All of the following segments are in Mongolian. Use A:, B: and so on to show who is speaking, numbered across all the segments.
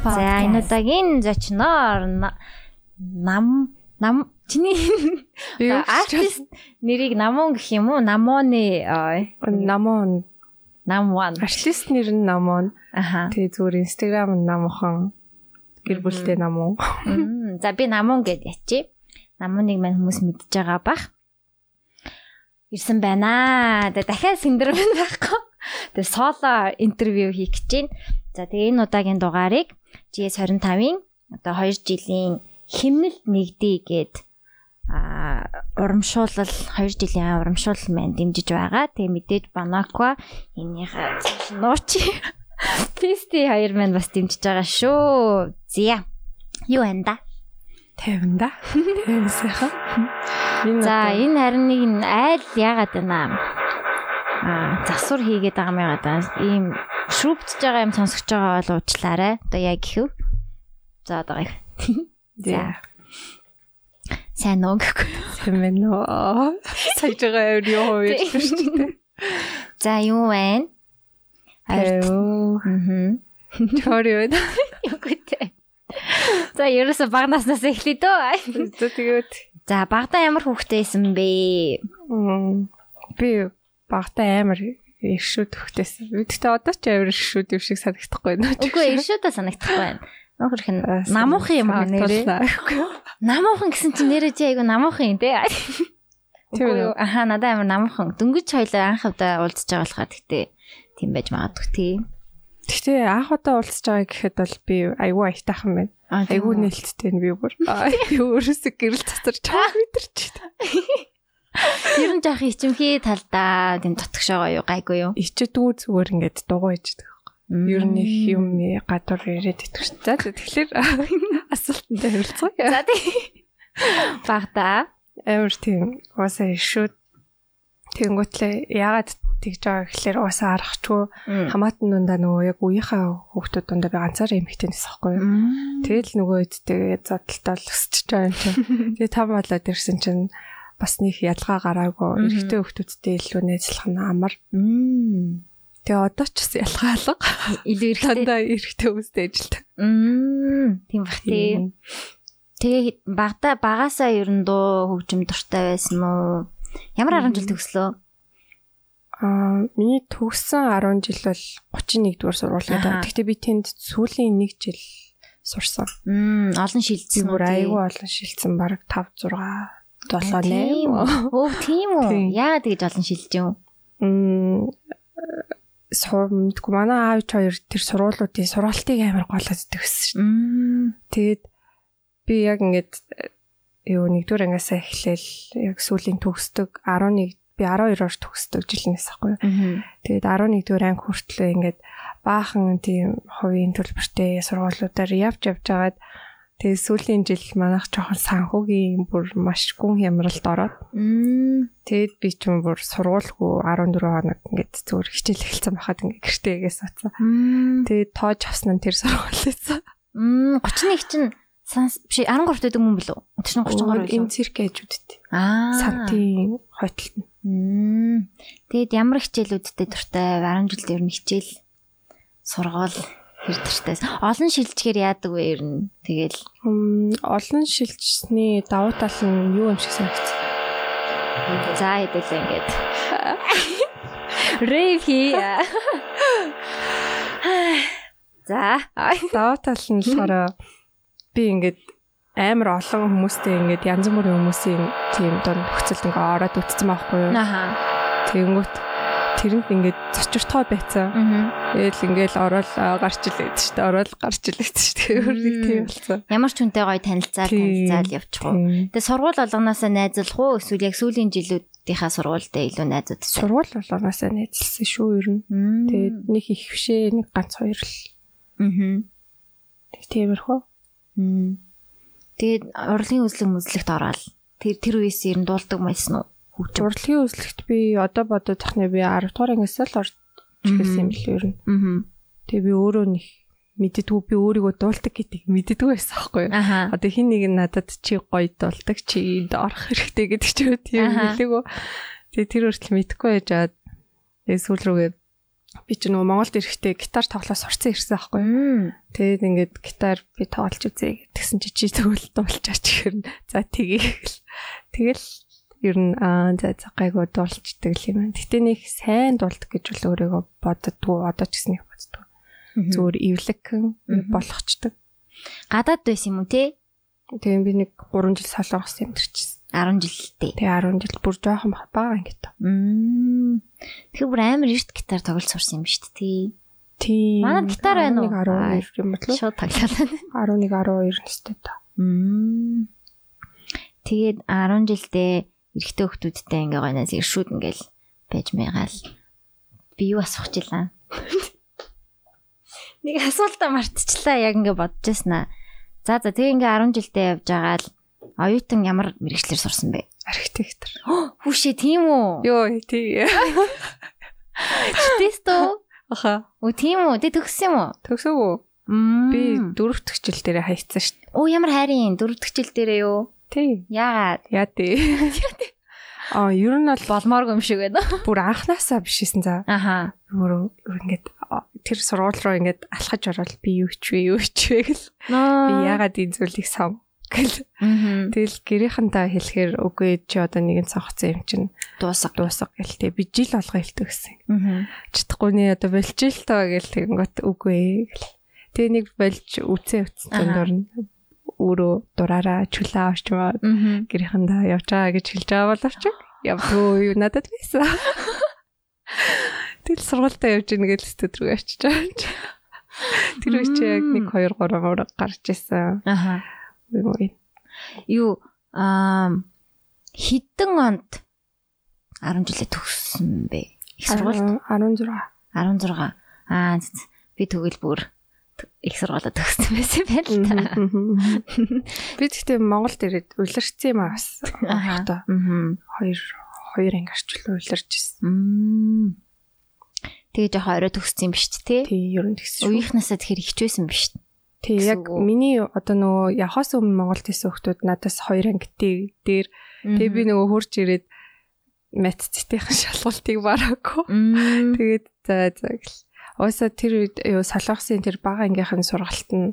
A: За энэ удаагийн зочноор нам нам чиний артист нэрийг намон гэх юм уу? Намоны
B: намон
A: намван.
B: Артист нэр нь намон. Тэгээ зүгээр Instagram нь намхан гэр бүлтэй намон.
A: За би намон гэд ячи. Намоныг мань хүмүүс мэдж байгаа бах. Ирсэн байна. Тэгээ дахиад синдромын байхгүй. Тэгээ соло интервью хийх гэж байна. За тэгээ энэ удаагийн дугаарыг GS25-ын одоо 2 жилийн химнэлт нэгдээ гээд а урамшуулал 2 жилийн урамшуулал маань дэмжиж байгаа. Тэгээ мэдээж Банаква энийхээ нуучи Писти хоёр маань бас дэмжиж байгаа шүү. Зя. Юу энэ да?
B: 50 да. 50 сайхан.
A: За энэ харин нэг айл яагаад байна аа засвар хийгээд байгаа юм яагаад. Ийм шүүбтж байгаа юм сонсож байгаа бол уучлаарай. Одоо яг гэв. За одоо гэх. За. Сайн уу гэхгүй.
B: Сайн байна уу? Саяж байгаа юу хоёр шүү дээ.
A: За юу вэ?
B: Аюу.
A: Мм.
B: Чор юу вэ?
A: Югтэй. За ерөөсө багнаснаас эхлэе дөө.
B: Тэгээд
A: За багтаа ямар хүүхдтэй байсан бэ?
B: би багтаа амар иршүүд хөхтэйсэн. Гэхдээ одоо ч амар иршүүд юм шиг санагдахгүй байна.
A: Үгүй иршүүдээ санагдахгүй байна. Нөхөрх нь намуухан юм аа нэрээ. Намуухан гэсэн чинь нэрээ чи айгу намуухан юм те.
B: Тийм үү?
A: Аха надад амар намуухан. Дөнгөж хоёлаа анх удаа уулзж байгаа болохоор тэгтээ тийм байж магадгүй тий.
B: Гэхдээ анх удаа уулзж байгаа гэхэд бол би айгүй аятайхан байна. Айгүй нээлттэй би бүр. Би өөрөөсөө гэрэл цацарч байгаа мэдэрч байна.
A: Ер нь жаах ичимхий талдаа тийм дотгошоогоо юу гайгүй юу?
B: Ичдэггүй зүгээр ингээд дугуй ичдэг. Ер нь их юм гадуур ирээд итгэж. За тэгэхээр асуултанд хариулцгаая.
A: За тий. Багтаа
B: Амар тийм уусаа ишүүд Тэнгүүтлээ яагаад тэгж байгаа гэхэлэр уусаа арахчгүй хамаатан дундаа нөгөө яг үеийнхээ хүүхдүүд дундаа би ганцаар эмхтэй нэс байхгүй юу. Тэгэл нөгөө эдтэй задлалтаа л өсчихөж байгаа юм чинь. Тэгээ там болоод ирсэн чинь бас нэг ялгаа гараагүй эрэгтэй хүүхдүүдтэй илүү найзлах нь амар. Тэгээ одоо ч бас ялгаа алга.
A: илүү эрэгтэй.
B: Эрэгтэй хүмүүстэй ажилтдаг.
A: Тийм бах тий. Тэгээ багтаа багасаа ер нь дуу хөгжим дуртай байсан уу? Ямар 10 жил төгслөө?
B: Аа, миний төгссөн 10 жил бол 31 дугаар сургууль гэдэг. Гэхдээ би тэнд сүүлийн 1 жил сурсан.
A: Мм, олон шилжсэн
B: бүр айгүй олон шилжсэн баг 5 6 7 8.
A: Өө, тийм үү? Яагаад тэгж олон шилжиж юм?
B: Мм сурмдгүй манай аав хоёр тэр сургуулиудын сургалтыг амар голоод төгссөн шүү. Тэгээд би яг ингээд юу нэгдүгээр ангиасаа эхлээл яг сүүлийн төгсдөг 11 би 12-оор төгсдөг жилнээс ахгүй. Тэгээд 11-р анги хүртлээ ингээд баахан тийм хувийн төлбөртэй сургуулиудаар явж явж байгаад тэгээд сүүлийн жил манайх жоохон санхүүгийн бүр маш гүн хямралд ороод. Тэгээд би ч юм бүр сургуулгүй 14 хоног ингээд зүгээр хичээл эхэлсэн байхад ингээд гэртээгээ суудсан. Тэгээд тоож авсан нь тэр сургуулиас.
A: Мм 31 чинь санс биш 13 дэдэг мөн билүү? 30 33
B: юм цирк ээжүүдтэй.
A: Аа.
B: Сантын хойтолт нь.
A: Тэгэд ямар хичээлүүдтэй дуртай 10 жилд ер нь хичээл сургуул хэр дуртай. Олон шилжгээр яадаг вэ ер нь? Тэгэл
B: олон шилжсэний давуу тал нь юу юм шиг санагдсан.
A: За хэдэл ингээд. Рэйв хий. За.
B: Давуу тал нь болохоор би ингээд амар олон хүмүүстэй ингээд янз бүрийн хүмүүсийн тийм донд нөхцөлд ингээ ороод үтцсэн байхгүй юу.
A: Аха.
B: Тэгэнгүүт тэрэнд ингээд зочиртгой байцсан. Тэгэл ингээл ороод гарч илээд шүү дээ. Ороод гарч илээд шүү дээ. Өөрийг тийм болсон.
A: Ямар ч хүнтэй гоё танилцаал танилцаал явчих уу. Тэгээ сургууль болгоноосоо найзлах уу эсвэл яг сүүлийн жилүүдийнхаа сургуультай илүү найзууд.
B: Сургууль болгоноосоо найзлсан шүү ер нь. Тэгээд нэг их бишээ нэг ганц хоёр л.
A: Аа.
B: Тэг тиймэрхүү.
A: Тэгээд урлагийн үзлэг мүзлэгт ороод тэр тэр үеэс ер нь дуулдаг байсан уу?
B: Хөгжим. Урлагийн үзлэгт би одоо бодоод тахны би 10 дугаар ангиас л орж ирсэн юм л ер нь. Тэгээ би өөрөө нэг мэддэггүй би өөрийгөө дуулдаг гэдэг мэддэггүй байсан аахгүй юу. Одоо хин нэг нь надад чи гоё дуулдаг чи энд орох хэрэгтэй гэдэг ч үгүй тийм хэлээгөө. Тэгээ тэр хүртэл мэдхгүй байжгаад тэгээ сүүл рүүгээ би ч нөгөө Монголд ирэхдээ гитар тоглоо сурцсан ирсэн аахгүй. Тэгээд ингээд гитар би тоглож үзье гэсэн чи чи тэгвэл дуулчаач гэхээр за тгийгэл. Тэгэл ер нь аа за за гайгүй дуулчдаг юм байна. Гэтэ нэг сайн дуулдаг гэж бол өөрийгөө боддгоо одоо ч гэсэн их боддгоо. Зүгээр эвлэгхэн болгочдөг.
A: Гадаад байсан юм уу те?
B: Тэгээ би нэг 3 жил солонгос амьдарчсэн.
A: 10 жилдээ.
B: Тэгээ 10 жил бүр жоохон бага ингээд.
A: Мм. Тэгэхээр бүр амар эрт гитар тоглож сурсан юм шүү дээ.
B: Тийм.
A: Манай гитар байна уу?
B: 12 юм бол
A: шууд тоглолоо.
B: 11 12 настай та.
A: Мм. Тэгээд 10 жилдээ эрэгтэй хүмүүстэй ингээ гойнаас иршүүд ингээл байж мэгаал. Би юу асуух жилаа. Нэг асуултаа мартчихлаа яг ингээ бодож яснаа. За за тэгээ ингээ 10 жилдээ явж байгаа л оюутан ямар мэрэгчлэр сурсан бэ?
B: Архитектор.
A: Хүүшээ тийм үү?
B: Йоо тий.
A: Үү?
B: Аха.
A: Үу тийм үү? Тэ төгссөн юм уу?
B: Төгсөв үү? Би дөрөвт хичээл дээр хайцсан шүү дээ.
A: Оо ямар хайрын дөрөвт хичээл дээрээ юу?
B: Тий.
A: Яагаад?
B: Яа тий. Аа, ер нь бол
A: болмооргүй юм шиг байна.
B: Бүр анханасаа бишсэн за.
A: Аха.
B: Бүр ингээд тэр сургууль руу ингээд алхаж ороод би юу ч вэ юу ч вэ гэл. Би яагаад энэ зүйлийг сав гэл. Тэгэл гэрийнхэнтэй хэлэхээр үгүй чи одоо нэгэн цогцсон юм чинь
A: дуусах
B: дуусах гэл тэг би жил болго хэлдэг гэсэн. Чадахгүй нэ одоо болж ил таа гэл тэгэнгүүт үгүй гэл. Тэгээ нэг болж үцээ үцсэн дөрн өөрөө дураараа чүлээ орчмоо гэрийнхэндээ явж байгаа гэж хэлж байгаа боловч явдгүй юу надад байсан. Тэгэл сургуультай явж ийн гэж студ руу очиж байгаа. Тэр үе чи яг 1 2 3 ураг гарч исэн.
A: Аха. Юу аа хідэн онд 10 жилээ төгссөн бэ?
B: Их сургуульд 16.
A: 16. Аа би тэгвэл бүр их сургуулаа төгссөн байсан байл та.
B: Би тэгтээ Монголд ирээд улирцсан юм аа бас. Аа. Хоёр хоёр анги орчил улирч ирсэн.
A: Тэгээ жоохон орой төгссөн юм биш те?
B: Тий, ер нь тэгсэн.
A: Үеийнхнээсээ тэгэхээр хичвэсэн биш.
B: Тий, яг миний одоо нөгөө явахаас өмнө Монголд исэн хүмүүс надаас хоёр ангитэй дээр тэгээ би нөгөө хурж ирээд мат цэтэйхэн шалгуултыг бараагүй. Тэгээд за за гэл. Уусаа тэр үед юу солонгосын тэр бага ангийнхан сургалт нь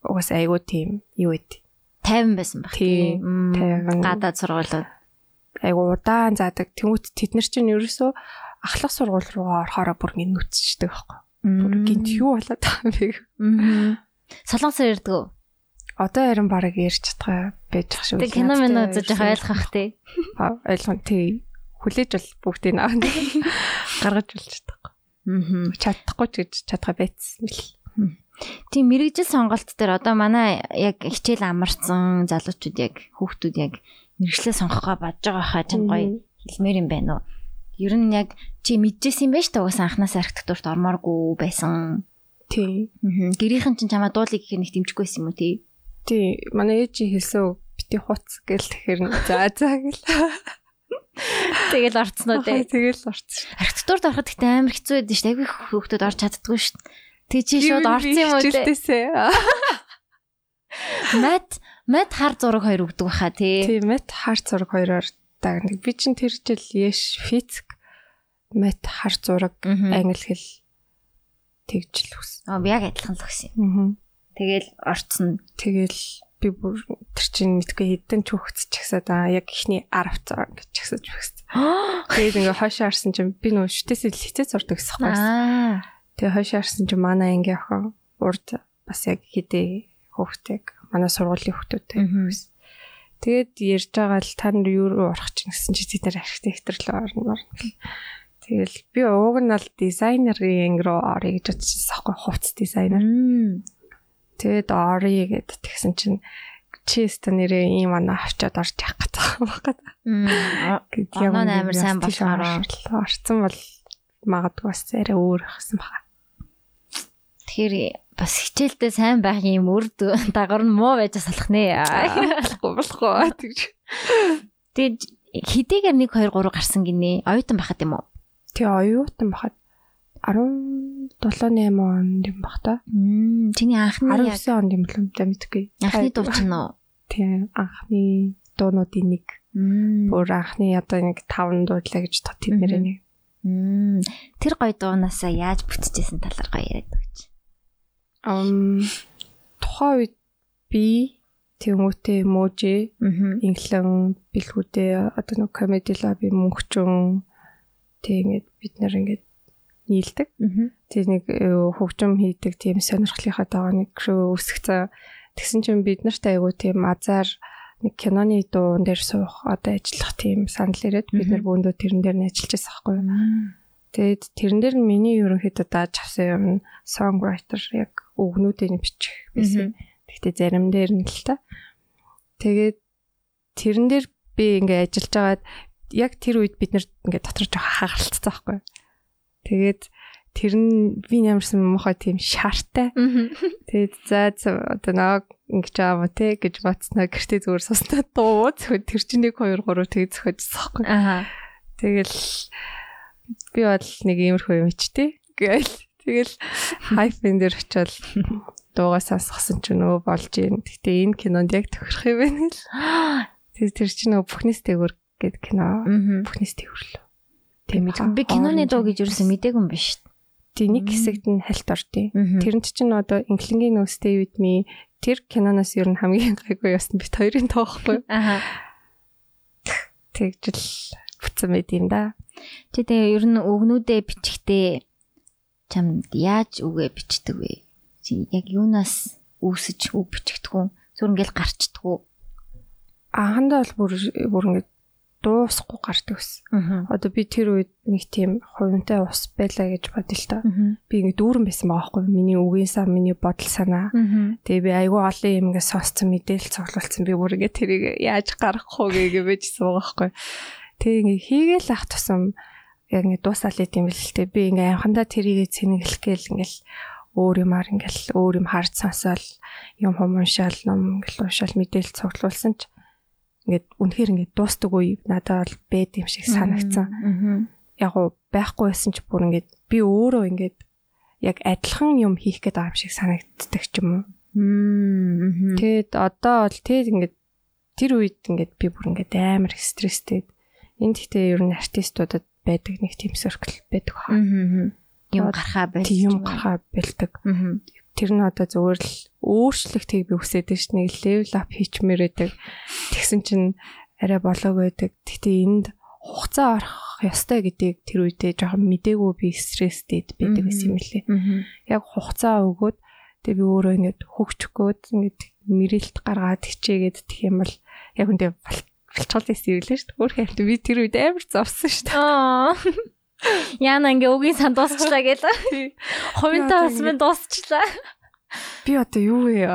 B: угаас айгуу тийм юу вэ?
A: 50 байсан баг
B: тийм. 50
A: гадаад сургуулиуд
B: айгуу удаан заадаг. Тэмүүт тэд нар чинь ерөөсөө ахлах сургууль руугаа орохороо бүр ингэ нүцчихдэг байхгүй. Бүр гинт юу болоод байгаа юм бэ?
A: Солонгосоор ирдэг үү?
B: Одоо харин бараг ярьж чадгаа байж ах шүү.
A: Тэг кино мэн үзэж байгаа ойлгох тий.
B: Ойлгон тий. Хүлээж бол бүгдийг гаргаж болж чадахгүй. Аа. Чадахгүй ч гэж чадгаа байцсан бил.
A: Тийм мэрэгжил сонголт дээр одоо манай яг хичээл амарсан залуучууд яг хүүхдүүд яг мэрэгчлээ сонгохоо бодож байгаа хаа чинь гоё хэлмээр юм байна уу? Ер нь яг чи мэдчихсэн шүү дээ угаасаа анханасаа архитектурт ормооргүй байсан.
B: Тий.
A: Гэрийнхэн чинь чамаа дуулыг гэхээр нэг дэмжихгүй байсан юм уу тий?
B: Тий. Манай ээж хэлсэн бити хуц гэл тэгэхээр за за гэл.
A: Тэгэл уу тий?
B: Тэгэл орцсон.
A: Архитектурт ороход ихтэй амар хэцүү байдсан шүү дээ. Айгүй хөөхдөд орч чаддгүй шүү дээ. Тэг чи шууд орсон юм уу тий? Мат мат хар зураг хоёр өгдөг баха тий.
B: Тий, мат хар зураг хоёроор дагнаг. Би чинь тэр жил яш физик мат хар зураг англи хэл тэгж л өгсөн.
A: Аа би яг адилхан л өгсөн. Аа. Тэгэл орцсон.
B: Тэгэл би бүр тэр чинь мэдгүй хэдэн ч хөвгц чагсаад аа яг ихний 10 цаа гэж чагсаж өгсөн. Тэгээд ингээ хойшоо харсан чинь би нөө шүтээс л хитээ зурдаг гэсэн юм байна. Тэгээ хойшоо харсан чинь манай анги охин урд бас яг хідээ хөвгтэйг манай сургуулийн хөвгтүүдтэй. Тэгээд ярьж байгаа л та нар юу руу орох чинь гэсэн чи тэд нар архитектор л орно. Тэгэл би ууг нь бол дизайнерын анги руу орё гэж бодчихсон аахгүй хувц дизайнер. Тэгээд орё гэд тэгсэн чинь чи өстө нэрээ ийм анаа авчаад орж явах гэж байгаа юм байна.
A: Оноо амар сайн болохоор
B: орцсон бол магадгүй бас арай өөр ихсэн бага.
A: Тэгэхээр бас хичээлдээ сайн байх юм үр дагавар нь муу байж салах нэ.
B: Болохгүй болохгүй тэгж.
A: Тэгээд хэдийгээр 1 2 3 гарсан гинэ. Оюутан байхад юм уу?
B: Тий оюутан байхад 17 8 онд юм бах та.
A: Чиний анхны
B: 19 онд юм болов да мэдгүй.
A: Анхны дуу чинь уу?
B: Тий анхны дуунуудын нэг. Бүр анхны одоо нэг 5 дуулаа гэж тот тэднэрээ нэг.
A: Тэр гоё дуунасаа яаж бүтчихсэн талаар гоё яриад өгч.
B: Ам тухайн үед би Тэмүүтэй эможи инглэн бэлгүүдээ одоо нэг комеди лаби мөнхчөн тэг ингээд бид нэр ингээд нийлдэг. Тэг нэг э, хөгжим хийдэг тийм сонирхлынхаа дагуу нэг шүү үсэх цаа тэгсэн чинь бид нарт айгу тийм азар нэг киноны дуун дээр суух одоо ажиллах тийм санал ирээд бид нар бөөндөө тэрэн дээр нь ажиллаж байсан байхгүй юу. Тэгээд тэрэн дээр нь миний ерөнхийдөө дааж авсан юм songwriter яг өгнүүдийг бичих байсан. Гэхдээ зарим дээр нь л та. Тэгээд тэрэн дээр би ингээ ажиллаж байгаад яг тэр үед бид нэр ингээ дотор жоох хагаралцсан байхгүй. Тэгээд тэр нь би ямарсан мохой тийм шаартай. Тэгээд за одоо нэг ингэж аав те гэж батснаа гэртээ зүгээр суснаа дуу зөвхөн тэр чинь 1 2 3 тэг зөхөжсөн байхгүй. Аа. Тэгэл би бол нэг иймэрхүү юм ичтэй. Гээл тэгэл хайфен дээр очивол дуугаа сонсгосон ч нөө болж юм. Гэтэ энэ кинонд яг тохирох юм байна л. Тэр тэр чинь нөгөө бүхнээс дээгүр гэд кино. Бүхнээс дээгүр л.
A: Тийм би киноны дуу гэж юусэн мдээгүй юм биш.
B: Тий нэг хэсэгт нь хальт ордیں۔ Тэрэнд чинь одоо инглингийн Stay with me тэр киноноос ер нь хамгийн гайгүй ясна бит хоёрын тоохгүй. Аа. Тэгжл бүтсэн байд юм да.
A: Тэ тэгээ ер нь өгнүүдээ бичихтэй чамд яаж үгээ бичдэг вэ? яг юунаас үүсэж үг бичигдгүү зүр ингээл гарчдгүү
B: анхандаа бол бүр бүр ингээд дуусахгүй гардаг ус. Одоо би тэр үед нэг тийм хувинтай ус байлаа гэж бодъё л та. Би ингээд дүүрэн байсан байгаа байхгүй миний үгийн сан миний бодол санаа. Тэгээ би айгүй олон юм ингээд сонсцсон мэдээлэл цуглуулсан би бүр ингээд тэрийг яаж гаргах вэ гэж байжсан байгаа байхгүй. Тэгээ ингээд хийгээл ах тусам яг ингээд дуусаал идэм бэл л те би ингээд анхандаа тэрийг цэнэглэх гээл ингээд өөр юмар ингээл өөр юм харж сонсоол юм хум уншаал ном ингээл уншаал мэдээлэл цуглуулсан ч ингээд үнэхээр ингээд дуустдаг үе надад бол байд юм шиг санагдсан. Яг уу байхгүй байсан ч бүр ингээд би өөрөө ингээд яг адилхан юм хийх гээд байгаа юм шиг санагддаг ч юм уу. Тэгэд одоо бол тэгэд ингээд тэр үед ингээд би бүр ингээд амар стресстэй. Энд гэхдээ ер нь артистуудад байдаг нэг тийм circle байдаг хаа
A: юм гарахаа
B: байл. Тийм гарахаа бэлдэг. Тэр нь одоо зүгээр л өөрчлөлтийг би хүсээд ш нэг левел ап хийчмээр байдаг. Тэгсэн чинь арай болоог байдаг. Гэтэ энд хугацаа орох ёстой гэдгийг тэр үедээ жоохон мдээгүй би стресстэйд байдаг гэсэн юм лээ. Яг хугацаа өгөөд тэгээ би өөрөө ингэж хөгчгөөд ингэж мэрэлт гаргаад хичээгээд тэх юм бол яг үндэ болцол байсан юм лээ шүү дээ. Өөр хайрт би тэр үед амар зовсон шүү дээ.
A: Яна ингээ өгийн сан дуусчлаа гээл. Хувинтаа бас минь дуусчлаа.
B: Би одоо юу вэ?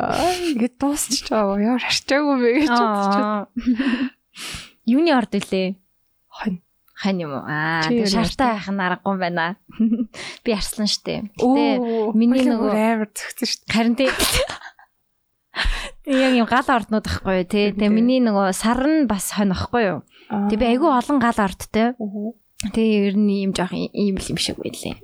B: Ингээд дуусчих жаа. Ямар харчаагүй бэ гэж бодчиход.
A: Юуны орд илээ?
B: Хонь.
A: Хань юм уу? Аа, тэг шартай байх нь аргагүй байна. Би арслан штэ. Гэтэ миний нөгөө
B: амар зөгцөн штэ.
A: Харин тэг. Яг юм гал орднууд ахгүй тий. Тэгээ миний нөгөө сар нь бас хонь ахгүй юу. Тэг би айгүй олон гал ордтой. Тэгээ ер нь ийм жоох ийм л юм шиг байлээ.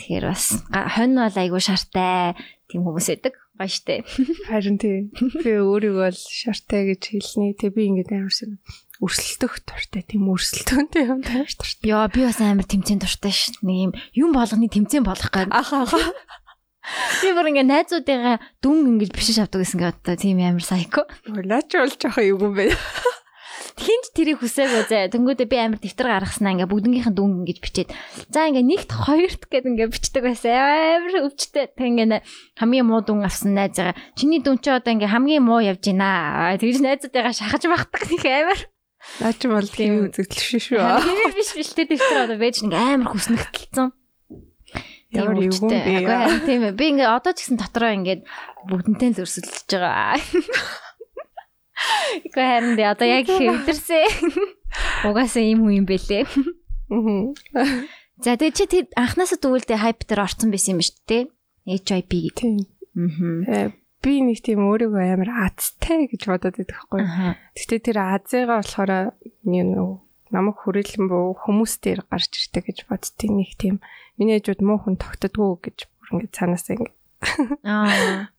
A: Тэгэхээр бас хонь бол айгүй шартай тийм хүмүүс байдаг. Гоё штэ.
B: Харин тий. Би өөрийгөө бол шартай гэж хэлнэ. Тэг би ингээд амар шиг өрсөлдөх дуртай тийм өрсөлдөөнтэй юм тааш дуртай.
A: Йоо би бас амар тэмцээн дуртай ш. Нэг юм юм болгоны тэмцээн болох гад.
B: Ахаа.
A: Би бүр ингээ найзуудыгаа дүн ингэж бишиж авдаг гэсэн гэдэг тийм амар сайко.
B: Наач бол жоохон юу юм бэ?
A: Хинч тэрийг хүсээгүй зэ. Тэнгүүдээ би амар дэвтэр гаргаснаа ингээ бүгднгийнхэн дүнг ингэж бичээд. За ингээ нэгт хоёрт гэд ингээ бичдэг байсан. Амар өвчтэй. Тэг ингээ хамгийн муу дүн авсан найзгаа. Чиний дүн чи одоо ингээ хамгийн муу явж байна. Тэгж найзуудыгаа шахаж багтдаг нэг амар.
B: Наа чи бол тийм үзэгдэл шүү.
A: Тийм биш биш тэр дэвтэр одоо байж ингээ амар хүснэгтэлцэн.
B: Ямар юу бэ?
A: Тийм ээ. Би ингээ одоо ч гэсэн дотроо ингээ бүгднтэй л өрсөлдөж байгаа. Ико харин дээ одоо яг хэвдэрсэн. Угаасаа ийм хүн юм бэлээ. За тэгээ чи тэр анханасаа тэгвэл хайп дээр орсон байсан юм ба шүү дээ. HIP гэдэг.
B: Аа. Би нэг тийм өөрийгөө амар азтай гэж бодоод байдаг хгүй. Гэтэ тэр азыгаа болохоор намайг хүрээлэн буу хүмүүс дээр гарч ирдэг гэж боддгийг нэг тийм миний хажууд муу хүн тогтдгоо гэж бүр ингэ цаанаасаа ингэ.
A: Аа.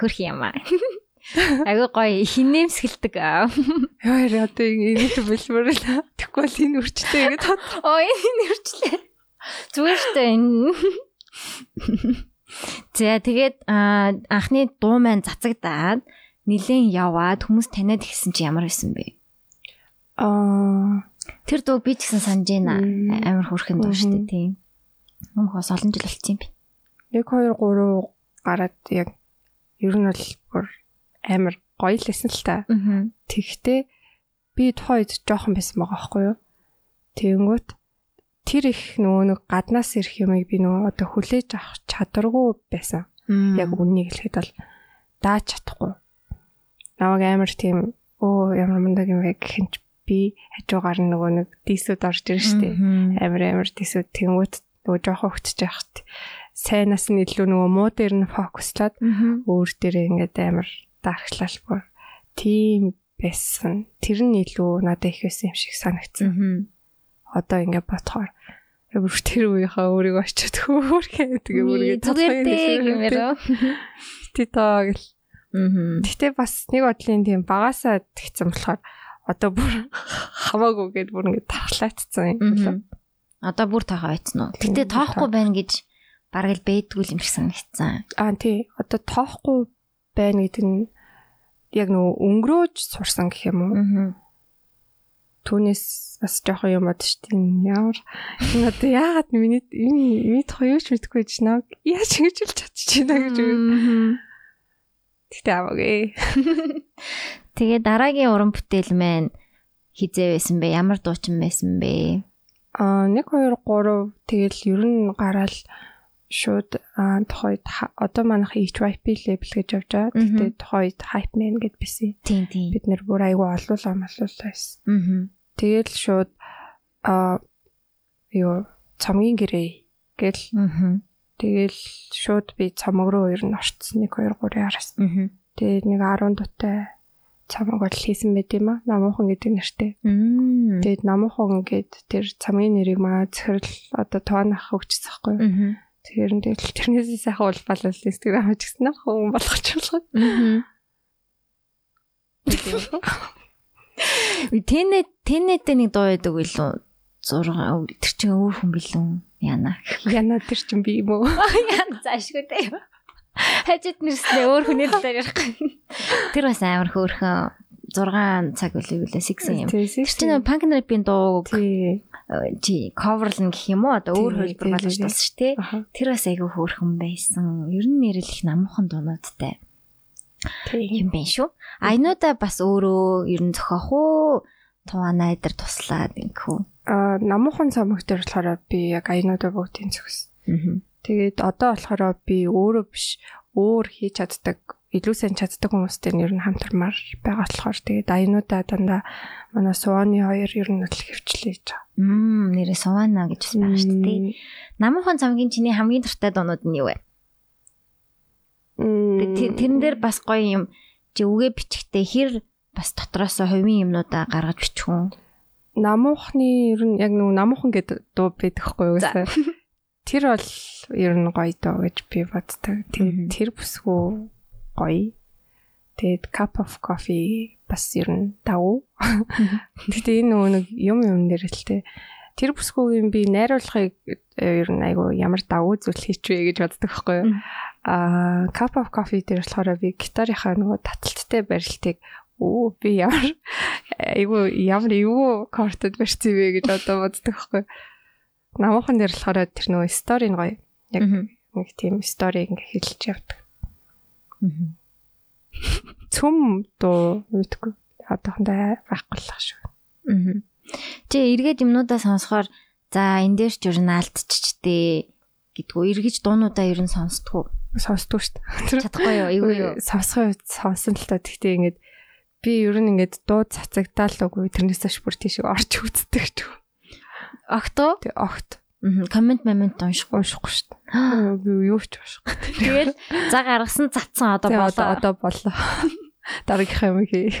A: Хөрх юм аа. Агүй гоё хинэмсгэлдэг.
B: Яа одоо энэ бэлмөр л тэгэхгүй л энэ үрчтэй ингэ тод.
A: Оо энэ үрчлээ. Зүгээр штэ энэ. За тэгээд анхны дуу маань цацагдаад нилээн яваад хүмүүс таниад ихсэн чи ямар байсан бэ?
B: Аа
A: тэр дуу би ч гэсэн санаж байна. Амар хөөрхөн дуу шүү дээ тийм. Өмнөхөөс олон жил болчихсон юм би.
B: 1 2 3 гараад яг ер нь бол бүр амар гоё л эсэн л та. Тэгтээ би тухайд жоохон байсан байгаа байхгүй юу? Тэгэнгүүт тэр их нөгөө нэг гаднаас ирэх юмыг би нөгөө одоо хүлээж авах чадваргүй байсан. Яг үннийг хэлэхэд бол дааж чадахгүй. Намайг амар тийм оо ямар мундаг юм бэ? гэхэнч би хажуугаар нөгөө нэг дисүүд орж ирж штэ амар амар дисүүд. Тэнгуут нөгөө жоохон хөвтөж яхад сайнаас нь илүү нөгөө муу дээр нь фокуслаад өөр дээр ингээд амар дарагчлал бүр тийм байсан тэр нь илүү надад их байсан юм шиг санагдсан одоо ингээд бодохоор бүр тэр үеийнхаа өөрийгөө очиод хөөрхөө тэгээ бүргээ
A: зүгээр дээ гэмээр.
B: Титаа гэл Гэтэ бас нэг бодлын тийм багасаа тэгсэн болохоор одоо бүр хамаагүй гэдээ бүр ингэ тахлаацсан юм.
A: Одоо бүр тахаа байцсан уу? Гэтэ тоохгүй байна гэж бараг л бэдгүй юм шиг санагдсан.
B: Аа тий. Одоо тоохгүй байна гэдэг нь яг нөгөө өнгөрөөж сурсан гэх юм уу? Түүнээс бас жоохон юм бод дээ. Ямар энэ одоо яагаад миний энэ миний тохоо юу ч мэдэхгүй ч наа яаж ингэж л чадчихна гэж үү. Тэгтээ аваагүй.
A: Тэгээ дараагийн уран бүтээл маань хизээ байсан бэ? Ямар дуучин байсан бэ?
B: Аа 1 2 3 тэгэл ер нь гараал шууд тухайд одоо манайх HYP label гэж явж байгаа. Тэгтээ тухайд Hype Man гэд бисэн. Бид нэр бүр айгүй олуулаа малуулаа байсан. Аа. Тэгэл шууд аа юу цомгийн гэрээ гэл. Аа Тэгэл шууд би цомог руу ер нь орцсон 1 2 3 яраас. Тэгээд нэг 10 дутай цамаг бол хийсэн байт юм аа. Намуухан гэдэг нэртэй. Тэгээд намуухан гэд тэр цамгийн нэрийг маа захирал одоо тоонах өгчсөн байхгүй юу? Нь тэгэл тэрнээс сайхан улбалал инстаграм хийчихсэн ах хүн болгоч болгоо.
A: Тэнэ тэнэтэй нэг дуу байдаг билүү? 6 тэр чинь өөр хүн билүү? Яна.
B: Яна тэр чинь би юм уу?
A: Яна заашгүй дээ. Хажид нэрснээ өөр хүний талаар ярих. Тэр бас амар хөөрхөн 6 цаг үлээ үлээ 6 юм. Тэр чинь панк рэпийн дуу тий коверлн гэх юм уу одоо өөр хөлбөр болгож туссан ш тий. Тэр бас айгүй хөөрхөн байсан. Ер нь нэрэл их намхан дуунуудтай. Тийм байна шүү. Айнуудаа бас өөрөө ер нь зохиох уу Туана эдэр туслаад ингэхүү.
B: Аа намуухан цамх дээр болохоор би яг аянуудаа бүгдийг зөксөн. Аа. Тэгээд одоо болохоор би өөрөө биш өөр хийж чаддаг илүү сайн чаддаг хүмүүстэй нэр нь хамтармаар байгаа болохоор тэгээд аянуудаа дандаа манай Суваны хоёр ер нь л хөвчлээж байгаа.
A: Мм нэрээ Сувана гэж байна шүү дээ. Намуухан цамгийн чиний хамгийн дуртай дуунууд нь юу вэ? Мм тэрэн дээр бас гоё юм чи үгээ бичгтээ хэр бас дотроос хувийн юмнуудаа гаргаж бичих үү?
B: Намуухны ер нь яг нэг намуухан гэдэг дуу байдаг хгүй юу гэсэн. Тэр бол ер нь гоё доо гэж би боддог. Тэр бүсгүй гоё. Тэгээд cup of coffee бас ер нь давуу. Гэтэ энэ нөгөө нэг юм юм дээр л те. Тэр бүсгүйгийн би найруулгыг э, ер нь айгу ямар давуу зүйл хийчихвэ гэж боддог байхгүй юу. Аа cup of coffee дээр болохоор би гитарынхаа нөгөө таталттай барилтыг Оо би ямар айгу ямар юу кортод барьсан бэ гэж одоо боддог байхгүй. Намуухан дээр болохоор тэр нөгөө стори нь гоё. Яг нэг тийм стори ингээ хэлж явдаг. Цүм дуу мэдгүй. Одоохондоо байхгүй л шүү.
A: Аа. Чи эргээд юмнуудаа сонсохоор за энэ дээр ч ер нь алдчихжээ гэдгүү эргэж дуунуудаа ер нь сонсдгоо.
B: Сонсдгоо шүү дээ.
A: Чадахгүй юу? Эйгүй юу?
B: Сонсгоо сонсон л та. Гэхдээ ингээд би ер нь ингээд дуу цацагдаал үгүй тэрнээс ш бүр тийш орч үздэг ч.
A: Огто?
B: Тэг огт.
A: Коммент момент уншихгүй
B: уншихгүй шүү дээ. Би юу ч уншихгүй.
A: Тэгэл за гаргасан цацсан одоо
B: болоо. Одоо болоо. Дараагийнхаа юм хийх.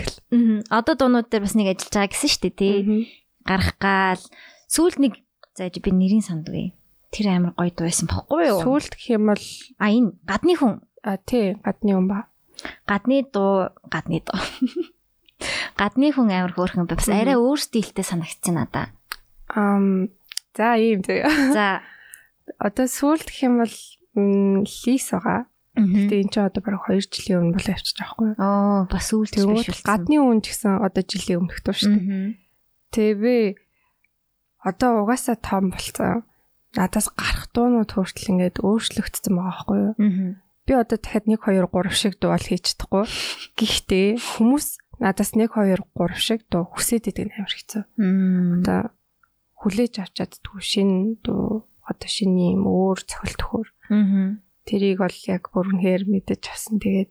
A: Одоо дуунууд дээр бас нэг ажиллаж байгаа гэсэн шүү дээ тий. Гарах гал сүүлд нэг за би нэрийн сандгүй. Тэр амар гоё дуу байсан бохгүй юу?
B: Сүүлд гэх юм бол
A: а энэ гадны хүн.
B: А тий гадны хүн ба.
A: Гадны дуу, гадны дуу. Гадны хүн амар хөөрхөн бас арай өөр стилтэй санагдсан надаа.
B: Ам за ийм зөө.
A: За
B: Одоо сүүлд гэх юм бол лис байгаа. Гэтэ энэ ч одоо бараг 2 жилийн өмнө бол авчиж байгаа хгүй.
A: Оо бас сүүлд биш
B: гадны үн ч гэсэн одоо жилийн өмнөх дуу шүү дээ. Би одоо угаасаа том болцсон. Надаас гарах дуунууд хүртэл ингээд өөрчлөгдсөн байгаа байхгүй юу? Би одоо дахиад 1 2 3 шиг дуу бол хийж чадахгүй. Гэхдээ хүмүүс надаас 1 2 3 шиг дуу хүсээд идэг амар хэцүү. Одоо хүлээж авч чаддгүй шин дуу одоо шиний юм өөр цохилт хөр. Тэрийг бол яг бүрнээр мэдэж авсан. Тэгээд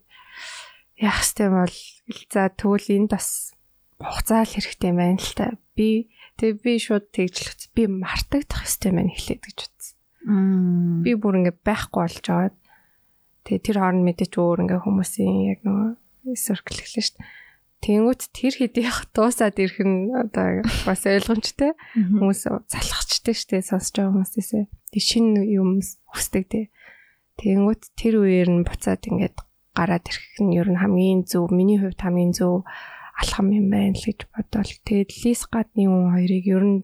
B: яах ёстой бол за тэгвэл энд бас хугацаа л хэрэгтэй байна л та. Би тэгээ би шууд тэгжлэгц. Би мартагдах ёстой байна эхлээд гэж утсан. Би бүр ингэ байхгүй болж аваад тэгээ тэр хооронд мэдээч өөр ингээ хүмүүсийн яг нөгөө circle эхлэн шүү дээ. Тэнгүүт тэр хэдийнх дуусаад ирэх нь одоо бас ойлгомжтой. Хүмүүс залхацтай штэ сонсож байгаа хүмүүсээсээ. Тэг шин юм хүсдэг тий. Тэнгүүт тэр үеэр нь буцаад ингээд гараад ирэх нь ер нь хамгийн зөв миний хувьд хамгийн зөв алхам юм байна л гэж бодвол тэгээд лис гадны хүн хоёрыг ер нь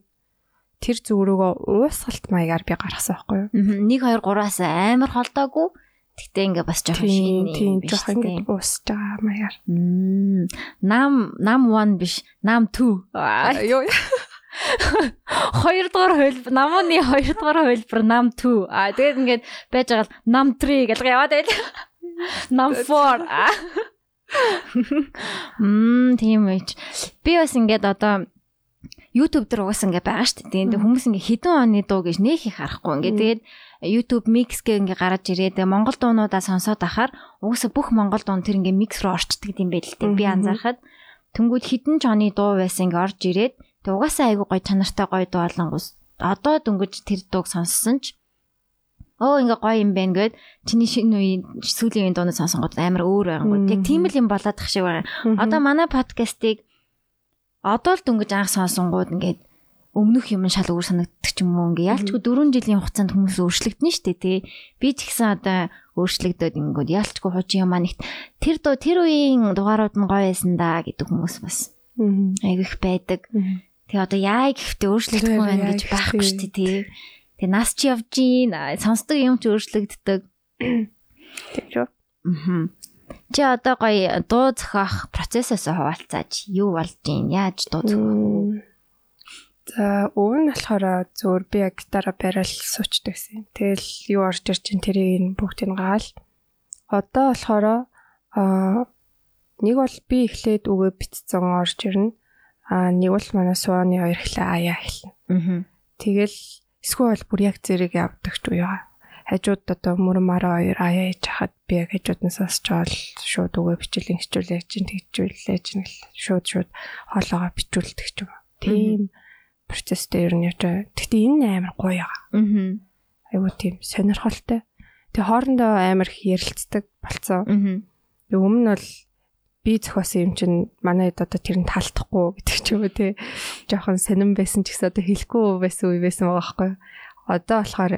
B: тэр зүгрөөгөө уусгалт маягаар би гаргасан байхгүй юу.
A: 1 2 3-аас амар холдоогүй Гэтэ ингээ бас жоохон
B: шинэ тийм жоохон ингээ уусж байгаа маягаар.
A: Нам нам 1 биш, нам 2.
B: Йоо.
A: Хоёрдугаар хөлбөр намууны хоёрдугаар хөлбөр нам 2. А тэгээд ингээд байж байгаа л нам 3 гэж яваад байл. Нам 4. Мм тийм байж. Би бас ингээд одоо YouTube дээр угаас ингээ байгаа шүү дээ. Тэгээд хүмүүс ингээ хідэн оны дуу гэж нэх их харахгүй. Ингээ тэгээд YouTube mix гээ ингээ гараад ирээд Монгол дуунуудаа сонсоод ахаар угсаа бүх Монгол дуун тэр ингээ mix руу орчдөг юм байл л дээ. Би анзаархад тэнгууд хідэн ч оны дуу байсан ингээ орж ирээд тэг угаасаа айгу гоё чанартай гоё дуу болонгус одоо дөнгөж тэр дууг сонссон ч оо ингээ гоё юм байна гэд чиний шинэ үеийн сүүлийн үеийн дууныг сонсонгод амар өөр байнгут. Яг тийм л юм болоод тах шиг байна. Одоо манай подкастыг одоо л дөнгөж анх сонсонгууд ингээд өмнөх юм шал өөр санагддаг ч юм уу? Ингээ яалчгүй 4 жилийн хугацаанд хүмүүс өөрчлөгдөн штэ тий. Би ч гэсэн одоо өөрчлөгдөд ингээд яалчгүй хожим юм аа нэгт. Тэр доо тэр үеийн дугаарууд нь гоё байсан да гэдэг хүмүүс бас айгүйх байдаг. Тэгээ одоо яа гэхтээ өөрчлөгдөхгүй байна гэж байхгүй штэ тий. Тэгээ нас чи явж гин сонсдог юм ч өөрчлөгддөг.
B: Тийм шүү
A: аа Чи одоо гоё дуу зохиох процессоос хуваалцаач. Юу болж гин? Яаж дуу зохиох?
B: За, өв нь болохоор зөвөр би яг гитараа барайл суучдаг гэсэн. Тэгэл юу орж ир чин тэрийг бүгдийг гаал. Одоо болохоор аа нэг бол би эхлээд үгээ битцэн орж ирнэ. Аа нэг бол манай сууны хоёр эхлээ аяа эхэлнэ. Аа. Тэгэл эсвэл бүр яг зэрэг явдаг ч уу хажууд одоо мөрмараа хоёр аяа хийж хахад би яг хажууднаас асчаал шууд өгөө бичлэн хичүүлээ чинь тэгжүүлээ чинь шууд шууд хоолоогоо бичүүлдэг ч юм. Тийм процесстэй ер нь явж байгаа. Гэтэ энэ амар гоё байгаа. Аа. Айгуу тийм сонирхолтой. Тэгээ хоорондоо амар их ярилцдаг болцсон. Аа. Өмнө нь бол би зохиосон юм чинь манай хэд одоо тэр нь таалтахгүй гэдэг ч юм уу те жоохон сонирн байсан ч гэсэн одоо хэлэхгүй байсан үе байсан байгаа байхгүй. Одоо болохоор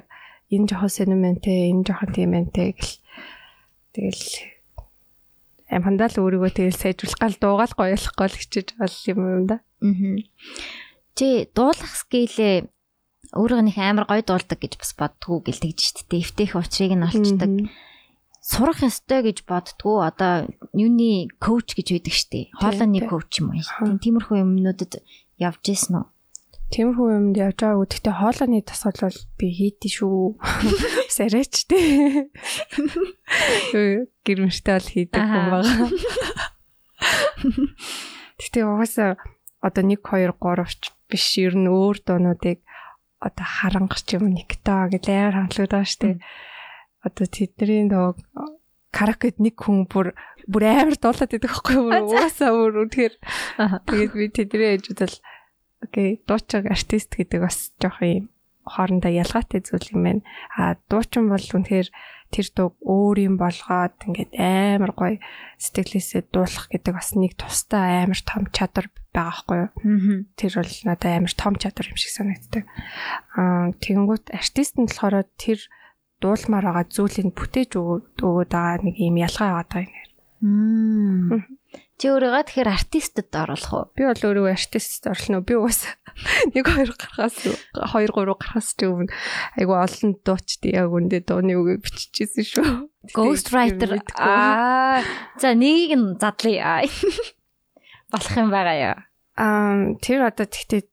B: энэ жоохон сенемэнтэй энэ жоохон тиймэнтэй гэл тэгэл амхандаа л өөрийгөө тэгэл сайжруулах гал дуугаал гоёлох гол хичээж бол юм юм да. Аа.
A: Чи дуулах скилээ өөрөө нэг амар гоё дуулдаг гэж бас боддгоо гэлдэгж штт. Эвтэх учрыг нь олцдог. Сурах ёстой гэж боддгоо одоо юуны коуч гэж байдаг штэ. Хоолойны коуч юм уу? Тиймэрхүү юмнуудад явж исэн үү?
B: Тиймэрхүү юмд явж байгаагүй. Гэхдээ хоолойны тасгал бол би хийдий шүү. Сарайч тий. Гэрмэртэй бол хийдэг юм байгаа. Гэхдээ угаасаа одоо 1 2 3 ч биш ер нь өөр дуунуудыг одоо харангах юм нэгтаа гэж аяар хамтлагд байгаа штеп. Одоо тэдний доо каракет нэг хүн бүр бүр амар дуулаад идэх байхгүй юу? Угаасаа бүр үнэхээр тэгээд би тэдний ээжүүд л Окей, дуучиг артист гэдэг бас жоох юм хоорондоо ялгаатай зүйл юм байна. А дуучин бол үнэхээр тэр дууг өөр юм болгоод ингээд амар гоё сэтгэлээсээ дуулах гэдэг бас нэг тустай амар том чадвар байгаа хгүй юу. Тэр бол надад амар том чадвар юм шиг санагддаг. Аа тэгэнгүүт артист нь болохоор тэр дуулмаар байгаа зүйлийг бүтээж өгөөд байгаа нэг юм ялгаа байгаа юм.
A: Чи өөрийгөө тэгэхээр артистад оруулах уу?
B: Би бол өөрийгөө артистад орлоно. Би уус нэг хоёр гарахаас хоёр гурав гарахаас ч өмнө айгу олон дуучд яг үндэ дууны үгийг биччихсэн шүү.
A: Ghost writer аа за нэгийг нь задлаа. Болох юм байгаа яа.
B: Аа тэр одоо тэгтээ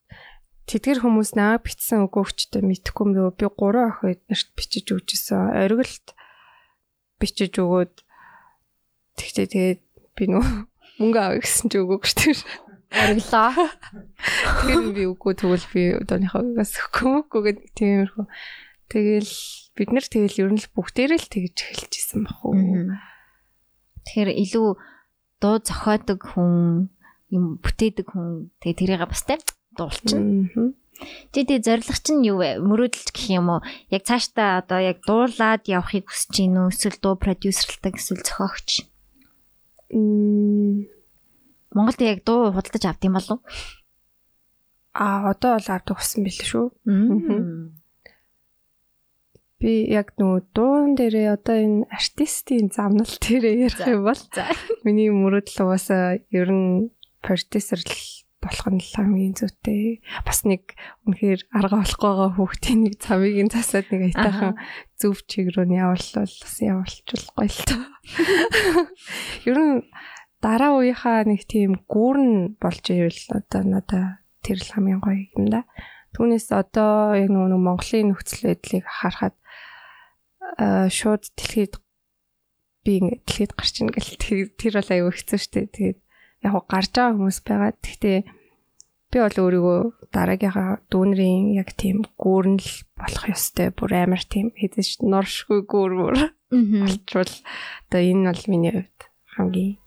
B: тэдгэр хүмүүс наа бичсэн өгөөгчтэй мэдхгүй юм би гурван охид нарт бичиж өгчээсэн. Оргилд бичиж өгөөд тэгтээ тэгээд би нөө мөнгө авъя гэсэн чи өгөөгүй шүү дээ.
A: Ориглоо.
B: Тэгэхээр би үгүй тэгвэл би өдөөныхөө угаас өгөхгүй гэдэг тиймэрхүү. Тэгэл бид нар тэгэл ер нь л бүгдээрээ л тэгж эхэлчихсэн баг уу.
A: Тэгэхээр илүү дуу зохиодог хүн, юм бүтээдэг хүн тэгээ тэрийг бастай дуулчин. Тэ тэ зориг чинь юу вэ? Мөрөөдөлч гэх юм уу? Яг цаашдаа одоо яг дуулаад явахыг хүсэж гин үү? Эсвэл дуу продюсерлдаг эсвэл зохиогч? Монголд яг дуу худалдаж авд юм болов?
B: А одоо бол авдаг болсон байл шүү. Би яг нөгөө дуун дээрээ одоо энэ артистийн замнал дээрээ ярих юм бол миний мөрөдөл угаасаа ер нь продюсер л болох нь хамгийн зүйтэй. Бас нэг үнэхээр арга болохгүй байгаа хүүхдийн нэг цамыг нь засаад нэг айтайхан зөв чиг рүү нь явуулвал бас явуулчихвал гоё л тоо. Ер нь дараа үеийнхаа нэг тийм гүүрэн болж ивэл одоо надаа тэр л хамгийн гоё юм да. Түүнээс одоо яг нөгөө Монголын нөхцөл байдлыг харахад шууд дэлхийд би ингээд дэлхийд гарч ийн гэл тэр бол аюу хэцүү шттэ. Тэгээд яг гарч байгаа хүмүүс байгаа. Гэхдээ би бол өөрийгөө дараагийнхаа дүүнрийн яг тийм гүүрнэл болох ёстой. Бүр амар тийм хэзээ норшгүй гүүр бүр болчвол одоо энэ бол миний хувьд хамгийн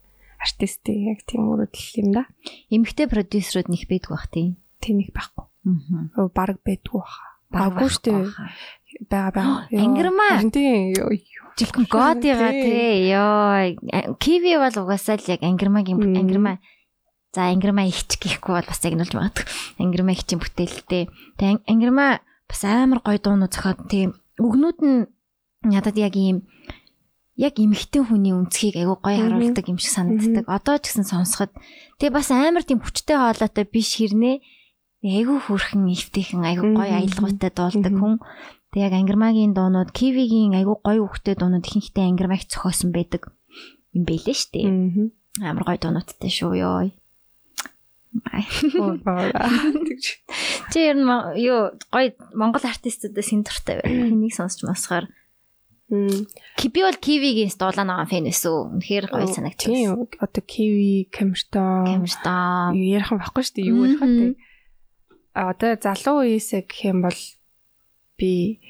B: артистийн яг тийм өрөдөл юм да.
A: Эмэгтэй продюсерууд них байдг бах тийм.
B: Их байхгүй. Аа. Бараг байдгүй баха. Баггүй штэ. Бага бага.
A: Ангирмаа.
B: Тийм.
A: Жилхэн годига тий. Йоо. Киви бол угаасаа л яг ангирмагийн ангирмаа. За ангирмаа ихч гэхгүй бол бас яг нөлж магадгүй. Ангирмаа ихчийн бүтээлтэй. Тэг ангирмаа бас амар гоё дуунууд зохиод тийм өгнүүд нь надад яг ийм яг эмэгтэй хүний үнцгийг айгу гоё харуулдаг юм шиг санагддаг. Одоо ч гэсэн сонсоход тэгээ бас амар тийм хүчтэй хоолойтой биш хэрнээ айгу хөрхэн ивтэйхэн айгу гоё аялгаутай дуулдаг хүн. Тэг яг ангирмагийн дуунууд, кивигийн айгу гоё хөхтэй дуунууд ихэнхдээ ангирмаг цохоосон байдаг юм бэлээ штэ. Амар гоё дуунуудтай шүү ёо. Чи ер нь юу гоё монгол артистуудаас энэ дуртай байна. Хэнийг сонсч масахаар Киби бол кивигийн дуулаа байгаа фэн эсүү. Үнэхээр гоё санагдчих.
B: Тийм. Одоо киви, камертон.
A: Камертон.
B: Ярих юм баггүй шүү дээ. Юу ярих вэ? Одоо залуу үеэсээ гэх юм бол би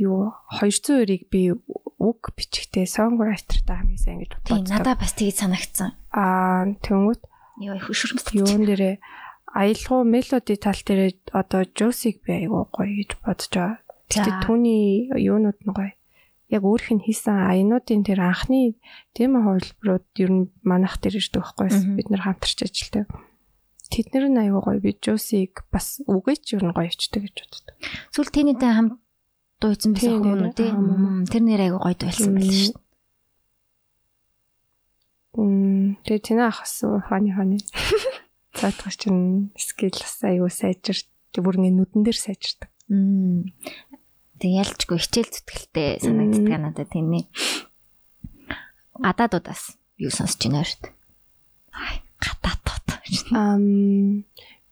B: юу 200-ыг би үг бичгтээ songwriter-тай хамгийн сайн гэж
A: боддог. Тийм, надад бас тэгж санагдсан.
B: Аа, тэнгүүт
A: ёо хөшөрмөс.
B: Юун дээрээ аялгау мелоди тал дээрээ одоо Жосиг би айгуу гоё гэж бодож байгаа. Тэгтээ түүний юунууд нь гоё яг өөрийнх нь хийсэн аянуудын тэр анхны тийм хувилбарууд ер нь манах дээр ирдэг байхгүй бид нар хамтарч ажилладаг. Тэд нар нь аюу гоё видеосыг бас үгээч ер нь гоё ичдэг гэж боддог.
A: Сүүл тэнийтэй хамт дууйсан байсан хүмүүс тийм тэр нэр аюу гоё дуйлсан байл шүү дээ.
B: Мм тэгээ тэнэ ахас хани хани. Цаатгаш чин скил бас аюу сайжир тэг бүр ингэ нүдэн дээр сайжирдаг.
A: Мм Тэг ялчгүй хичээл зүтгэлтэй санагддаг надад нэ. Гадаадуудаас юу сонсч байна өрт. Гадаадууд.
B: Ам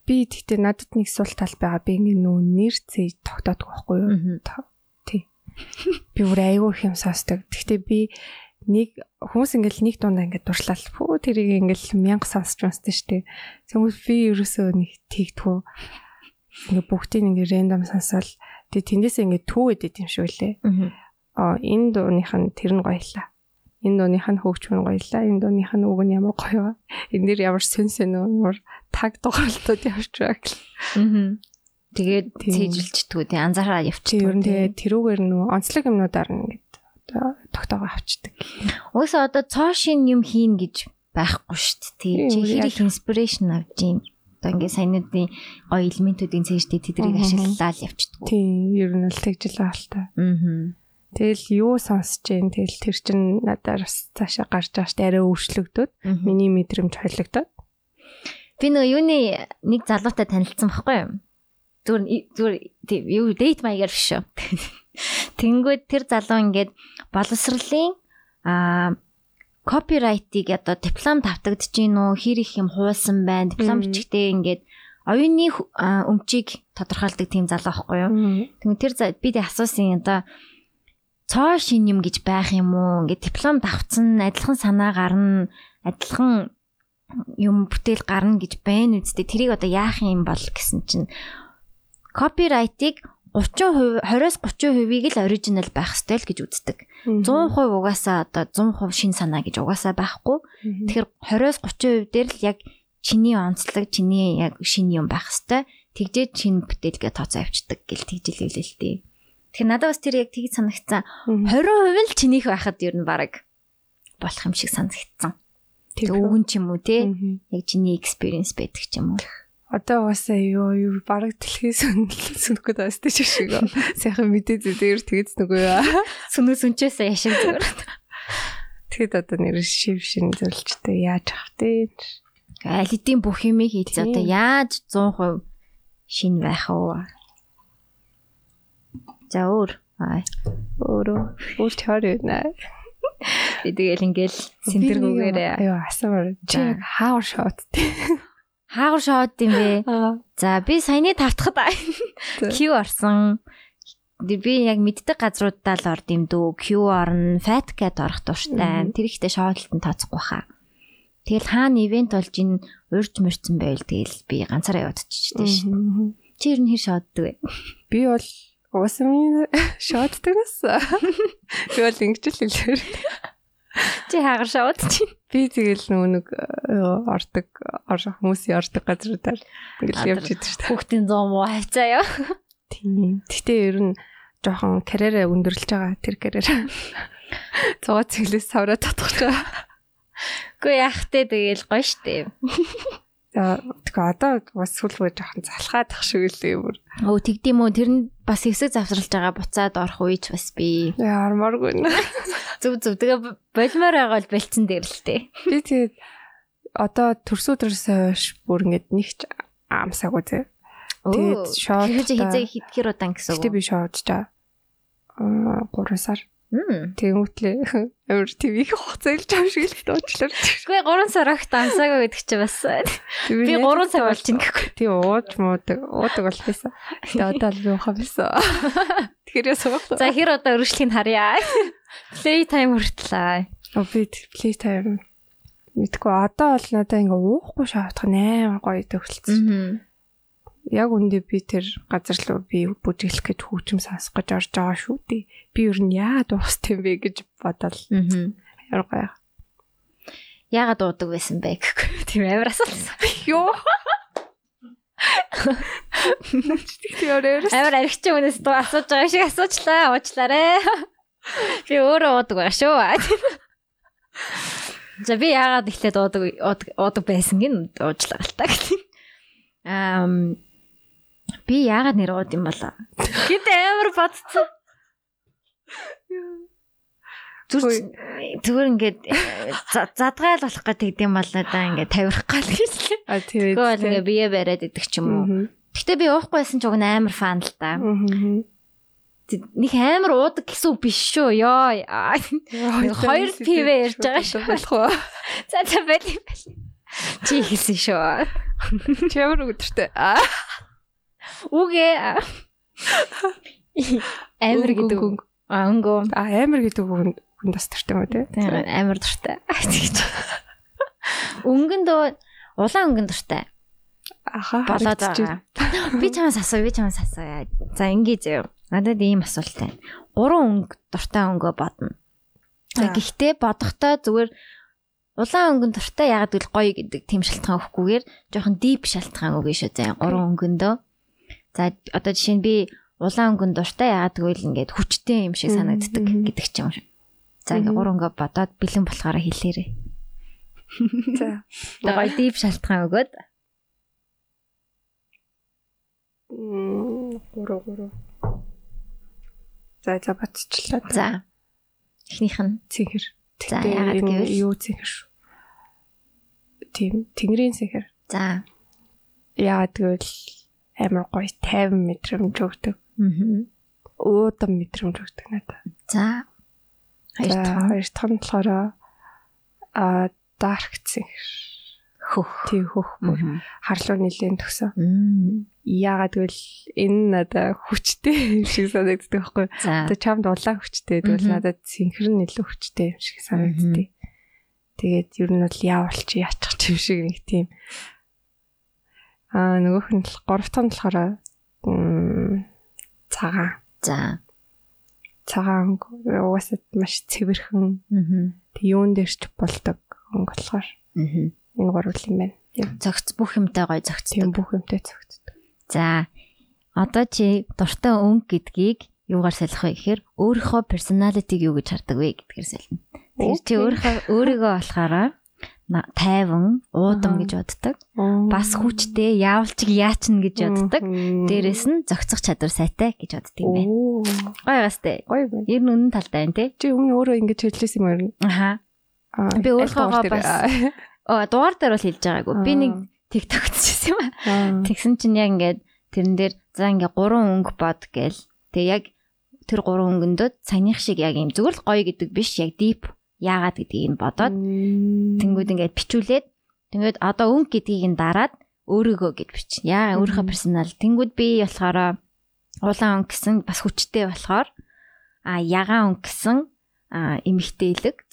B: би тэгтээ надад нэг сул тал байгаа. Би ингэ нөө нэр зээ тогтоодог байхгүй юу? Тий. Би бүр айгүй их юм сонсдог. Тэгтээ би нэг хүмүүс ингээл нэг дундаа ингээд дуршлал пүү тэрийг ингээл мянга сонсч шүү дээ. Тэгвэл би ерөөсөө нэг тэгтгүү. Ингээ бүгдийг ингээ рэндом сонсоод Тэгээ тэндээсээ ингээд түүгээд идэв юм шиг үлээ. Аа энэ дууных нь тэр нь гоёлаа. Энэ дууных нь хөгжмөн гоёлаа. Энэ дууных нь үг нь ямар гоё вэ? Энэ дэр ямар сэн сэн өөр таг дугаарлууд явж байгаа гэл.
A: Аа. Тэгээд цээжилчдгүү тий анзаараа явчих.
B: Ер нь тэгээ тэрүүгээр нөө онцлог юмнуудаар ингээд одоо тогтоогоо авчдаг.
A: Угсаа одоо цоошин юм хийн гэж байхгүй шүү дээ. Чи хэрэг инспирэшн авж юм одоо ингээд саяныдын гоё элементүүдийн цээжтэй тэдрийг ашиглалаа л явчихдаг.
B: Тийм, ер нь л тэгж л байгаа л та.
A: Аа.
B: Тэгэл юу сонсож जैन тэгэл тэр чин надаар бас цаашаа гарч байгаа штэ арай өөрчлөгдөд. Миний мэдрэмж холигдоод.
A: Би нөгөө юуны нэг залуутай танилцсан байхгүй юу? Зүгээр зүгээр тийм юу дейт маягаар биш шүү. Тэнгүүд тэр залуу ингээд боловсролын аа копирайтыг одоо диплом тавтагдж гин үү? Хэр их юм хуулсан байна? Диплом бичгтээ ингээд оюуны өмчийг тодорхойлдог тийм залуу байхгүй юу? Тэгвэл тэр би тэг асуусан одоо цоо шин юм гэж байх юм уу ингээд диплом давцсан адилхан санаа гарна адилхан юм бүтээл гарна гэж байна үсттэй тэрийг одоо яах юм бол гэсэн чинь копирайтыг 30% 20-с 30%ийг л оригинал байх ёстой л гэж үздэг. 100% угаасаа одоо 100% шин санаа гэж угаасаа байхгүй. Тэгэхээр 20-с 30% дээр л яг чиний онцлог, чиний яг шин юм байх ёстой. Тэгжээд шин бүтээлгээ тооцоо авчдаг гэл тэгжил хэлээ л тээ. Тэгэхээр надад бас тэр яг тгий санагцсан. 20% л чинийх байхад ер нь баг болох юм шиг санагдсан. Тэг өвгөн ч юм уу те. Яг чиний experience байдаг ч юм уу
B: одоо бас юу юу бараг дэлхийс сүнэхгүй таастай шиг шиг. Сайхан мэдээ зүгээр тэгэж нүгөө.
A: Сүнөө сүнчээсээ яшиг зүгээр.
B: Тэгэд одоо нэр шив шин зөвлөлттэй яаж авах вэ?
A: Алидийн бүх юмыг хийж одоо яаж 100% шин байх вэ? За өөр. Аа.
B: Өөрөө өөр чор юунаа.
A: Би тэгэл ингээл синдэргүүгээрээ.
B: Айоо асуур. Чи хаа шот тий
A: хаагур шоод юм бэ? За би саяны тавтахад Q орсон. Би яг мэддэг газруудаа л орд юм дөө. Q орно, Fat Cat орох тууштай. Тэр ихтэй шоолтон тооцохгүй хаа. Тэгэл хаана ивент болж ин урьж мөрцөн байл тэгэл би ганцаараа яваад чичтэй шин. Чи ер нь хэр шооддаг вэ?
B: Би бол уусмын шооддаг нас. Би бол ингэж л хэлээр.
A: Чи хаагар шавууд чи.
B: Би тэгэл нөгөө нэг ордог хүмүүсийн ордог газруудаар ингээл явж идэв шүү дээ.
A: Хүүхдийн 100 муу хайцаа яа.
B: Тийм. Гэтэ ер нь жоохон карьераа өндөрлөж байгаа тэр карьер. Цугаа цэглээс савраа татах гэж.
A: Гэхдээ яах те тэгэл гоё штэ.
B: За тэгээ одоо бас сүлгүй жоохон залхаад тах шиг л юм.
A: Өө тэгдэм үү тэр нь бас хэсэг завсралж байгаа буцаад орох үеч бас би.
B: Ярмааргүй нэ.
A: Зүг зүг тэгээ болмоор байгаа л бэлцэн дээр л тээ.
B: Би тэгээд одоо төрсөдрөөсөө хойш бүр ингэдэг нэг ч аамсаагүй тий. Тэгээд шоот.
A: Тэр хизээ хэр удаан гэсэн үг.
B: Гэтэ би шоодж та. Аа 3 сар. Тэнгүүтлээ амар ТV-ийг хуцаалж байгаа шиг л дуучлаа.
A: Гэхдээ 3 сар огт ансаагаа гэдэг чи бас. Би 3 цаг болж ин гэхгүй.
B: Тий ууж муудаг, уудаг бол байсан. Тэгээ одоо л би ухаа байсан. Тэгэхээр вэ?
A: За хэр одоо өргөжлөхийг харъя. Play time хүртлээ.
B: Оо би play time мэдгүй одоо бол надаа ингээ уухгүй шаардах нээр гоё төгөлцсөн яг үндэ би тэр газар руу би бүжиглэх гэж хүүчм сонсох гэж орж байгаа шүү дээ. Би ер нь яагаад уустай юм бэ гэж бодоол. Аа. Яргаа.
A: Яагаад уудаг байсан бэ гэхгүй. Тийм амар асуулсан.
B: Йоо.
A: Амар аригч хүнээс дуу асууж байгаа шиг асуучлаа. Уучлаарэ. Би өөрөө уудаг байгаа шүү. За би яагаад ихлээд уудаг уудаг байсан гин та гэх юм. Аа Би яагаад нэр ууд юм болоо? Гэт амар бодцсон. Зүр зүгээр ингээд задгаал болох гэж тэгдэм болоо да ингээд тавирах гал л.
B: А тийм.
A: Тэгвэл ингээд бие бариад идэх ч юм уу. Гэтэ би уухгүйсэн ч уг амар фан л да. Нэг амар уудаг гэсэн үг биш шүү. Йоо. Хоёр пив ярьж байгаа шүү.
B: Болох уу?
A: За за байл юм байл. Чи хэлсэн шүү.
B: Чи ямар өдөртэй? Аа.
A: Үгүй амар гэдэг үг. А өнгөө.
B: А амар гэдэг үг хүн бас дуртай юм?
A: Тийм амар дуртай. Өнгөн дөө улаан өнгөн дуртай.
B: Аха
A: болоод байгаа. Би чамаас асуу, би чамаас асуу. За ингээ зөө. Надад ийм асуулт байна. Гурван өнгө дуртай өнгөө бодно. Гэхдээ бодохдоо зүгээр улаан өнгөн дуртай ягаад гэвэл гоё гэдэг тийм шалтгаан өгөхгүйгээр жоохон deep шалтгаан өгнө шүү. За гурван өнгөндөө За одоо жишээ нь би улаан өнгөнд дуртай яагаад гэвэл ингээд хүчтэй юм шиг санагддаг гэдэг ч юм. За ингээд гур өнгө бодоод бэлэн болохоор хэлээрээ. За. Тэгээ дип шалтгаан өгөөд.
B: Мм гур гур. За за батчлаа.
A: За. Эхнийх нь
B: цэнхэр.
A: За, яагаад гэвэл?
B: юу цэнхэр шүү. Тийм тэнгэрийн цэнхэр.
A: за.
B: Яагаад гэвэл амар гоё 50 мэдрэмж өгдөг.
A: Аа.
B: Уудам мэдрэмж өгдөг надад.
A: За. Хоёр дахь
B: Хоёр дахь нь болохоор а dark цэнхэр.
A: хөх.
B: Тийм хөх бүр харлуу нилийн төгсөн. Яагаад гэвэл энэ надад хүчтэй юм шиг санагддаг байхгүй. Одоо чамд улаан хүчтэй тэгвэл надад нь илүү хүчтэй юм шиг санагддаг. Тэгээд ер нь бол яавал чи яачих юм шиг нэг тийм. Аа нөгөөх нь бол- гурав дахь нь болохоор цагаан.
A: За.
B: Цагаан угаасаа маш цэвэрхэн тэг юун дээр ч болдог өнгө болохоор
A: Аа.
B: энэ гурвал юм байна.
A: Зөгц бүх юмтай гоё
B: тийм бүх юмтай цогцдог.
A: За. Одоо чи дуртай өнгө гэдгийг юугаар солих вэ гэхээр өөрийнхөө personality-г юу гэж хардаг вэ гэдгээр солино. Тэгэхээр чи өөрийнхөө өөрийгөө болохоор тайван, уудам гэж боддог. Бас хүчтэй, яавалчиг яачна гэж боддог. Дээрээс нь зохицох чадвар сайтай гэж боддог юм байна. Гоё гастай.
B: Гоё байна.
A: Ер нь үнэн талтай байна те.
B: Чи өмнө өөрөө ингэж хэлжсэн юм байна.
A: Аха. Би
B: дээр-
A: бас- Оо дугаар дээр бол хэлж байгаагүй. Би нэг
B: Аа.
A: TikTok хийсэн юм аа. Тэгсэн чинь яг ингээд тэрэн дээр за ингээ гурван өнгө бод гээл. Тэгээ яг тэр гурван өнгөндөө саяных шиг яг юм зүгээр л гоё гэдэг биш яг deep яагаад гэдгийг нь бодоод тэнгууд ингээд бичүүлээд тэгээд одоо өнгө гэдгийг нь дараад өөрийгөө гэд бич. Яа өөрийнхөө персонал. Тэнгууд би болохоор улаан өнгө гэсэн бас хүчтэй болохоор а ягаан өнгө гэсэн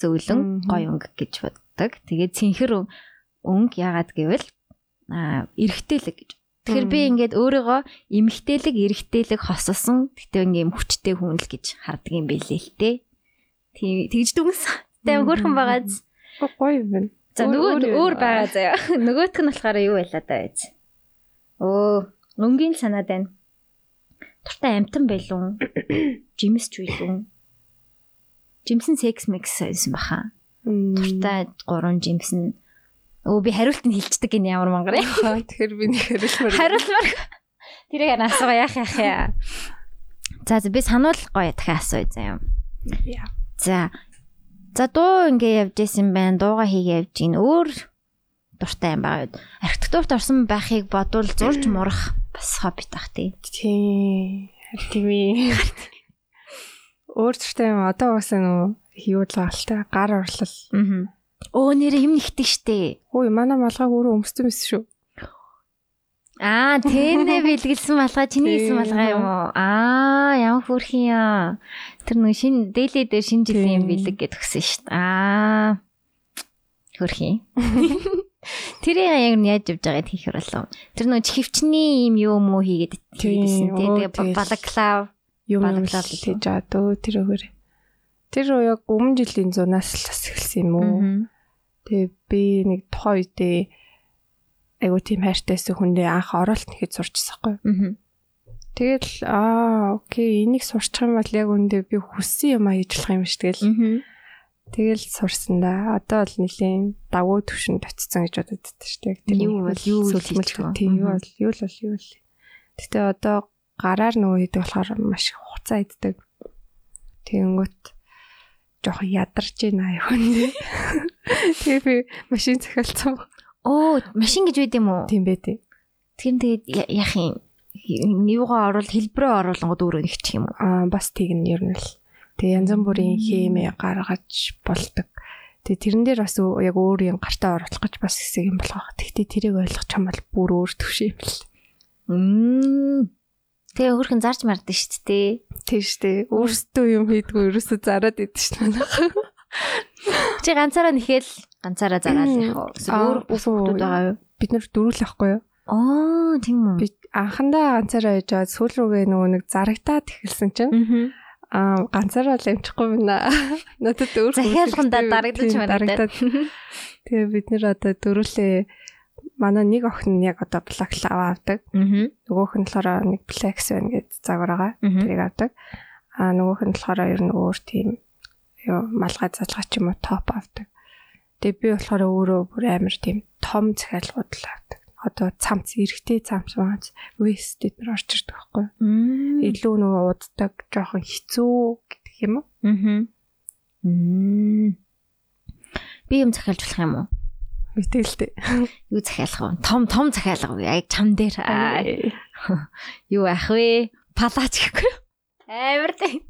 A: зөөлөн
B: Мгм.
A: гоё өнгө гэж боддог. Тэгээд цэнхэр өн- өнгө яагаад гэвэл а эргэтэлэг гэж. Тэгэхээр би ингээд өөрийгөө эмхтээлэг эргэтэлэг хосолсон гэтээ ингээм хүчтэй хүн л гэж хардаг юм билээ л дээ. Тэг тэгж дүнс. Тэ
B: Мгм.
A: хөрхөн байгаа зү.
B: гоё юм байна.
A: За нөгөө
B: өөр
A: байгаа заяа. Нөгөөх нь болохоор юу байлаа даа байж. Өө, өнгийн л санаад байна. Туртай амтан байлун. Жимс ч байлун. Жимсэн секс микс байсан баха. Туртай гурван жимс нь Өө би хариулт нь хэлцдэг гин ямар мангар.
B: Тэгэхээр би нэг хариулмаар.
A: Хариулмаар. Тэрийг асуугаа яах яах яа. За би сануул гоё дахиад асууя заяа.
B: Яа.
A: За. За дуу ингээ явж исэн байна. Дууга хийгээ явж гин. Өөр дуртай юм байгаа. Архитектурт орсон байхыг бодвол зурж мурах бас хоббит ах тий.
B: Тийм. Тийм. Өөр төртэй юм одоо уусаа нөө хийүүлгалтай гар орлол.
A: Аа. Оо нэрээ юм нэгдэг штэ.
B: Хөөе манай малгайг өөрөө өмссөн байсан шүү.
A: Аа, тэнэ бэлгэлсэн малгай чиний хийсэн
B: Тийм.
A: малгай юм уу? Аа, ямар хөөрхөн юм. Тэр нэг шин дээлээ дээр шинэ жилийн юм
B: Тийм.
A: бэлэг гэж өгсөн шүү дээ. Аа. Хөөрхөн. Тэрийг яг нь яаж явж байгааг хийх болов. Тэр нэг хөвчний юм юу муу хийгээд
B: Тийм,
A: хийдсэн тий.
B: оо,
A: Тэгээ балаклав.
B: Юм л хийж байгаа дөө тэр өгөр. Тэр яг өмнө жилийн зунаас л бас эхэлсэн юм уу? Тэгээ би нэг тухайн үедээ айгуу тийм хайртайсан хүндээ анх оролт нэхэд сурчсан хгүй.
A: Аа.
B: Тэгэл аа окей энийг сурчих юм бол яг үндэ би хүссэн юм а хийж болох юм ш тэгэл.
A: Аа.
B: Тэгэл сурсан да. Одоо бол нэлийн давуу төвшөнд очсон гэж бодод байдаг шүү дээ.
A: Юу бол юу байгаа.
B: тийм юу бол юу л бол юу л. Гэтэ одоо гараар нөгөө хийдэг болохоор маш их хугацаа иддэг. Тэгэнгүүт жоохон ядарч байна аа юу. Тэгээ би машин захиалцсан.
A: Оо, машин гэж байд юм уу?
B: Тийм бэ тий.
A: Тэр тэгээд яах юм? Юугаа оруул хэлбэрээ оруулангууд өөрөө нэгчих юм уу?
B: Аа бас тийг нь ер нь л. Тэгээ янз бүрийн хэмээ гаргаж болдог. Тэгээ тэрэн дээр бас яг өөрийн гартаа оруулах гэж бас хэсэг юм болох. Тэгтээ тэрийг ойлгох юм бол бүр өөр төвшин юм л.
A: Мм. Тэгээ хөрхэн зарж мардсан шүү дээ.
B: Тийм штэ. Өөрсдөө юм хийдгүү ерөөсөө зараад идэв штэ манайх.
A: Чи ганцаараа нэхэл ганцаараа зараад? Эсвэл
B: Аа,
A: өөр
B: үгүй.
A: хүмүүс байгаа юу?
B: Бид нэр дөрүүл ахгүй юу?
A: Аа, тийм үү.
B: Би анхандаа ганцаараа яж байгаа сүүл рүүгээ нөгөө нэг зарагтаад эхэлсэн чинь
A: Аа.
B: аа ганцаараа л амжихгүй байна. Надад өөр хүмүүс
A: Захиалгандаа
B: хэрэгтэй.
A: дарагдаж
B: Тийм,
A: марагдаад.
B: Тэгээ бид нэр одоо дөрүүлээ манай нэг охин нь яг одоо блаклав авдаг.
A: Аа.
B: Нөгөөх нь болохоор нэг Plex байна гэж загвар байгаа. Тэрийг авдаг. Аа нөгөөх нь болохоор ер нь өөр тийм ёо малгай залгаа ч юм уу топ авдаг. Тэгээ би болохоор өөрөө бүр амар тийм том захиалгууд л авдаг. одоо цамц эрэгтэй цамц маац вест эднэр орж ирдэг байхгүй.
A: Мм.
B: Илүү нөгөө уддаг жоохон хэцүү гэдэг юм уу?
A: Мм. Би юм захиалж болох юм уу?
B: Мэтгэлтэй.
A: Юу захиалах вэ? Том том захиалга уу? Яг чам дээр. Аа, Юу ах вэ? Палач гэхгүй. юу? Амар дээ.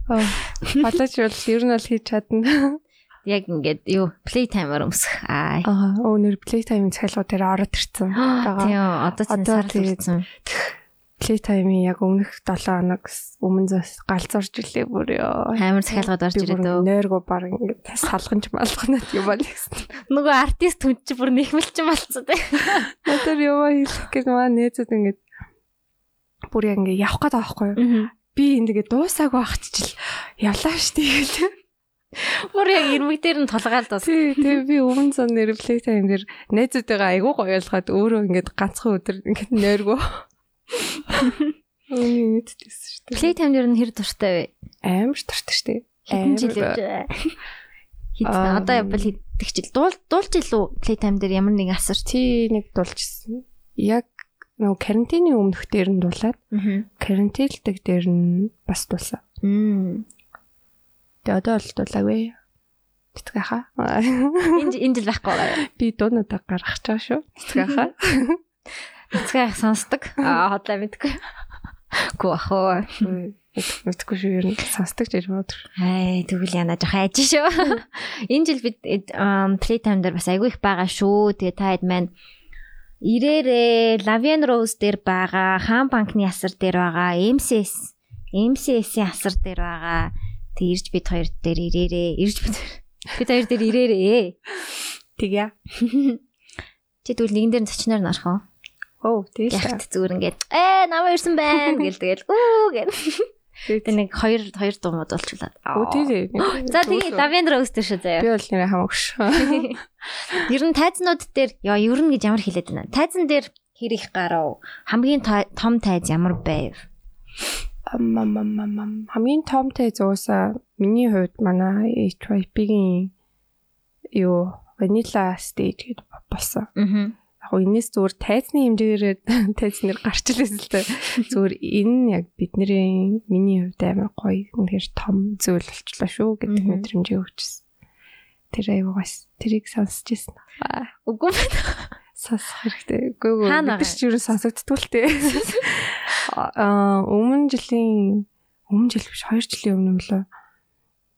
B: Балаж бол ер нь бол хийж чадна.
A: Яг ингээд юу playtime-аар өмсөх. Аа.
B: Өнөр playtime цахилгууд дээр ороод ирсэн.
A: Тийм одоо ч сар
B: тэгээд-
A: ирсэн.
B: Playtime-ийн яг өмнөх 7 хоног өмнө зас галзуурж илээ бүр ёо.
A: Амар захиалгад орж ирээд өө.
B: Нойрго баг ингээд салганч малганаад юм байна гэсэн.
A: Нөгөө артист хүн чи бүр нэхмэлчин болцсон тий.
B: Надад яваа хэлэх гэж маа нээзэд ингээд бүр яг ингээд явах гээд байгаа байхгүй юу? Би энэ тэгээ дуусаагүй ах чичил явлаа штий гэл.
A: Бүр яг ирмэг дээр нь тулгаалд бас.
B: Тий, тэгээ би өмнө сон нэр playtime дээр нээзүүдтэйгээ айгүй гоё ялгаад өөрөө ингээд ганцхан өдөр ингээд нойрго. Үний мэддэгсэн шүү дээ.
A: Playtime дээр нь хэр дуртай вэ?
B: Амар туртай шүү дээ.
A: Хэдэн жил
B: Амар
A: явж
B: Аа,
A: одоо явбал хэдэх жил дуул дуулж илүү Playtime дээр ямар нэг асар.
B: Тий нэг дулжсэн. Яг нөгөө карантины өмнөх дээр нь дулаад
A: Аа.
B: карантинлдаг дээр нь бас дулсан. Тэгээ одоо бол дулаагүй. Тэтгэхаа.
A: Жи- энэ жил байхгүй байгаа.
B: Би дуунуудаа гаргах чаа шүү. Тэтгэхаа.
A: Цэцгээ сонсдог. Аа хотлоо мэдгүй. Гүү ах уу.
B: Мэдгүй шүү ер нь сонсдог юм уу.
A: Хай тэгвэл яна жоох айж шүү. Энэ жил бид эм, Playtime дээр бас айгүй их байгаа шүү. Тэгээ та хэд маань ирээрээ Lavian Rose дээр байгаа, Хаан банкны асар дээр байгаа, MCS, MCS-ийн асар дээр байгаа. Тэг ирж бид хоёр дээр ирээрээ. Ирж бид бид хоёр дээр ирээрээ.
B: Тэгээ.
A: Чи тэгвэл нэгэн дээр нь зочноор нь орох уу?
B: Оо тэгээ.
A: Ягт зүгээр ингээд ээ намаа ирсэн байна гэл тэгэл үү гэл. Тэг нэг хоёр хоёр дуумууд болчихлаа.
B: Оо тэгээ.
A: За тэгээ Rose дээр шүү заяа.
B: Би бол нэрээ хамаагүй шүү.
A: Ер нь тайзнууд дээр яа ер нь гэж ямар хэлээд байна. Тайзан дээр хэр их гарав? Хамгийн том тайз ямар байв?
B: Хамгийн томтой зуусаа миний хувьд манай HYP-гийн юу vanilla stage гэдэг болсон.
A: Аа.
B: Яг гоо энэс зүгээр тайзны хэмжээгээр тайзнэр гарч илээс л дээ. Зүгээр энэ нь яг бидний миний хувьд амар гоё үнэхээр том зүйл болчлаа шүү гэдэг мэдрэмжээ өгчсэн. Тэр аюугаас тэрийг сонсч ирсэн.
A: Үгүй байна.
B: Сонсох хэрэгтэй. Үгүй.
A: Хаана
B: Бид ч юу сонсогдтгүй л тээ. Аа өмнө жилийн өмнө жил биш 2 жилийн өмнө мөлөө.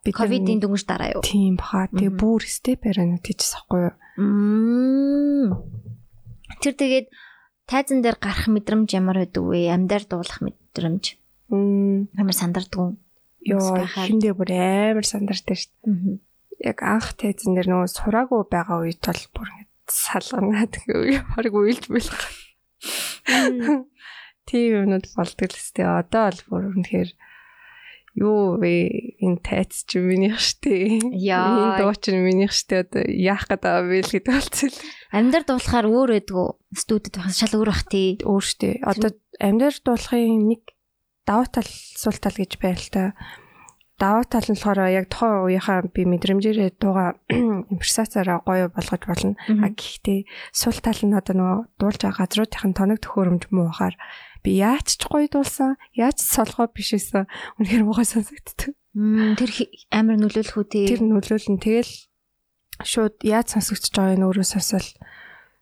B: Бид
A: Ковидын дөнгөж дараа юу?
B: тийм баха. Тэгээ бүр степ хийчихсэн байхгүй юу?
A: Мм. Тэр тэгээд тайзан дээр гарах мэдрэмж ямар байдаг вэ? Амьдаар дуулах мэдрэмж.
B: Мм
A: Амар сандардаг. Байхаар.
B: ихэндээ бүр амар сандартай шүү дээ. Яг анх тайзан дээр нөгөө сураагүй байгаа үед бол бүр ингэ салганаад баг уйлж болох. Тийм юмнууд болдог л өстэй. Одоо бол бүр үнэхээр юу вэ? Энэ тайц чи минийх штэ. Энэ дуу чи минийх штэ. Одоо яах гээд байгаа вэ л гэдэг болчихсон.
A: Амьдаар дуулахаар өөр байдгүй. Студид байх шал өөр бах тий.
B: Өөр штэ. Одоо амьдаар дуулахын нэг давуу тал сул тал гэж байна л та. Давуу тал нь болохоор яг тухайн үеийнхаа би мэдрэмжээрээ дууга импровизацаараа гоё болгож болно. А гэхдээ сул тал нь одоо нөгөө дуулж байгаа газруудын тоног төхөөрөмж муу бахаар би яаж ч гоё дуулсан, яаж ч солгоо биш байсан. Үнэхээр муухай сонсогддог.
A: Тэр амар нөлөөлөх үү тий.
B: Тэр нөлөөлн тэгэл шууд яаж сонсогдож байгааг нь өөрөө сонсол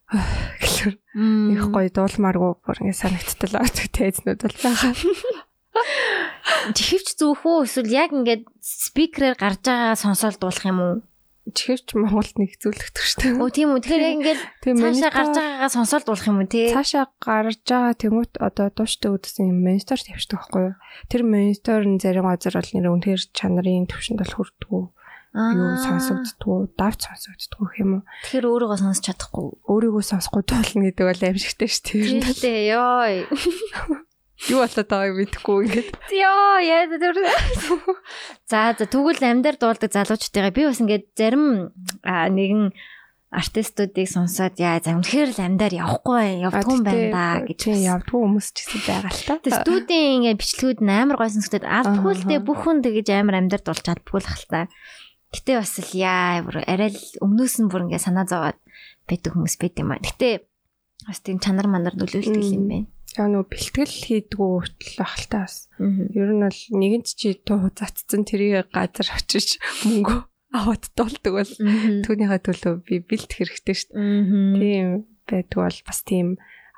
B: гэхэлэр
A: Мм.
B: их гоё дуулмааргүй бүр ингэ санагдтал байгаа тэйзнүүд бол байгаа.
A: Чихвч зүүх үү эсвэл яг ингээд спикерээр гарч байгаа сонсоод дуулах юм уу?
B: Чихвч Монголд нэг зүйлэгдэх
A: Өө
B: дээ.
A: тийм үү. Тэгэхээр яг ингээд
B: Тэгээ
A: цаашаа гарч байгаагаа сонсоод дуулах юм уу тий?
B: цаашаа гарч байгаа тэнгуут одоо дууштай үдсэн юм монитор тавьчихдаг байхгүй юу? Тэр монитор нь зарим газар бол нэр үнэхээр чанарын төвшөнд бол хүрдэггүй. Юу сонсогддгүү, давч сонсогддгүү гэх юм уу?
A: Тэгэхээр өөрийгөө сонсч чадахгүй.
B: Өөрийгөө сонсохгүй туулна гэдэг бол аимшигтай шүү дээ.
A: Тийштэй ёо.
B: Юу болоод байгааг мэдэхгүй ингээд.
A: Ёо яа тэр. За за тэгвэл амьдар дуулдаг залуучдыгаа би бас ингээд зарим нэгэн артистуудыг сонсоод яа за үнэхээр л амьдар явахгүй явдгүй юм байна да гэж.
B: явдгүй хүмүүс ч гэсэн байгаа л та.
A: Тэгээ студийн ингээ бичлэгүүд амар гой сонсогдод алдгүй л дээ бүх хүн тэгэж амар амьдар дуулж чаддгүй л та. Гэтэ бас л яа бүр арай л өмнөөс нь бүр ингээ санаа зовоод байдаг хүмүүс байт юм аа. Гэтэ Бас тийм чанар манар нөлөөлдөг юм байна.
B: Яг нөгөө бэлтгэл хийдгүү хүртэл ах л та бас. Ер нь бол нэгэнт чи туу цацсан тэрийг газар очиж мөнгө аваад дуулдаг бол түүнийхээ төлөө би бэлт хэрэгтэй шүү дээ. Тийм байдаг бол бас тийм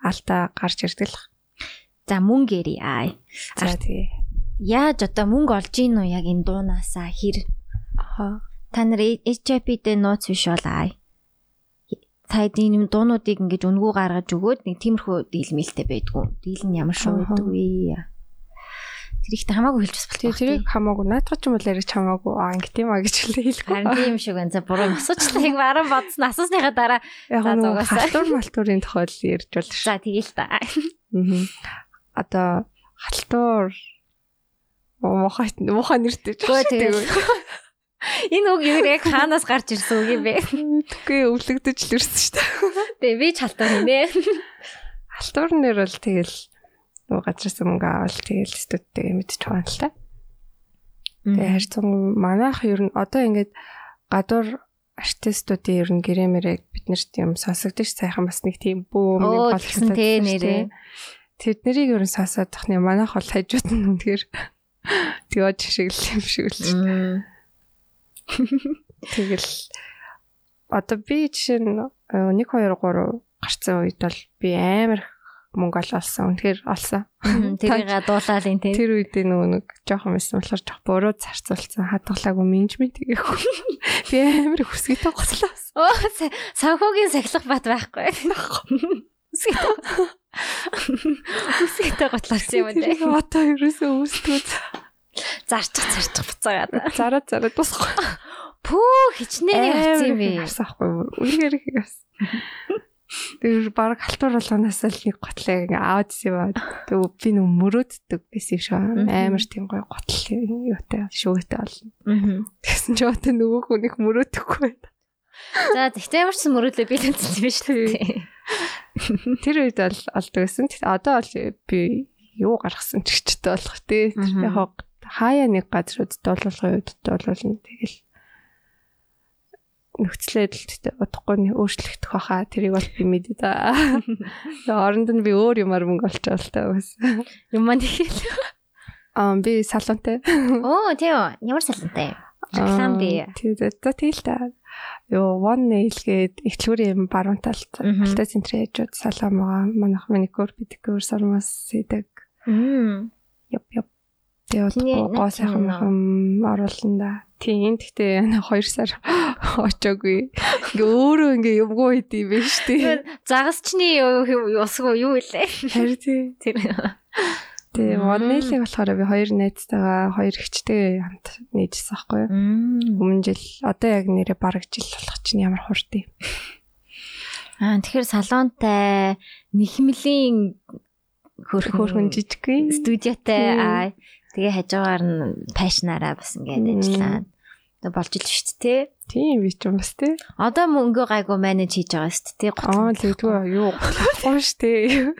B: алдаа гарч ирдэг л.
A: За мөнгө ярий.
B: За тий.
A: Яаж одоо мөнгө олж ийн үү яг энэ дуунаасаа хэр?
B: Аха.
A: Та нар HIP-д нууц биш бол аа цаад ийм дуунуудыг ингэж үнгүү гаргаж өгөөд нэг тиймэрхүү дийлмэлтэй байдгүй. Дийл нь ямар шүү байдаг вэ? Тэр ихтэй хамаагүй хэлж бас
B: болтой. Тэрийг хамаагүй наадах ч юм бол ярих хамаагүй аа ингэ тийм а гэж хэлэх.
A: Харин тийм шиг байна. За буруу асуучлаа. Баран бодсон асуусныхаа дараа
B: за зугасаа. Халтур малтурын тухай л ярьж
A: шүү. За тэгээл та. Аа.
B: Одоо халтур мохайт мохай нэртэй ч.
A: Энэ үг юу яг хаанаас гарч ирсэн үг юм бэ?
B: Үгүй өвлөгдөж л ирсэн шүү дээ.
A: Тэгээ би ч халтур хийнэ.
B: Халтур нэр бол тэгэл нөгөө газраас мөнгө авал тэгэл студтэйгээ мэдчих байгаа л та. Тэгээ харьцан манайх ер нь одоо ингээд гадуур артистуудын ер нь гэрэмэрэг бид нарт юм сонсогдож сайхан бас нэг тийм бөөм
A: нэг болсон тий нэрээ.
B: Тэднийг ер нь сонсоод тахны манайх бол хажууд нь үнэхээр тэгэж шиг л юм шиг л. Тэгэл одоо би жишээ нь 1 2 3 гарцсан үед бол би амар мөнгө олсон. Үнэхээр олсон.
A: Тэрийг дуулаад ин тий.
B: Тэр үед нөгөө нэг жоохон байсан болохоор жоох буруу зарцуулсан. Хадгалаагүй менежмент хийгээгүй. Би амар хүсгийтэй гоцлоо.
A: Оо санхүүгийн сахилах бат байхгүй. Хүсгийтэй. Хүсгийтэй готлоорсон юм
B: даа. Одоо ерөөсөө үүсдгүй.
A: Зарчих зарчих буцаагаад.
B: Зараад зараад босхгүй.
A: Пүү хичнээн явц юм бэ.
B: Асахгүй. Үнэхээр хийгээс. Тэр баг халтур болгоноос л нэг готлыг аваад ирсэн ба. Тэг би нү мөрөөддөг байсан шүү. Амар тийм гой готл юутай шүүгтэй болно. Тэгсэн ч одоо нөгөө хүнийг мөрөөдөхгүй байна.
A: За тэгтээ ямар ч мөрөөдлөө би л үзсэн биш үү.
B: Тэр үед бол олдог гэсэн. Одоо бол би юу гаргасан ч гэжтэй болох тий. Яг хаяа нэг газрууд дуулуулгын үед дуулуулна. Тэгэл нөхцөл байдалд бодохгүй нь өөрчлөгдөх баха тэрийг бол би мэдээ да. Оронд нь би өөр юмар мөнгө та бас.
A: Юм маань тэгэл.
B: Аа би салонтай.
A: Оо тийм ямар салонтай? Реклам дээ.
B: Тийм за тэгэл та. Йоо one nail гээд ихлүүрийн баруун талд алтай центрийн хажууд салон байгаа. Манайх маникюр, педикюр, сармас хийдэг.
A: Мм.
B: Яп яп. Тэгээ гоо сайхан юм оруулна да. Тийм. Гэхдээ 2 сар очоогүй. Ингээ өөрөө ингээ юмгүй юм биш тий.
A: Загасчны усгүй юу илээ.
B: Харин тий. Тэр. Тэгээ Монелиг болохоор би хоёр найзтайгаа хоёр ихчтэй хамт нээжсэн байхгүй юу? Өмнө жил одоо яг нэрээ бараг жил болох чинь ямар хурд юм.
A: Аа тэгэхээр салонтай нэхмлийн
B: хөрхөн жижиггүй
A: студиотой аа Тэгээ хажуугаар нь пашнараа бас ингээд ажиллаад тэг болж ил шүү дээ.
B: Тийм би ч юм бас тий.
A: Одоо мөнгө гайгүй менеж хийж байгаа шүү дээ.
B: Аа тэгдэггүй юу готлахгүй шүү дээ.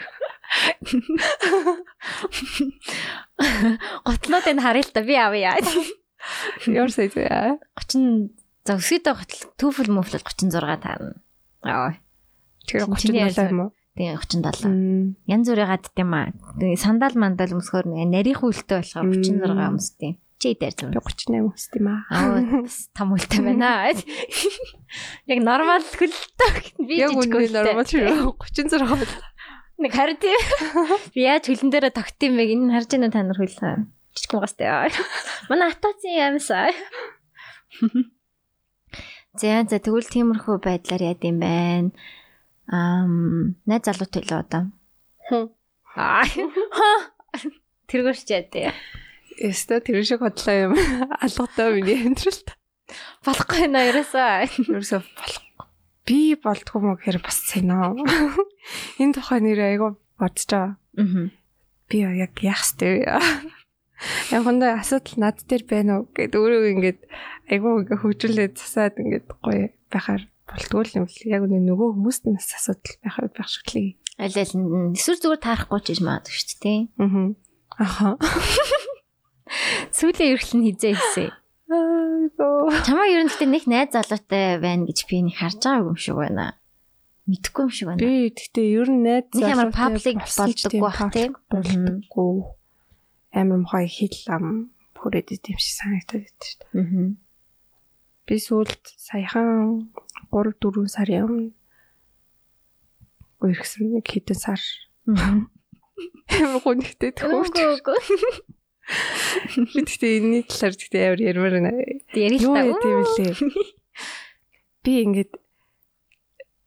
A: Готлоод энэ харъя л та би авъя.
B: Ямар сайд вэ?
A: 30 за өсгийдээ готл түүфэл мөфлөл 36 таарна. Аа.
B: Тэр 37 юм уу?
A: Тэгээ 37. Янз бүрийн гад тийм аа. Сандал мандал өмсгөр нарийн хүлтэй болохоор 36 өмсдөг. Чи дээр зөв.
B: 38 өмсд юм аа.
A: Аа том үлтэй байна. Яг нормал хөлтэй.
B: Би жижиг хөлтэй. Нормал шүү. 36 байна.
A: Нэг харин тийм. Би яаж хөлн дээрээ тогт юм бэ? Энэ харж байна та нар хөл. Жижиг угастай. Манай атацын ямсаа. За за тэгвэл тиймэрхүү байдлаар яд юм байна. Ам найз залуутай л одоо. Аа. Тэргүүрч ядээ.
B: Яста тэр шиг бодлоо юм. Алгатай миний амьдралд.
A: Болохгүй нэ ерөөсөө.
B: Ерөөсөө болохгүй. Би болдгоо мө гэхээр бас сайн аа. Энэ тухай нэр айгу бодож байгаа.
A: Аа.
B: Би яг яах вэ? Яг хондоо асуудал над дээр байна уу гэд өөрөө ингээд ингээ хөгжүүлээд засаад ингээд гоё байхаар болтгоо юм л яг үнэ нөгөө хүмүүст нас асуудал байх байх шиг лээ.
A: Аль аль эсвэл зүгээр таарахгүй ч гэж магадгүй шүү дээ.
B: Аа. Аха.
A: Сүүлийн эрхлэн хизээ хэлсэн.
B: Аа.
A: Чамаа ер нь гэхдээ нэг найз залуутай байна гэж би нэг харж байгаа юм шиг байна. Мэдхгүй юм шиг байна.
B: Би гэхдээ ер нь найз
A: Нэг
B: залуутай болсон ч
A: болдоггүй бах тийм.
B: болдоггүй. Амар мохой хил ам хүрээд идэм шиг санагдаад байт шүү дээ.
A: Аа.
B: Би сүүлд саяхан 3 4 сарын өмнө үерхсэн нэг хэдэн сар амар гонхтэй Би гэхдээ энэний талаар гэхдээ амар ярмаар байна.
A: Ярих
B: Юу тийм лээ. Би ингээд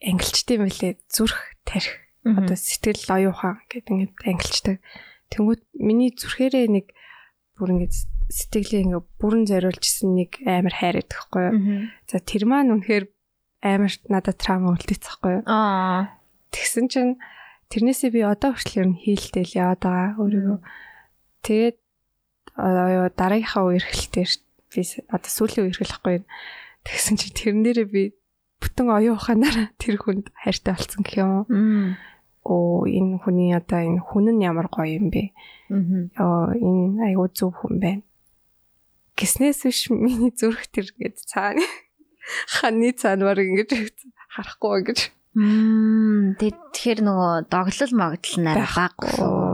B: ангилчтай юм лээ. Зүрх тарих. Одоо сэтгэл оюухан гэдэг ингээд ангилчдаг. Тэнгүүд миний зүрхээрээ нэг бүр ингээд сэтгэлээ ингээд бүрэн зориулжсэн нэг амар хайраад гэхгүй юу. За тэр маань үнэхээр амар надад траума үлдээчихгүй юу.
A: Аа.
B: Тэгсэн чинь тэрнээсээ би одоо хүртэл ер нь хийлтэл яваад байгаа өөрийгөө. Тэгээд одоо дараагийнхаа үерхэлтээр би одоо сүүлийн үерхэлэхгүй юм. Тэгсэн чинь тэрнээрээ би бүтэн оюун ухаанаараа тэр хүнд хайртай болсон гэх юм уу. Оо энэ хүний одоо энэ хүн нь ямар гоё юм бэ? Оо энэ айгуу зөв хүн байна. Гиснээс биш миний зүрх тэр гээд цаана ханы цаанаар ингэж харахгүй гэж.
A: Мм. Тэг- Тэгэхээр нөгөө доглол моглол
B: Байхгүй.
A: баггүй.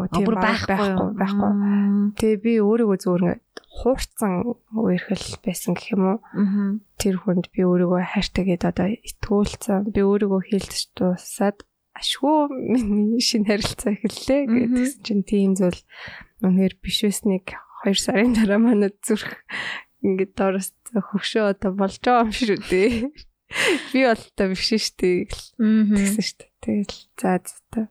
B: Тийм,
A: байхгүй
B: байхгүй. Тэгээ би өөрийгөө ингээд хуурцсан үерхэл байсан гэх юм уу? Тэр хүнд би өөрийгөө хайртай гэдээ одоо итгүүлсэн. Би өөрийгөө хийлдэж дуусаад ашгүй миний шинэ харилцаа эхэллээ гэдгсэн чинь тийм зүйл үнээр биш байсныг 2 сарын дараа манай зүрх ингээд доороос хөвшөө одоо болж байгаа юм шүү дээ. Би бол та биш шүү дээ гэсэн шүү дээ. Тэгэл за за та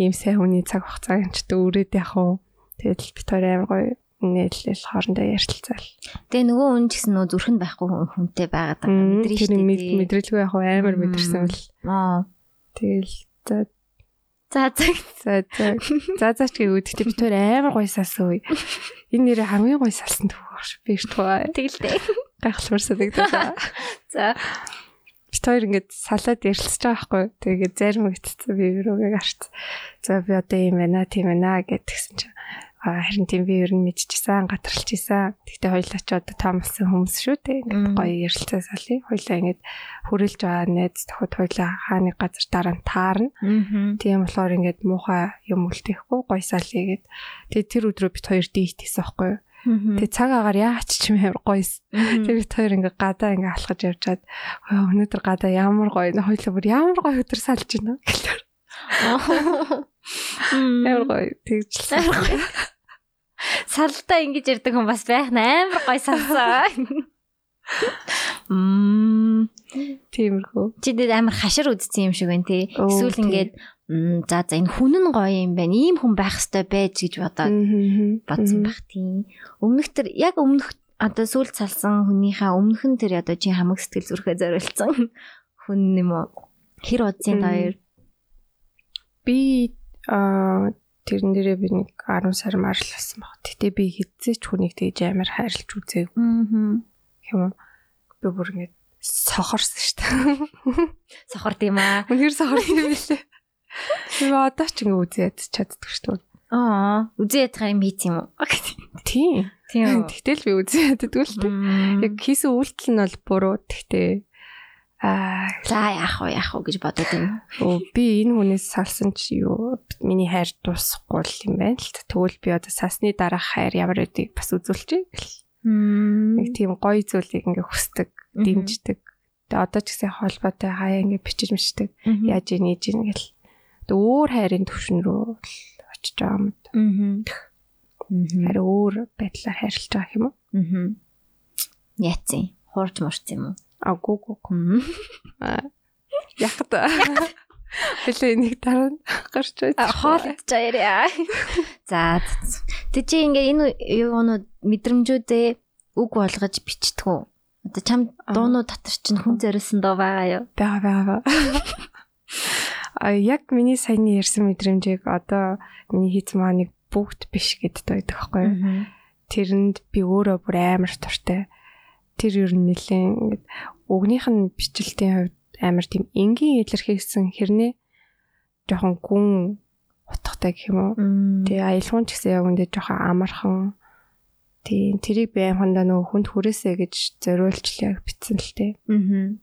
B: ийм сайн хүний цаг хугацааг энэ ч дөрөөд явах уу. Тэгэл би тэр амар гоё нээлэл хоорондоо ярилцаал.
A: Тэгээ нөгөө хүн ч гэсэн нөгөө зүрхэнд байхгүй хүн- хүнтэй байгаад байгаа мэдрээ шүү дээ.
B: мэдрэлгүй яг амар мэдэрсэн бол
A: Аа.
B: тэгэл за
A: За за.
B: за за за за ч гэвэл гэхдээ би тэр амар гоё салсан үе. Энэ нэрээ хамгийн гоё салсан төгөөш би ч тгаа
A: Тэгэлтэй.
B: гайхалмар санагдаад.
A: За.
B: Би тэр ингээд салаад ярилцж байгаа байхгүй. Тэгээд зарим гэтсэн би рүүгээ гарц. За би одоо юм байна, тийм байна гэдгсэн чинь харин тийм би ер нь мэдчихсэн, гатарч исэн. Гэхдээ хоёлаа ч одоо таамсан хүмүүс шүү дээ. Ингээд гоё ярилцаа салъя. Хоёлаа ингээд хүрэлж байгаа найз тохиод хоёлаа хааны газар дараа нь таарна. Тийм болохоор ингээд муухай юм үлдээхгүй гоё салъя гэд. Тэгээд тэр өдрөө бит хоёр дийт хийсэн байхгүй юу.
A: Мгм.
B: Тэгээд цаг агаар яач ч юм гоёс. Тэр бит хоёр ингээ гадаа ингээ алхаж явжгаад "Ой, өнөөдөр гадаа ямар гоё нэ хоёлаа бүр ямар гоё өдөр салж байна. амар гоё тэгжлээ.
A: Салдаа ингэж ярддаг хүн бас байх нь амар гоё салсан. Мм.
B: Тиймэрхүү.
A: Чи дээд амар хашир үзсэн юм шиг байна тий. Эсвэл
B: тий.
A: ингээд «Мм, за за энэ хүн нь гоё юм байна. Ийм хүн байх ёстой байж гэж бодоод бодсон байх тийм. Өмнөх төр яг өмнөх одоо сүүл салсан хүнийхээ өмнөх нь тэр одоо чи хамаг сэтгэл зүрхээ зориулсан хүн юм уу? Хэр удсын
B: Мм.
A: та хоёр?
B: Би аа тэрэн дээрээ би нэг 10 сар марласан баг. Гэтэ би хэзээ ч хүнийг тэгж амар хайрлаж үзээгүй
A: Аа.
B: юм. Би бүр ингэ сохорсон шүү дээ.
A: Сохор тийм аа.
B: Үнээр сохорсон юм билээ. Би одоо ч ингэ үзээд чаддаг шүү дээ.
A: Аа, үзээ ятгаар юм хийц юм уу?
B: Тийм.
A: Тийм.
B: Тэгтэл би үзээд яддаг л дээ. Яг хийсэн үйлдэл нь бол буруу. Тэгтээ аа
A: За яах вэ яах вэ гэж бодоод юм.
B: Өө би энэ хүнээс салсан чи юу миний хайр дуусахгүй юм байна л та. Тэгвэл би одоо сасны дараах хайр ямар байдгийг бас үзүүлчихье. Нэг тийм гоё зүйлийг ингээ хүсдэг, дэмждэг. Тэгээ одоо ч гэсэн холбоотой хаяа ингээ бичиж мичдэг. Яаж ийн ийж ийн гэл. Тэгээ өөр хайрын төвшин рүү очиж байгаа юм.
A: Мгм.
B: Харин өөр байдлаар хайрлаж байгаа юм уу?
A: Мгм. Яцсан. Хуурч мурц юм уу?
B: Агуу гоо.
A: Мгм.
B: Яг та. Хэлээ нэг дараа гарч байж.
A: Хоол идэж яриа. За. Тэг чи ингээ энэ юунууд мэдрэмжүүдээ үг болгож бичдэг үү? Одоо чам дуунууд татар чинь хүн зориулсан доо байгаа юу?
B: байгаа байгаа. А яг миний саяны ярьсан мэдрэмжийг одоо миний хийц маа нэг бүгд биш гэддэг байдаг байхгүй юу? Тэрэнд би өөрөө бүр амар туртай. Тэр ер нь нэлээд ингээд өгнийх нь бичлэлтийн хувьд амар тийм энгийн илэрхийлсэн хэрнээ жоохон гүн утгатай гэх юм уу? Тэгээ аялгуун ч гэсэн яг үндэ жоохон амархан тийм тэрийг би амхандаа нөгөө хүнд хүрээсэ гэж зориулж л яг битсэн л тээ.
A: Мгм.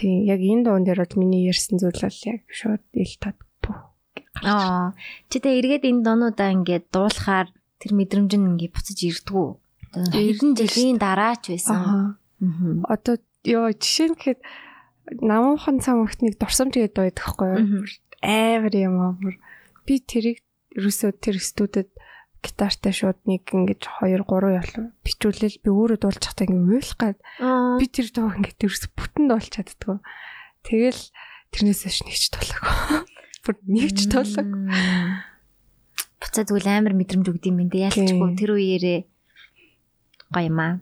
B: Тийм яг энэ дуун дээр бол миний ярьсан зүйл бол яг шууд ил тод
A: Аа. Чи тэ эргээд энэ доонуудаа ингээд дуулахаар тэр мэдрэмж нь ингээд буцаж ирдгүү. Хэдэн жилийн дараа ч байсан.
B: Одоо ёо жишээ нь гэхэд намуухан цам өгтнийг дурсамж гэдэг байдаг хгүй юу? Амар юм аа. Би тэрийг ерөөсөө тэр студид гитартай шууд нэг ингэж 2 3 ял бичүүлэл би өөрөө дуулж чадах ингэ уйлах гад. Би тэр дуу ингэ тэрс бүтэн дуулж чаддгүй тэгэл тэрнээс ш нэгч тулаагүй бүр нэгч тулаг.
A: Буцаа тэгвэл амар мэдрэмж өгд юм бэ яалчгүй тэр үеэрээ гоё юм аа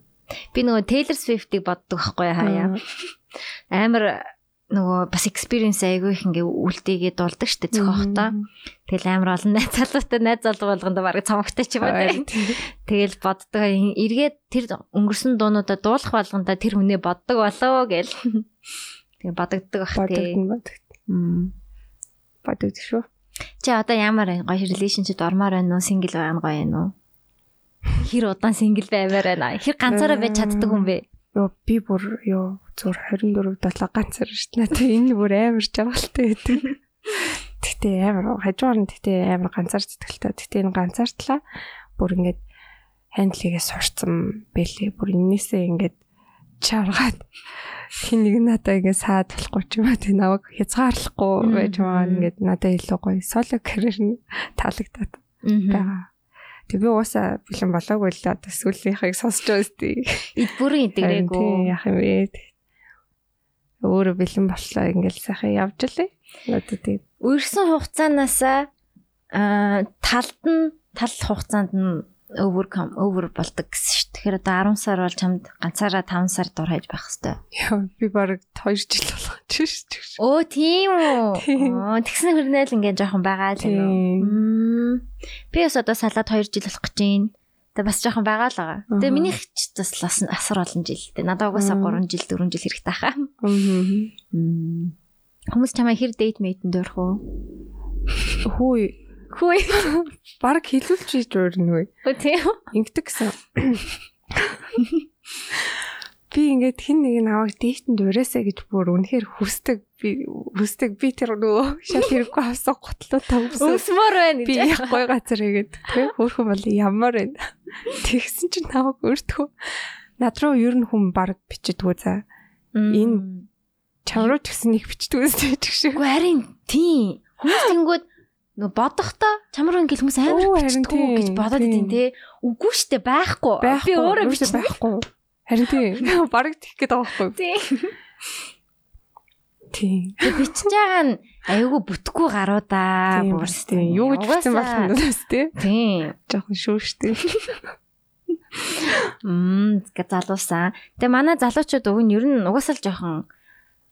A: би нөгөө Taylor Swift-ийг боддог байхгүй хаяа амар нөгөө бас experience айгүй их ингээ үлдээгээ дуулдаг штэ зөхөхтөө. Тэгэл амар олон найз залуутай найз залуу болгондоо барыг цомогтой ч юм уу. Тэгэл боддог эргээд тэр өнгөрсөн дуунуудаа дуулах болгондоо тэр хүнээ боддог болоо гэл. Тэгээ бодогддог бах тий.
B: Бодогддог шүү.
A: Чи одоо ямар гоё relationship ормоор байна уу? Single байгаа нь гоё юм уу? Хэр удаан single баймаар байна? Хэр ганцаараа байж чаддаг хүн бэ?
B: Йоо би бүр ёо зур 24 7 ганцаар шүү дээ. Энэ бүр амар жагалтай гэдэг. Тэгтээ амар хажуугаар нь тэгтээ амар ганцаар сэтгэлтэй. Тэгтээ энэ ганцаартлаа бүр ингээд хандлыгээ сурцсан бэлээ. Бүр энээсээ ингээд чаргаад хин нэг надаа ингээд саад болохгүй ч юм аа тэг наваг хязгаарлахгүй байж байгаа ингээд надаа илүү гоё соло карьер нь таалагдаад байгаа. Тэг би уусаа бэлэн болоогүй л одоо сүүлийнхийг сонсч сте.
A: Эд бүрийн идэгрээгүй.
B: Яах юм бэ? Өөрөө бэлэн боллоо ингээл сайхан явж лээ. Одоо тэг.
A: Үрсэн хугацаанаас аа талд нь тал хугацаанд нь overcome over болдог гэсэн. Тэгэхээр одоо 10 сар бол чамд ганцаараа 5 сар дур хайж байх хэвээр.
B: Яа би баг 2 жил болгож шүү.
A: Оо тийм үү. Оо тэгсэн хөрнөөл ингээд жоохон байгаа л юм. Би бас одоо салаад 2 жил болох гэж байна. Тэгээ бас жоохон байгаа л байгаа. Тэгээ минийх ч бас асар олон жил. Тэгээ надад угаасаа 3 жил 4 жил хэрэгтэй хаа. Хүмүүс чамаа хэр дейт мэйтэн дөрөх үү?
B: Хүй
A: Хүй.
B: Бараг хилүүлж ийж өрнө үү?
A: Өө тийм.
B: Ингэдэг гэсэн. Би ингээд хин нэг нь аваад дээтэнд ураасаа гэж бүр үнэхээр хүсдэг. Би хүсдэг. Би тэр нөгөө шал хэрэггүй авсан готлоо тавсан.
A: Өсмөр байна гэж.
B: Би яг гой газар игээд тэг өөрхөн бол ямар байна. Тэгсэн чинь таваг өртгөө. Над руу ер нь хүн баг бичдэггүй за. Энэ чам руу ч гэсэн нэг бичдэггүй гэж шиг.
A: Үгүй харин тийм. Хүмүүс тэнгүүд нөгөө бодохдоо чамруу ингээл хүмүүс амар харинтгүй гэж бодоод идэв те. Үгүй штэ байхгүй.
B: Би өөрөө биш байхгүй. Харин тийм. Бараг тих гээд байгаа байхгүй.
A: Тийм.
B: Тийм.
A: Бичиж байгаа нь айгүй бүтггүй гаруу да.
B: Бүрс тийм. Юу гэж бичсэн болох юм дээс тийм.
A: Тийм.
B: Жохон шүүштэй.
A: Мм, гэ залуусан. Тэгээ манай залуучууд уг нь ер нь угаасаа л жоохон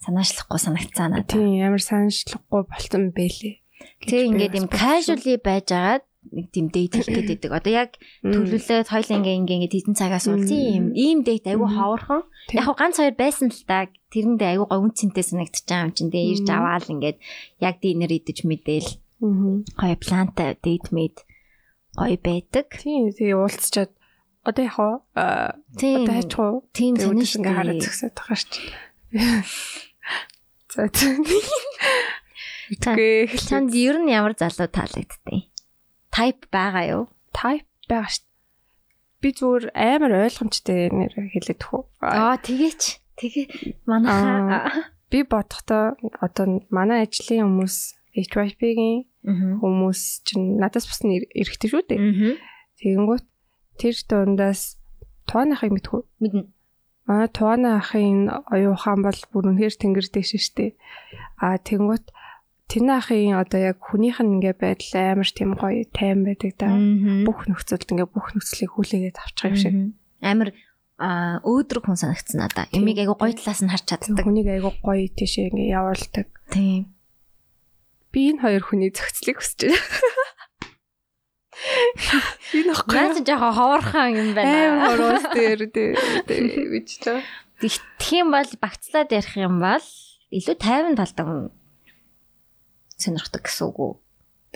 A: санаачлахгүй санагцсан надад.
B: Тийм, ямар санаачлахгүй болтон бэлээ.
A: Тэг ингээд юм casually байж агаад нэг тийм дейт хийх гэдэг. Одоо яг төлөвлөлөөд хоёул ингээ ингээ ингээ хэдэн цагаас уулзсан юм. Ийм дейт айгүй ховорхон. Яг ганц хоёр байсан л та тэрэндээ айгүй говь үнцэнтэй санагдчихаа юм чинь тэгээ ирж аваал ингээд яг дийнер идэж мэдээл. Гоё плантай дейт мэд гоё байдаг.
B: Тийм тэгээ уулзчаад одоо яг аа одоо хайчих уу?
A: Тийм сониш
B: ингээ хараад зөксөд байгаа шүү дээ. За
A: Үгүй. Чанд ер нь ямар залуу таалагдтыг? Type байгаа юу?
B: Type байгаа шүү. Би зүгээр амар ойлгомжтой нэр хэлээд тхүү.
A: Аа тэгээч. Тэгээ манайхаа
B: би бодохдоо одоо манай ажлын хүмүүс HYP-гийн хүмүүс чинь надаас бас эргэтэй шүү дээ. Тэгэнгүүт тэр дундаас тооныхыг мэдхүү.
A: Мэднэ.
B: Аа тооны ахын оюухан бол бүр үнэхээр тэнгэр дэш штэ. Аа тэнгүүт Тэн ахын одоо яг хүнийх нь ингээ байдал амар тийм гоё тайм байдаг да. Бүх нөхцөлд ингээ бүх нөхцөлийг хүлээгээд авчих юм шиг.
A: Амар а өөдрөг хүн санагдсан надаа. Эмиг айгу гоё талаас нь харж чаддаг.
B: Хүнийг айгу гоё тийшээ ингээ явуулдаг.
A: Тийм.
B: Би энэ хоёр хүний зохицлыг хүсэж байна. Энэ
A: ахгүй. Наач жоохон ховорхон юм байна.
B: Амар хороос дээр дээ. Бич та.
A: Тэгэх юм бол багцлаад ярих юм бол илүү тайван талтай сонирхдаг гэсэн үг үү?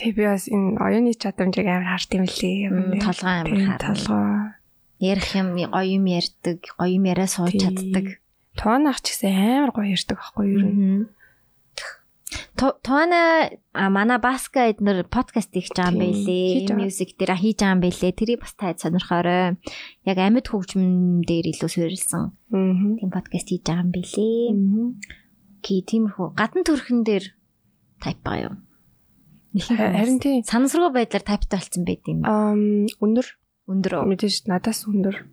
B: Тэг би бас энэ оюуны чадамжийг амар хард юм лээ.
A: Толгой амар харна.
B: Толгой.
A: Ярих юм гоё юм ярьдаг, гоё юм яриа сууж чаддаг.
B: Туанах ч гэсэн амар гоё ярьдаг байхгүй юу?
A: Туана мана баска эднэр подкаст хийж байгаа юм байлээ. Music дээр хийж байгаа юм байлээ. Тэрийг бас таад сонирхоорой. Яг амьд хөгжмөн дээр илүү суурилсан. Тийм подкаст хийж байгаа юм байлээ. Ки тиймэрхүү гадна төрхөн дээр тайп байгаа юм.
B: Харин тийм
A: санамсаргүй байдлаар тайптай болсон байд юм.
B: Аа өндөр
A: өндөр
B: мэдээж надаас өндөр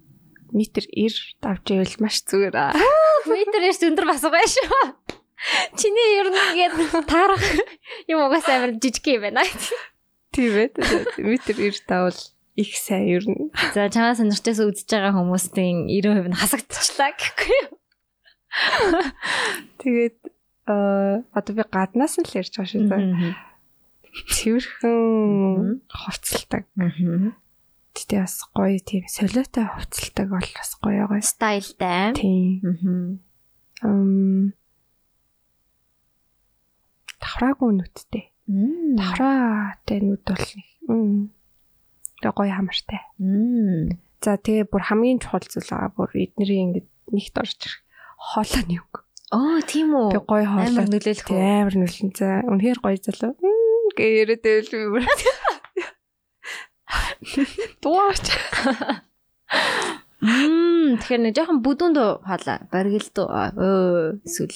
B: метр 90 давж ивэл маш зүгээр аа.
A: Метр 90 өндөр бас байгаа шүү. Чиний ер нь ингээд таарах юм угаас амар жижиг юм байна.
B: Тийм ээ. Метр 90 давал их сайн ер нь.
A: За чамаа сонирхчээс үзэж байгаа хүмүүсийн 90% нь хасагдчихлаа гэхгүй юу?
B: Тэгээд одоо би гаднаас нь л ярьж байгаа шүү дээ. Цэвэрхэн хувцалдаг. Тэгтээ бас гоё тийм солиотой хувцалдаг бол бас гоё гоё
A: стайлтай.
B: Тийм. Ам давхраагүй нүдтэй. Давхраатай нүд бол нэг гоё хамартай. За тэгээ бүр хамгийн чухал зүйл байгаа бүр эднэрийн ингээд нэгт орж ирэх хоолойны үг.
A: Оо тийм үү.
B: Тэг гоё хоолой.
A: Амар нөлөөлөх үү?
B: Амар нөлөөлн. За үнэхээр гоё залуу. Гэ яриад байвал би. Дуурч.
A: Мм тэгэхээр нэг жоохон бүдүүнд хоолой. Барилд өө эсвэл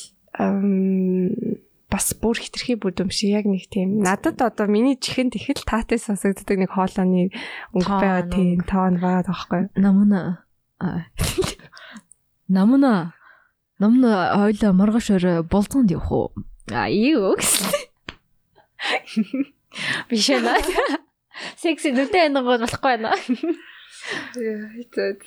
B: бас бүр хитрхи бүдүм шиг яг нэг тийм надад одоо миний чихэнд их л таатай сонсогддог нэг хоолойны өнгө байгаа тийм тоон байгаа тоххой.
A: Намна. Намна. Намна ойло маргаш өрө болцоонд явах уу? А юу гэсэн. Биш ээ. Секси нүдэ энгод болохгүй байна.
B: Яа, хэцүү.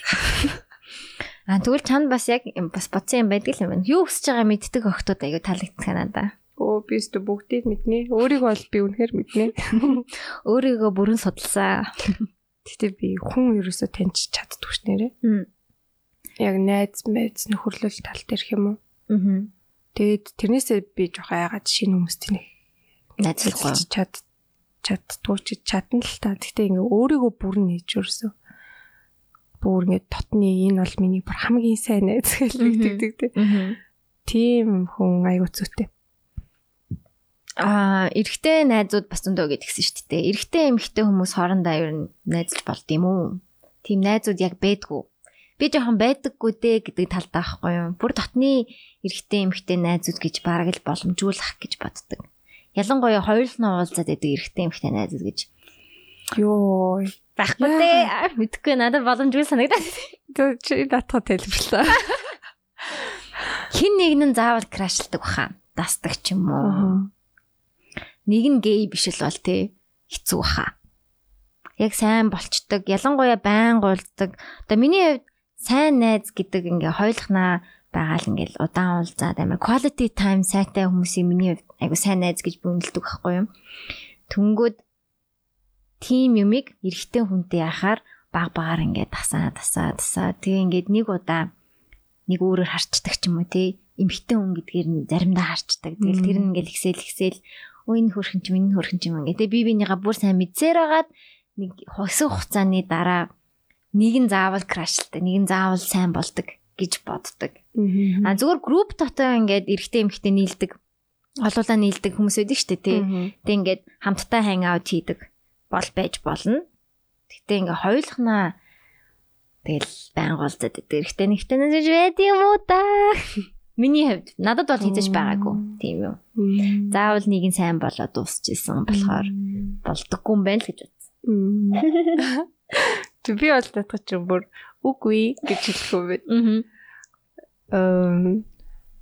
A: А тэгвэл чанд бас яг бас бодсон юм байдаг юм байна. Юу өсөж байгаа мэддэг охтууд аягүй таалагддаг надаа.
B: Өө би өстө бүгдийг мэднэ. Өөрийгөө бол би үнэхээр мэднэ.
A: Өөрийгөө бүрэн судалсан.
B: Гэтэ би хүн ерөөсө таньж чаддгүй ш нэрэ. Яг найз мэз нөхөрлөл тал дээр хэм үү. Аа. Тэгээд тэрнээсээ би жоох айгаад шинэ хүмүүст нэг
A: найзлахгүй
B: чад чаддгүй ч чадна л та. Гэтэ ингээ өөрийгөө бүрэн нээж ерөөсө бүр ингээ тотны энэ бол миний бүр хамгийн сайн найз гэж мэддэг тий. Тийм хүн айгуу зүйтэй
A: а эрэгтэй найзууд бас зөндөө гэдгсэн шүү дээ. Эрэгтэй эмэгтэй хүмүүс хоорондоо ер нь найзлж болд юм уу? Тим найзууд яг байдгүй. Би жоохон байдаггүй дээ гэдэг талдаа байхгүй юу? Бүр дотны эрэгтэй эмэгтэй найзууд гэж бараг л боломжуулах гэж боддог. Ялангуяа хоёулнаа уулзаад байдаг эрэгтэй эмэгтэй найзууд гэж.
B: Йоо,
A: байхгүй дээ. Мэдхгүй надад боломжгүй санагдаад.
B: Чи батхаа тайлбарлаа.
A: Хин нэг нь заавал крашлдаг баха. Дасдаг ч юм уу нэг нь гей биш л бол тий хэцүү баха. Яг сайн болчдөг. Ялангуяа байн гуйлддаг. Одоо миний хувьд сайн найз гэдэг ингээ хойлохнаа байгаа л ингээл удаан уулзаад амар quality time сайтай хүмүүсийн миний айгу сайн найз гэж бүнэлдэг байхгүй юу. Түнгүүд тим юмыг эрэгтэй хүнтэй яхаар баг багаар ингээд тасаа тасаа тасаа тэгээ ингээд нэг удаа нэг өөрөөр харчдаг ч юм уу тий эмхтэн хүн гэдгээр нь заримдаа харчдаг. Тэгэл тэр нь ингээл ихсэл ихсэл өө энэ хөрхөн ч минь хөрхөн ч юм ингээ. Тэгээ би бинийгаа бүр сайн мэдсээр агаад нэг хөсөө хугацааны дараа нэг нь заавал крашлтай, нэг нь заавал сайн болдог гэж боддог. А зүгээр групп дотоо ингээд эрэгтэй эмэгтэй нийлдэг олуулаа нийлдэг хүмүүс байдаг шүү дээ тий. Тэг ингээд хамтдаа хайн аут хийдэг бол байж болно. Гэтэ ингээ хоёулахнаа тэгэл байнга уулзаад байдаг. Эрэгтэй нэгтэй нэг байд юм уу та? Миний хувьд надад бол хийж байгаагүй. Тийм юу. Заавал нэг нь сайн болоод дуусчихсан болохоор болдоггүй юм байна л гэж бодсон.
B: Тэг би бол татах чинь бүр үгүй гэж хэлэхгүй бэ. Аа.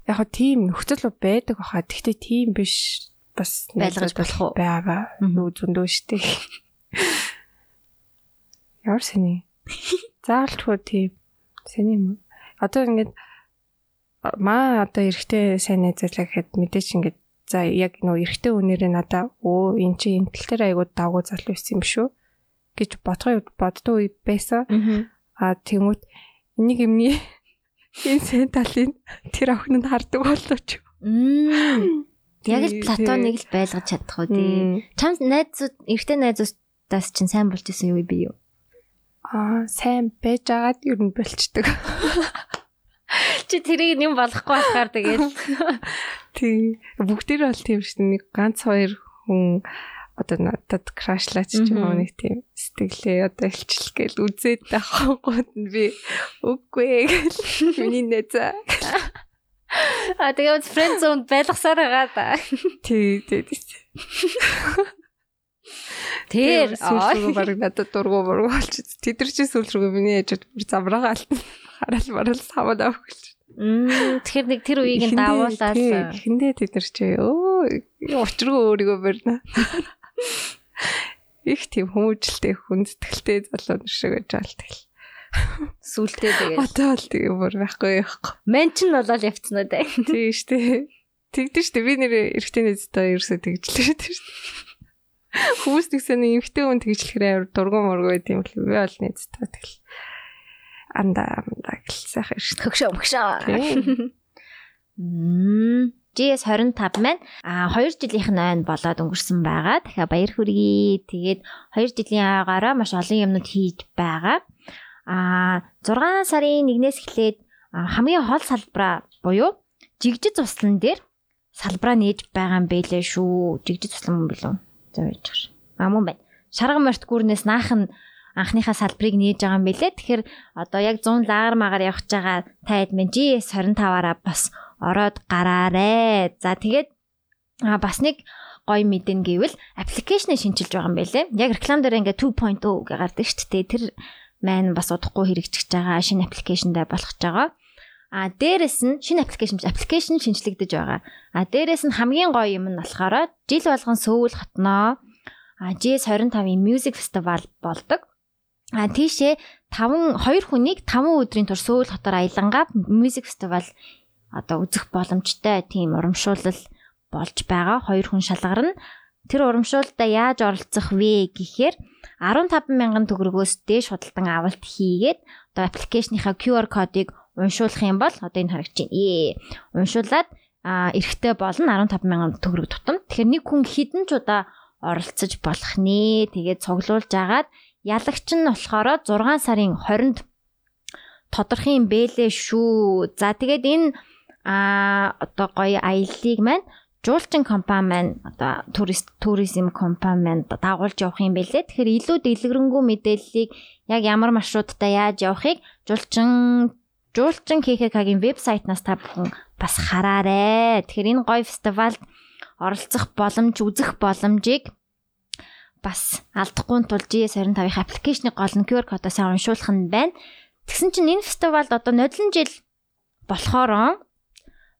B: Яг хоо тийм нөхцөл байдаг баха. Тэгтээ тийм биш бас
A: байлгаж болох уу?
B: Бага. Юу зөндөө штэ. Ямар сэний. Заавалчгүй тийм. Сэний юм. Одоо ингээд маа одоо эрэгтэй сайн найзлаа гэхэд мэдээч ингээд за яг нөө эрэгтэй үнээрээ надаа өө эн чи энэ тал дээр айгуу давгүй залуу байсан юм шүү гэж бодгоо боддоо үе байсан. Аа тэнгүүт энийг юмний энэ сайн талын тэр охин нь хардаг болоо ч.
A: Яг л платоныг л байлгаж чадах уу тий. Чам найзууд эрэгтэй найзуудаас чинь сайн болж исэн юу би юу?
B: Аа сайн байж агаад ер нь болчдөг.
A: чи тэрийг юм болохгүй болохоор тэгээд
B: тий бүгдээр бол тийм шүү дээ нэг ганц хоёр хүн одоо надад крашлаач ч юм уу нэг тийм сэтгэлээ одоо илчлэх гээл үзээд тахангууд нь би үгүй гэл миний нэзэ
A: А тэгээд friend zone байлгасаар байгаа да.
B: Тий, тий.
A: Тэр
B: сүүлрүү баг надад дургу бургу болчих. Тэд нар чи сүүлрүү миний ээжэд бүр замраагаа алт. Хараал марал саваад авахулж.
A: Мм тэгэхээр нэг тэр үеийг нь давуулаад
B: хэндээ тэд нар чи өө учиргүй өөрийгөө барина. Их тийм хүмүүжлтэй хүн сэтгэлтэй залуу шиг байгаа л тэгэл.
A: Сүултээ тэгээд.
B: Одоо л тэгээ бүр байхгүй яахгүй.
A: Меншин болол явцсан те.
B: Тийм штэ. Тэгдэж штэ би нэр эргэтэй нэзтэй ерөөсөө тэгжлээ штэ. Хүмүүс тэгсэн нэг эмхтэй хүн тэгжлэхээр дургуун мургуй тийм л би бол нэзтэй тэгэл. Анда анда гэл сайхан штэ.
A: Хөгшөө мөгшөө. Мм. GS 25 маань а 2 жилийнх нь айн болоод өнгөрсөн байгаа. Тэгэхээр баяр хүргэе. Тэгээд 2 жилийн агаараа маш олон юмнууд хийж байгаа а 6 сарын 1-ээс эхлээд хамгийн хол салбараа буюу жигжид туслан дээр салбараа нээж байгаа юм бэлээ шүү. Жигжид туслан мөн билүү? За байж байгаа. А мөн байна. Шарга морт гүрнээс наахан анхныхаа салбарыг нээж байгаа юм бэлээ. Тэгэхээр одоо яг 100 лагар магаар явах байгаа та админ GS 25-аараа бас ороод гараарэ. За тэгээд а бас нэг гоё мэдэн гэвэл аппликейшнийг шинчилж байгаа юм байлээ. Яг реклам дээр ингээ 2.0 гэж гардаг шүү дээ. Тэр маань бас удахгүй хэрэгжиж байгаа шинэ аппликейшндээ болгож байгаа. А дээрэс нь шинэ аппликейшн аппликейшн шинжлэгдэж байгаа. А дээрэс нь хамгийн гоё юм нь болохоор жил болгон Сөүл хотноо GS25-ийн Music Festival болдог. А тийшээ 5 2 хүнийг 5 өдрийн турш Сөүл хотоор аялангаа Music Festival одоо үзэх боломжтой тийм урамшуулал болж байгаа. Хоёр хүн шалгарна. Тэр урамшуулалтаа яаж оролцох вэ гэхээр 15 мянган төгрөгөөс дээш худалдан авалт хийгээд одоо аппликейшныхаа QR кодыг уншуулах юм бол одоо энэ харагч байна. Ээ. Уншуулад а эрэхтэй болно 15 мянган төгрөг тутам. Тэгэхээр нэг хүн хідэн ч удаа оролцож болох нэ. Тэгээд цуглуулж агаад ялагч нь болохоор 6 сарын 20-нд тодорхой юм бэлээ шүү. За тэгээд энэ а одоо гоё аяллыг маань жуулчин компани маань одоо турист туризм компани маань дагуулж явах юм бэлээ. Тэгэхээр илүү дэлгэрэнгүй мэдээллийг яг ямар маршруттай яаж явахыг жуулчин жуулчин КХК-гийн вебсайтнаас та бүхэн бас хараарэ. Тэгэхээр энэ гоё фестивалд оролцох боломж, үзэх боломжийг бас алдахгүй тул GS25-ийн аппликейшнийг гол нь QR кодоос уншуулах нь байна. Тэгсэн чинь энэ фестивалд одоо нодлон жил болохоор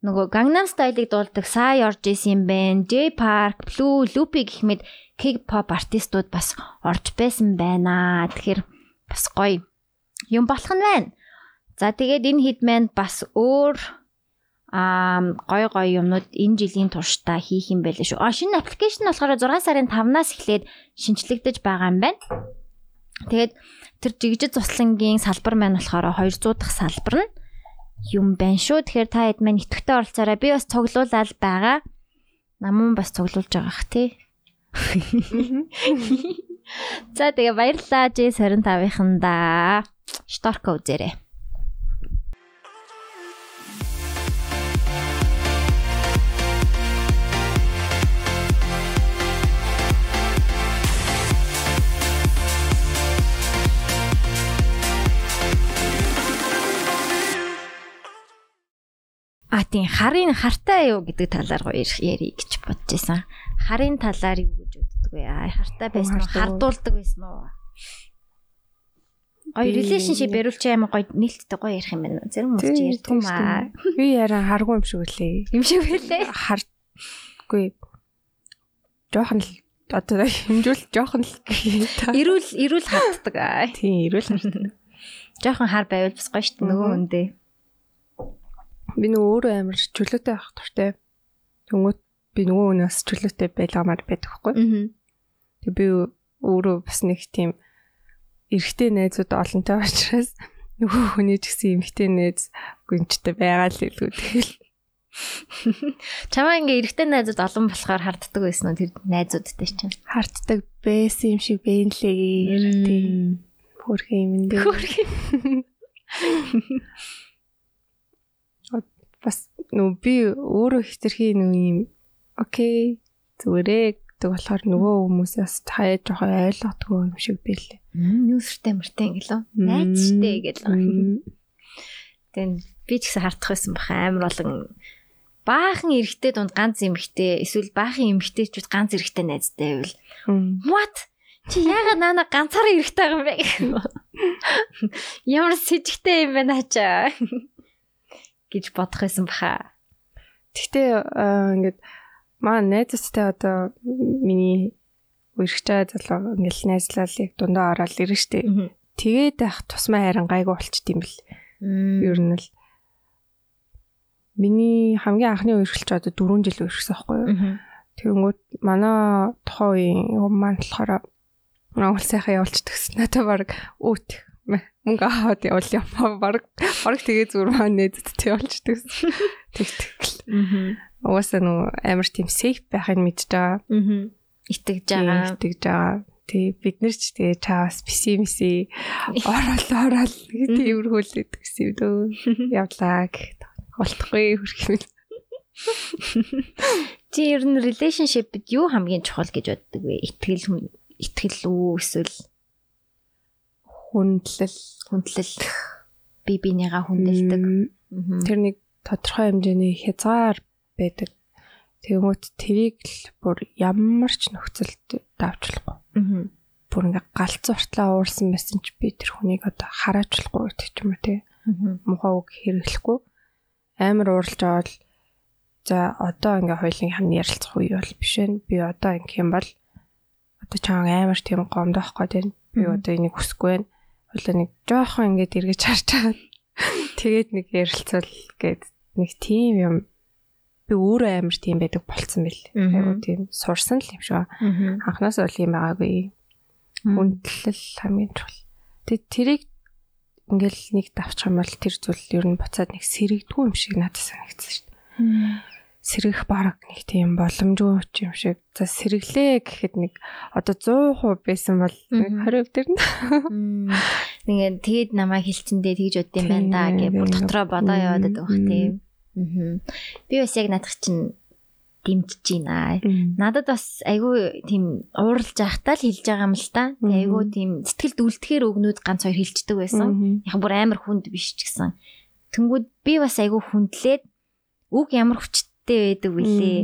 A: нөгөө Gangnam Style-ыг дуулдаг Psy орж исэн байна. J Park, Blue, Loopy гэх мэт K-pop артистууд бас орж байсан байна. Тэгэхээр бас гоё юм болох нь байна. За тэгээд энэ хэд маань бас өөр аа гой гой юмнууд энэ жилийн туршдаа хийх юм байлээ шүү. А шинэ аппликейшн болохоор 6 сарын 5-наас эхлээд шинчлэгдэж байгаа юм байна. Тэгээд тэр жигжид цуслангийн салбар маань болохоор 200 дахь салбар нь юм байна шүү. Тэгэхээр та хэд маань итгэвтэй оролцоорой. Би бас цуглуулаад байгаа. Намун бас цуглуулж байгаа х тий. За тэгээ баярлалаа J25-ында. Шторко үзээрэй. А тийм харын хартай юу гэдэг талаар гоё ярих гэж бодож байсан. Харын талаар юу гэж үздэг вэ? Хартай байсан уу? Хардуулдаг байсан уу? Гоё relationship яриулч амар гоё нээлттэй гоё ярих юм байна. Зэрэг хүмүүс ярьдаг юм аа.
B: Би яраа харгүй юм шиг үлээ.
A: Юм шиг үлээ.
B: Хардгүй. Жохон л одоо хэмжүүл жохон л
A: Ирүүл ирүүл хатдаг аа.
B: Тийм ирүүл хатдаг.
A: Жохон хар байвал бас гоё шүү дээ нөгөө үндэ.
B: Би нөгөө өөрөө амар чөлөөтэй авах туртай. Тэнгүүт би нөгөө өнөөс чөлөөтэй байламаар байдаг хгүй. Тэг би өөрөө бас нэг тийм эрэгтэй найзууд олонтой учраас нөгөө хүний ч гэсэн эмэгтэй найз гүнчтэй байгаа л илүү тэгэл.
A: Чамаа ингээ эрэгтэй найзууд олон болохоор харддаг байсан уу тэр найзуудтай чинь?
B: Харддаг байсан юм шиг байна лээ. Тийм. Хөрх юм дээ.
A: Хөрх.
B: бас нөө би өөрөө хитрхи нөө юм окей зүгээрээ гэдэг болохоор нөгөө хүмүүсээс бас хаяа жоохон ойлгодгүй юм шиг билээ.
A: Нүүсртэй мөртэй ингэлөө. Найзтай гэл. Тэгэн би ч гэсэн хардах байсан баха. Амар болон баахан эрэгтэй дунд ганц эмэгтэй эсвэл баахан эмэгтэйчүүд ганц эрэгтэй найзтай байвал what? Чи яагаад наана ганцаараа эрэгтэй байгаа юм бэ? ямар сэжигтэй юм бэ наачаа гэж бодох байсан баха
B: Гэхдээ ингээд маа найзтай одоо миний үргчээ залуу ингээл найзлал яг дундаа ороод ирэн штэ. Тэгээд байх тусмаа харин гайгүй болчт юм бэл. Ер нь л Миний хамгийн анхны үерхэлч одоо 4 жил үерхсэн байхгүй юу? Тэгэнгүүт манай тухайн үеийн юм маань болохоор явуулчихдаг гэсэн. Надад баг үүт мөнгө аваад явуул юм баг баг тэгээ зүгээр маань явуулчихдаг гэсэн. Тэгтгэл. Угаасаа нөө амар тийм сейф байхыг мэдж байгаа.
A: Итгэж байгаа.
B: Итгэж байгаа. Тэг бид нар ч тэгээ чаас писи миси орол орол тиймэрхүүлээд гэсэн юм дөө. Явлаа гэх болтохгүй хөрхимэл.
A: Чи ер нь relationship-д юу хамгийн чухал гэж боддог вэ? Итгэл итгэл үү эсвэл
B: хүндлэл,
A: хүндлэл би бинийгаа хүндэлдэг.
B: Тэр нэг тодорхой хэмжээний хязгаар байдаг. Тэгмөт тэрийг л бүр ямар ч нөхцөлд давчлахгүй. Бүр ингээ галзууртлаа уурсан байсан ч би тэр хүнийг одоо хараачлахгүй гэдэг ч юм уу тий. Мухаа үг хэрэглэхгүй амар ууралж аваад за одоо ингээ хоёлын хамт ярилцах үе бол биш вэ? Би одоо ингээ юм бол одоо чаан амар тийм гомдох гээд байна. Би одоо энийг хүсэхгүй байна. Хойлоо нэг жоохон ингээд эргэж харж чаад тэгээд нэг ярилцвал гээд нэг тийм юм би өөрөө амар тийм байдаг болцсон бэл. Айгу тийм сурсан л юм шиг. Анхнаас бол юм байгаагүй. Хүндлэл хамгийн чухал. Тэгээд тэрийг ингээл нэг давчих юм бол тэр зүйл ер нь буцаад нэг сэрэгдгүй юм шиг надад санагдсан шүү дээ. Сэргэх баг нэг тийм боломжгүй юм шиг. За сэргэлээ гэхэд нэг одоо 100% байсан бол 20% тэр
A: нь. Ингээд тэгэд намайг хилчэндээ тэгж удаа юм байна да гэж бүр дотроо бодоо яваад бах тийм. Би бас яг надах чинь дэмжиж байна. Надад бас айгүй тийм ууралж байхдаа л хэлж байгаа юм л та. Айгүй тийм сэтгэл дүүлдэхээр өгнүүд ганц хоёр хэлцдэг байсан. Яг бүр амар хүнд биш ч гэсэн. Тэнгүүд би бас айгүй хүндлээд үг ямар хүчтэй байдаг вүлээ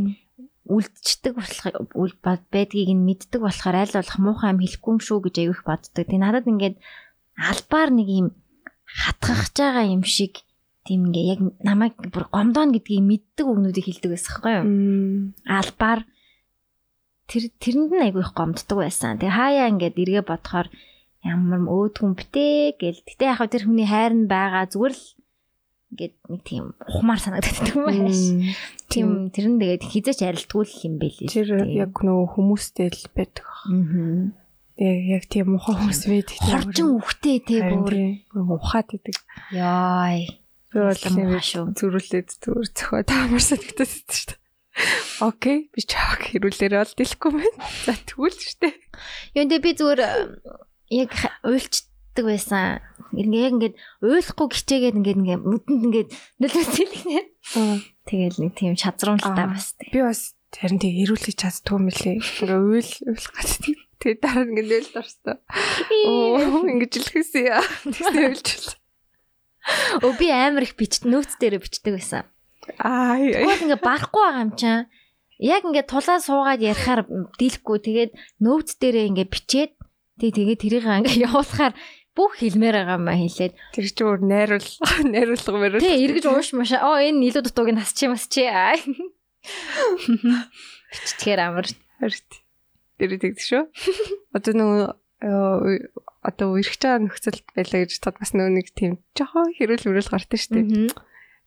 A: үлдчихдэг болох байдгийг нь мэддэг болохоор аль болох муухай юм хэлэхгүй юм шүү гэж аявих боддог. Тэгээ надад ингээд албаар нэг юм хатгахж байгаа юм шиг тийм ингээ яг намайг бүр гомдооно гэдгийг мэддэг өгнүүдийг хэлдэг байсан байхгүй юу? Албаар тэр тэрэнд нь айгүй их гомддог байсан. Тэгээ хаяа ингээд эргээ бодохоор ямар өөдгүн битээ гэл. Гэтэ яг тэр хүний хайр нь байгаа зүгээр л ингээд нэг тийм ухмаар санагддаг юм байна. Тийм тэр нь тэгээд хизээч арилтгүй л юм бэлээ.
B: Тэр яг нөө хүмүүстэй л байдаг. Аа. Тэгээ яг тийм ухаа хүмүүс байдаг.
A: Хоржин үхтэй те бүр
B: ухаад байдаг.
A: Яй.
B: Би бол зүрүүлээд зүгээр зөхөө таамар санагдаад байсан шүү дээ. Окей, би чааг хэрүүлээрээ бол дэлэхгүй байна. За тэгвэл шүү дээ.
A: Юу нэ би зүгээр яг уйлчдаг байсан. Ингээ яг ингээд уйлахгүй гिचээгээд ингээд ингээ нүдэнд ингээд нөлөөцөлгнээ. Тэгэл нэг тийм чадрамжтай бас.
B: Би бас харин тэг хэрүүлэх чаддгүй лээ. Ингээ уйл уйлах гэдэг. Тэгээ дараа ингээ нөлд орсон. Оо ингээ жилхэсэн яа. Тэгсэн уйлчихлаа.
A: Өө би амар их бичт нөөц дээр бичдэг байсан.
B: Аа.
A: Тэгвэл ингээ барахгүй байгаа юм чинь. Яг ингээ тулаа суугаад ярихаар дийлэхгүй тэгээд нөөц дээрээ ингээ бичээд тэг тэгээд тэрийг ингээ явуулахаар бүх хэлмээр байгаа юм хэлээд.
B: Тэр чи өөр найруул найруулга мөрөө
A: тий эргэж ууш маш. Оо энэ илүү дутууг нь хасчих юм чи бичтгэхэр амар.
B: Харт тэр тэгдэг шүү. Одоо нөгөө одоо байгаа нөхцөлд байлаа гэж тод бас нөө нэг тийм жоохон хэрүүл мөрөл гардаг шүү дээ.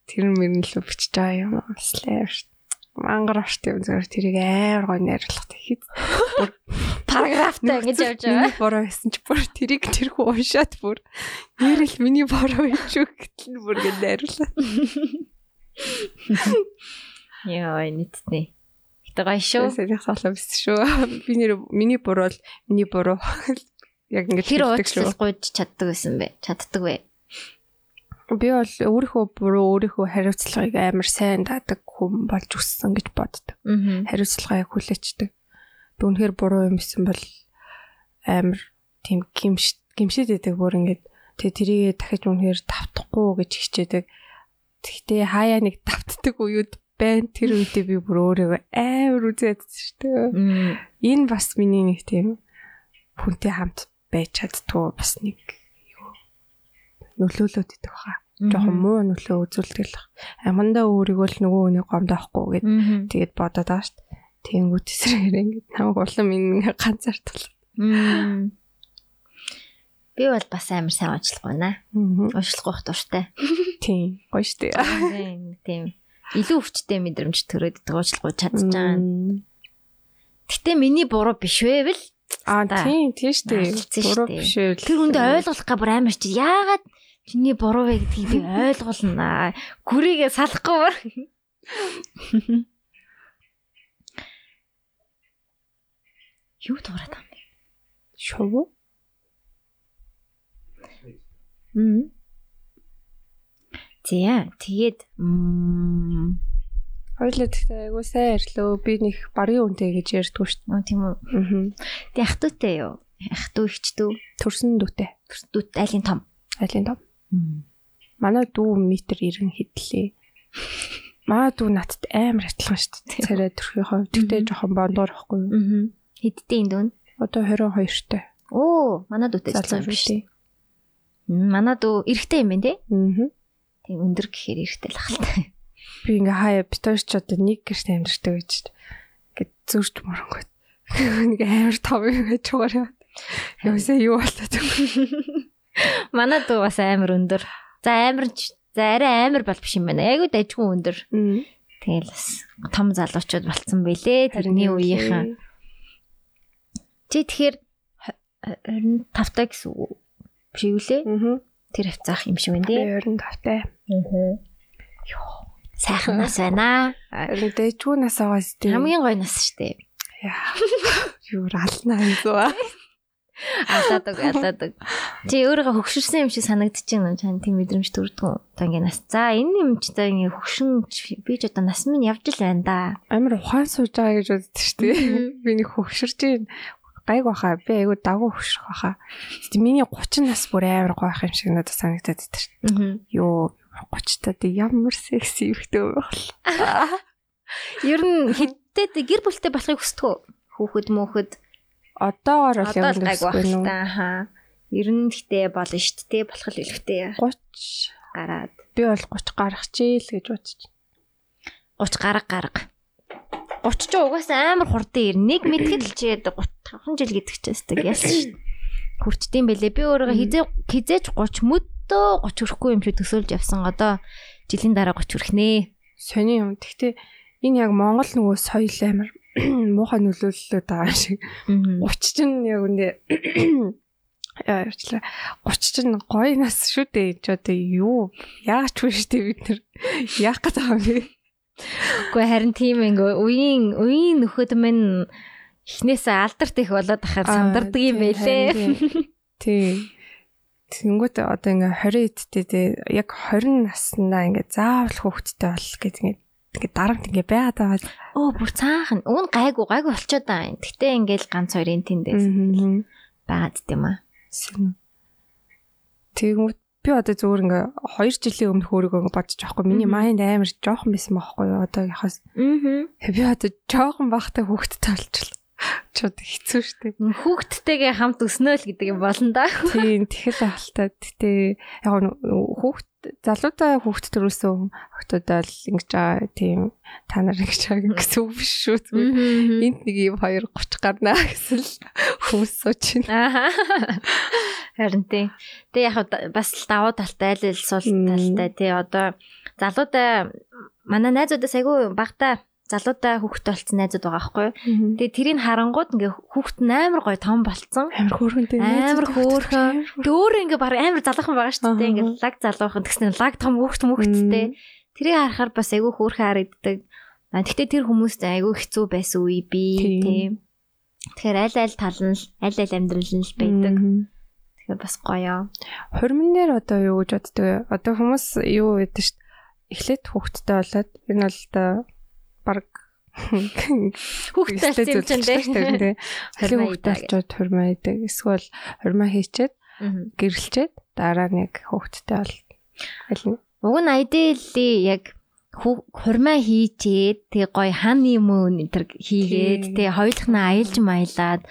B: Тэр мөрөн л бичиж байгаа юм слэв шүү. Мангар орт юм зөвөр тэрийг амар гой найруулах тэгэхэд
A: параграфтай ингэж явж байгаа.
B: Бороо байсан чи бүр тэрийг тэрхүү уншаад бүр нэрэл миний бороо гэж үг гэтэл бүр ингэ найруулаа.
A: Яа, нийтдээ. Гэтэ гоё шүү.
B: Сэрэх солоо биш шүү. Би нэр миний буруу л миний буруу яг ингэж
A: тэр уучлал гуйж чаддаг байсан бэ? Чаддаг вэ?
B: Би бол өөрийнхөө буруу өөрийнхөө хариуцлагыг амар сайн даадаг хүн болж өссөн гэж боддог. Хариуцлагаа хүлээчдэг. Дүнхээр буруу юм исэн бол амар тийм гимш гимшээд байдаг бүр ингээд тэгээ тэрийг дахиж үнэхээр тавтахгүй гэж хичээдэг. Тэгтээ хаяа нэг тавтдаг уууд байна. Тэр үедээ би бүр өөрийгөө амар үзээд дээ. Энэ бас миний нэг тийм хүнтэй хамт байж чаддгүй бас нэг нөлөөлөд идэх хаа. Жохон муу нөлөө үзүүлдэг л. Амандаа өөрийгөө л нөгөө хүний гомдоохгүй гэд тэгээд бодоод байгаа шүү дээ. Тэнгүүт эсрэгээр ингээд намайг улам ингэ ганцаардвал.
A: Би бол бас амар сайн уучлах байна. Уучлах байх дуртай.
B: Тийм, гоё шүү дээ.
A: Тийм илүү өвчтэй мэдрэмж төрөөд уучлахгүй чадж байгаа. Гэтэ миний буруу биш бэл?
B: Аа тийм тийм шүү дээ. Буруу биш вэ?
A: Тэр хүндээ ойлгох га бүр амар чи яагаад чиний буруу вэ гэдгийг би ойлгуулна. Гүрийгээ салахгүй бар. Юу дуурайд байгаа юм бэ?
B: Шов.
A: Мм. За тэгээд
B: хоёулаа тэгтээ айгуу сайн ирлөө. Би нэг барийн үнтэй гэж ярьдгүй шүү
A: дээ. Тийм үү. Аа. Тэг ах トゥ тэй юу? Ах トゥ ихч トゥ
B: төрсөн дүүтэй.
A: Төрсөн дүүт айлын том.
B: Айлын том. Манай дүү метр 90 хэдлээ. Манай дүү надад амар адилхан шүү дээ. Царай төрхийн хувь. Тэгтээ жоохон бондор ихгүй юу?
A: Аа. Хэдтэй энэ дүүн?
B: Одоо 22 тай.
A: Оо, манай дүүтэй залуу юм шүү дээ. Манай дүү эрэгтэй юм байна те?
B: Аа
A: Тийм өндөр гэхээр эргэтэл ахaltaа.
B: Би ингээ хаяа битүүрч одоо нэг гэрт амьдэрдэг гэж ингээд зүрч моронгот. Нэг амар том юм гэж чугаар. Яасаа юу болоод?
A: Манай дүү бас амар өндөр. За амар за арай амар бол биш юм байна. Айгуу дайггүй өндөр. Тэгэл бас том залуучууд болцсон бэлээ. Тэрний үеийнхэн. Чи тэгэхээр 25 таа гэсэн үг биш үү лээ?
B: Аа.
A: Тэр хавцаах юм шиг байна тий.
B: 25 тай.
A: Аа. Йоо. Сайхан нас байна.
B: Харин дэжгүй нас аваас тий.
A: Хамгийн гоё нас штэ.
B: Яа. Юу ална юмзуу.
A: Алаадаг алаадаг. Чи өөрийгөө хөгшөрсөн юм шиг санагдчих юм чам тийм мэдрэмж төрдгөө. Одоо ингээ нас. За энэ юм чи одоо ингээ хөгшин би ч одоо нас минь явж л байна да.
B: Амар ухаан сууж байгаа гэж боддоо шүү дээ. Би нэг хөгшөрч гайг баха. Би айгу дагуу хөшрөх баха. Гэтэ миний 30 нас бүр амар гоёх юм шиг надад санагдаад шүү. Йоо 30 таад ямар секси ихтэй байх.
A: Ер нь хэдтэй гэр бүлтэй болохыг хүсдэг үү? Хүүхэд мөөхөд
B: одоогоор бол
A: яг байх та хаа. Ер нь гэтээ болно шүү дээ. Болох л илвэтэй.
B: 30
A: гараад.
B: Би бол 30 гарах чийл гэж бодчих.
A: 30 гарга гарга. 30 ч угаасаа амар хурдан ир. Нэг мэдхэд л чигээд 35 жил гэдэг ч ястаг яасан шүү. Хүрчдэм бэлээ. Би өөрийгөө хизээ хизээч 30 мөдөө 30 хүрэхгүй юм шиг төсөөлж явсан. Одоо жилийн дараа 30 хүрхнээ.
B: Сони юм. Гэхдээ энэ яг Монгол нөгөө соёл амар муухай нөлөөлөлөд байгаа шиг. 30 чинь яг үндэ яачлаа 30 чинь гоё нас шүү дээ. Ч одоо юу яач вэ шүү дээ бид нар яах гэж байгаа юм бэ?
A: Гэхдээ харин тийм ингээ үеийн үеийн нөхөд минь эхнээсээ алдарт их болоод ахаар сандардаг юм байлээ.
B: Тий. Тэнгүүт одоо ингээ 20 эдтэй тий яг 20 наснаа ингээ заавал хүүхэдтэй бол гэж ингээ ингээ дарамт ингээ байгаад байгаа.
A: Оо бүр цаахан. Нь гайгүй гайгүй болчиход байгаа юм. Гэтэ ингээл ганц хоёрын тэндээс байгаад дим аа.
B: Тэгмүүд би одоо зүгээр ингээ 2 жилийн өмнөх өөрийгөө бодож байхгүй миний майнд амар жоохон байсан байхгүй юу одоогийнхоос аа би одоо жоохон бахтай хүүхэдтэй болчихлоо чод хэцүү шттэ
A: хүүхдтэйгээ хамт өснөө л гэдэг юм болно да.
B: Тийм тэгэл ахaltaа гэтээ яг хүүхд залуутай хүүхд төрүүлсэн охтуудаа л ингэж байгаа тийм та нар ингэж байгаа гэсэн үг биш шүү зүгээр энд нэг юм 2 30 гарнаа гэсэн л хүмүүс сууч
A: байна харин тийм тэг яг бас давуу талтай айл айл сул талтай. Тий одоо залуутай манай найзуудаас айгүй багтаа залуутай хүүхдтэй болсон найзууд байгаа байхгүй. Тэгээ тэрийг харангууд ингээ хүүхд нь амар гоё том болцсон.
B: Амар хөөрхөнтэй.
A: Амар хөөрхөн. Тэгээ өөр ингээ баг амар залуухан байгаа шүү дээ. Ингээ лаг залуухан тэгснэ лаг том хүүхд мөхттэй. Тэрийг харахаар бас айгүй хөөрхөн харагддаг. Гэхдээ тэр хүмүүст айгүй хэцүү байсан үе би тийм. Тэгэхээр аль аль тал нь аль аль амьдрал нь л байдаг. Тэгэхээр бас гоё.
B: Хурмын дээр одоо юу гэж боддөг вэ? Одоо хүмүүс юу гэдэг шүү дээ. Эхлээд хүүхдтэй болоод энэ бол одоо баг
A: Хүүхдтэй юм чинь
B: дээ. Хөрмөө хүүхдтэй болчоод хурмаа идэг. Эсвэл хурмаа хийчээд гэрэлчээд дараа нэг хүүхдтэй бол нь.
A: Уг нь ideally яг хурмаа хийчээд тэгээ гой ханы мөн энэ төр хийгээд тэгээ хоёулахнаа аялж маялаад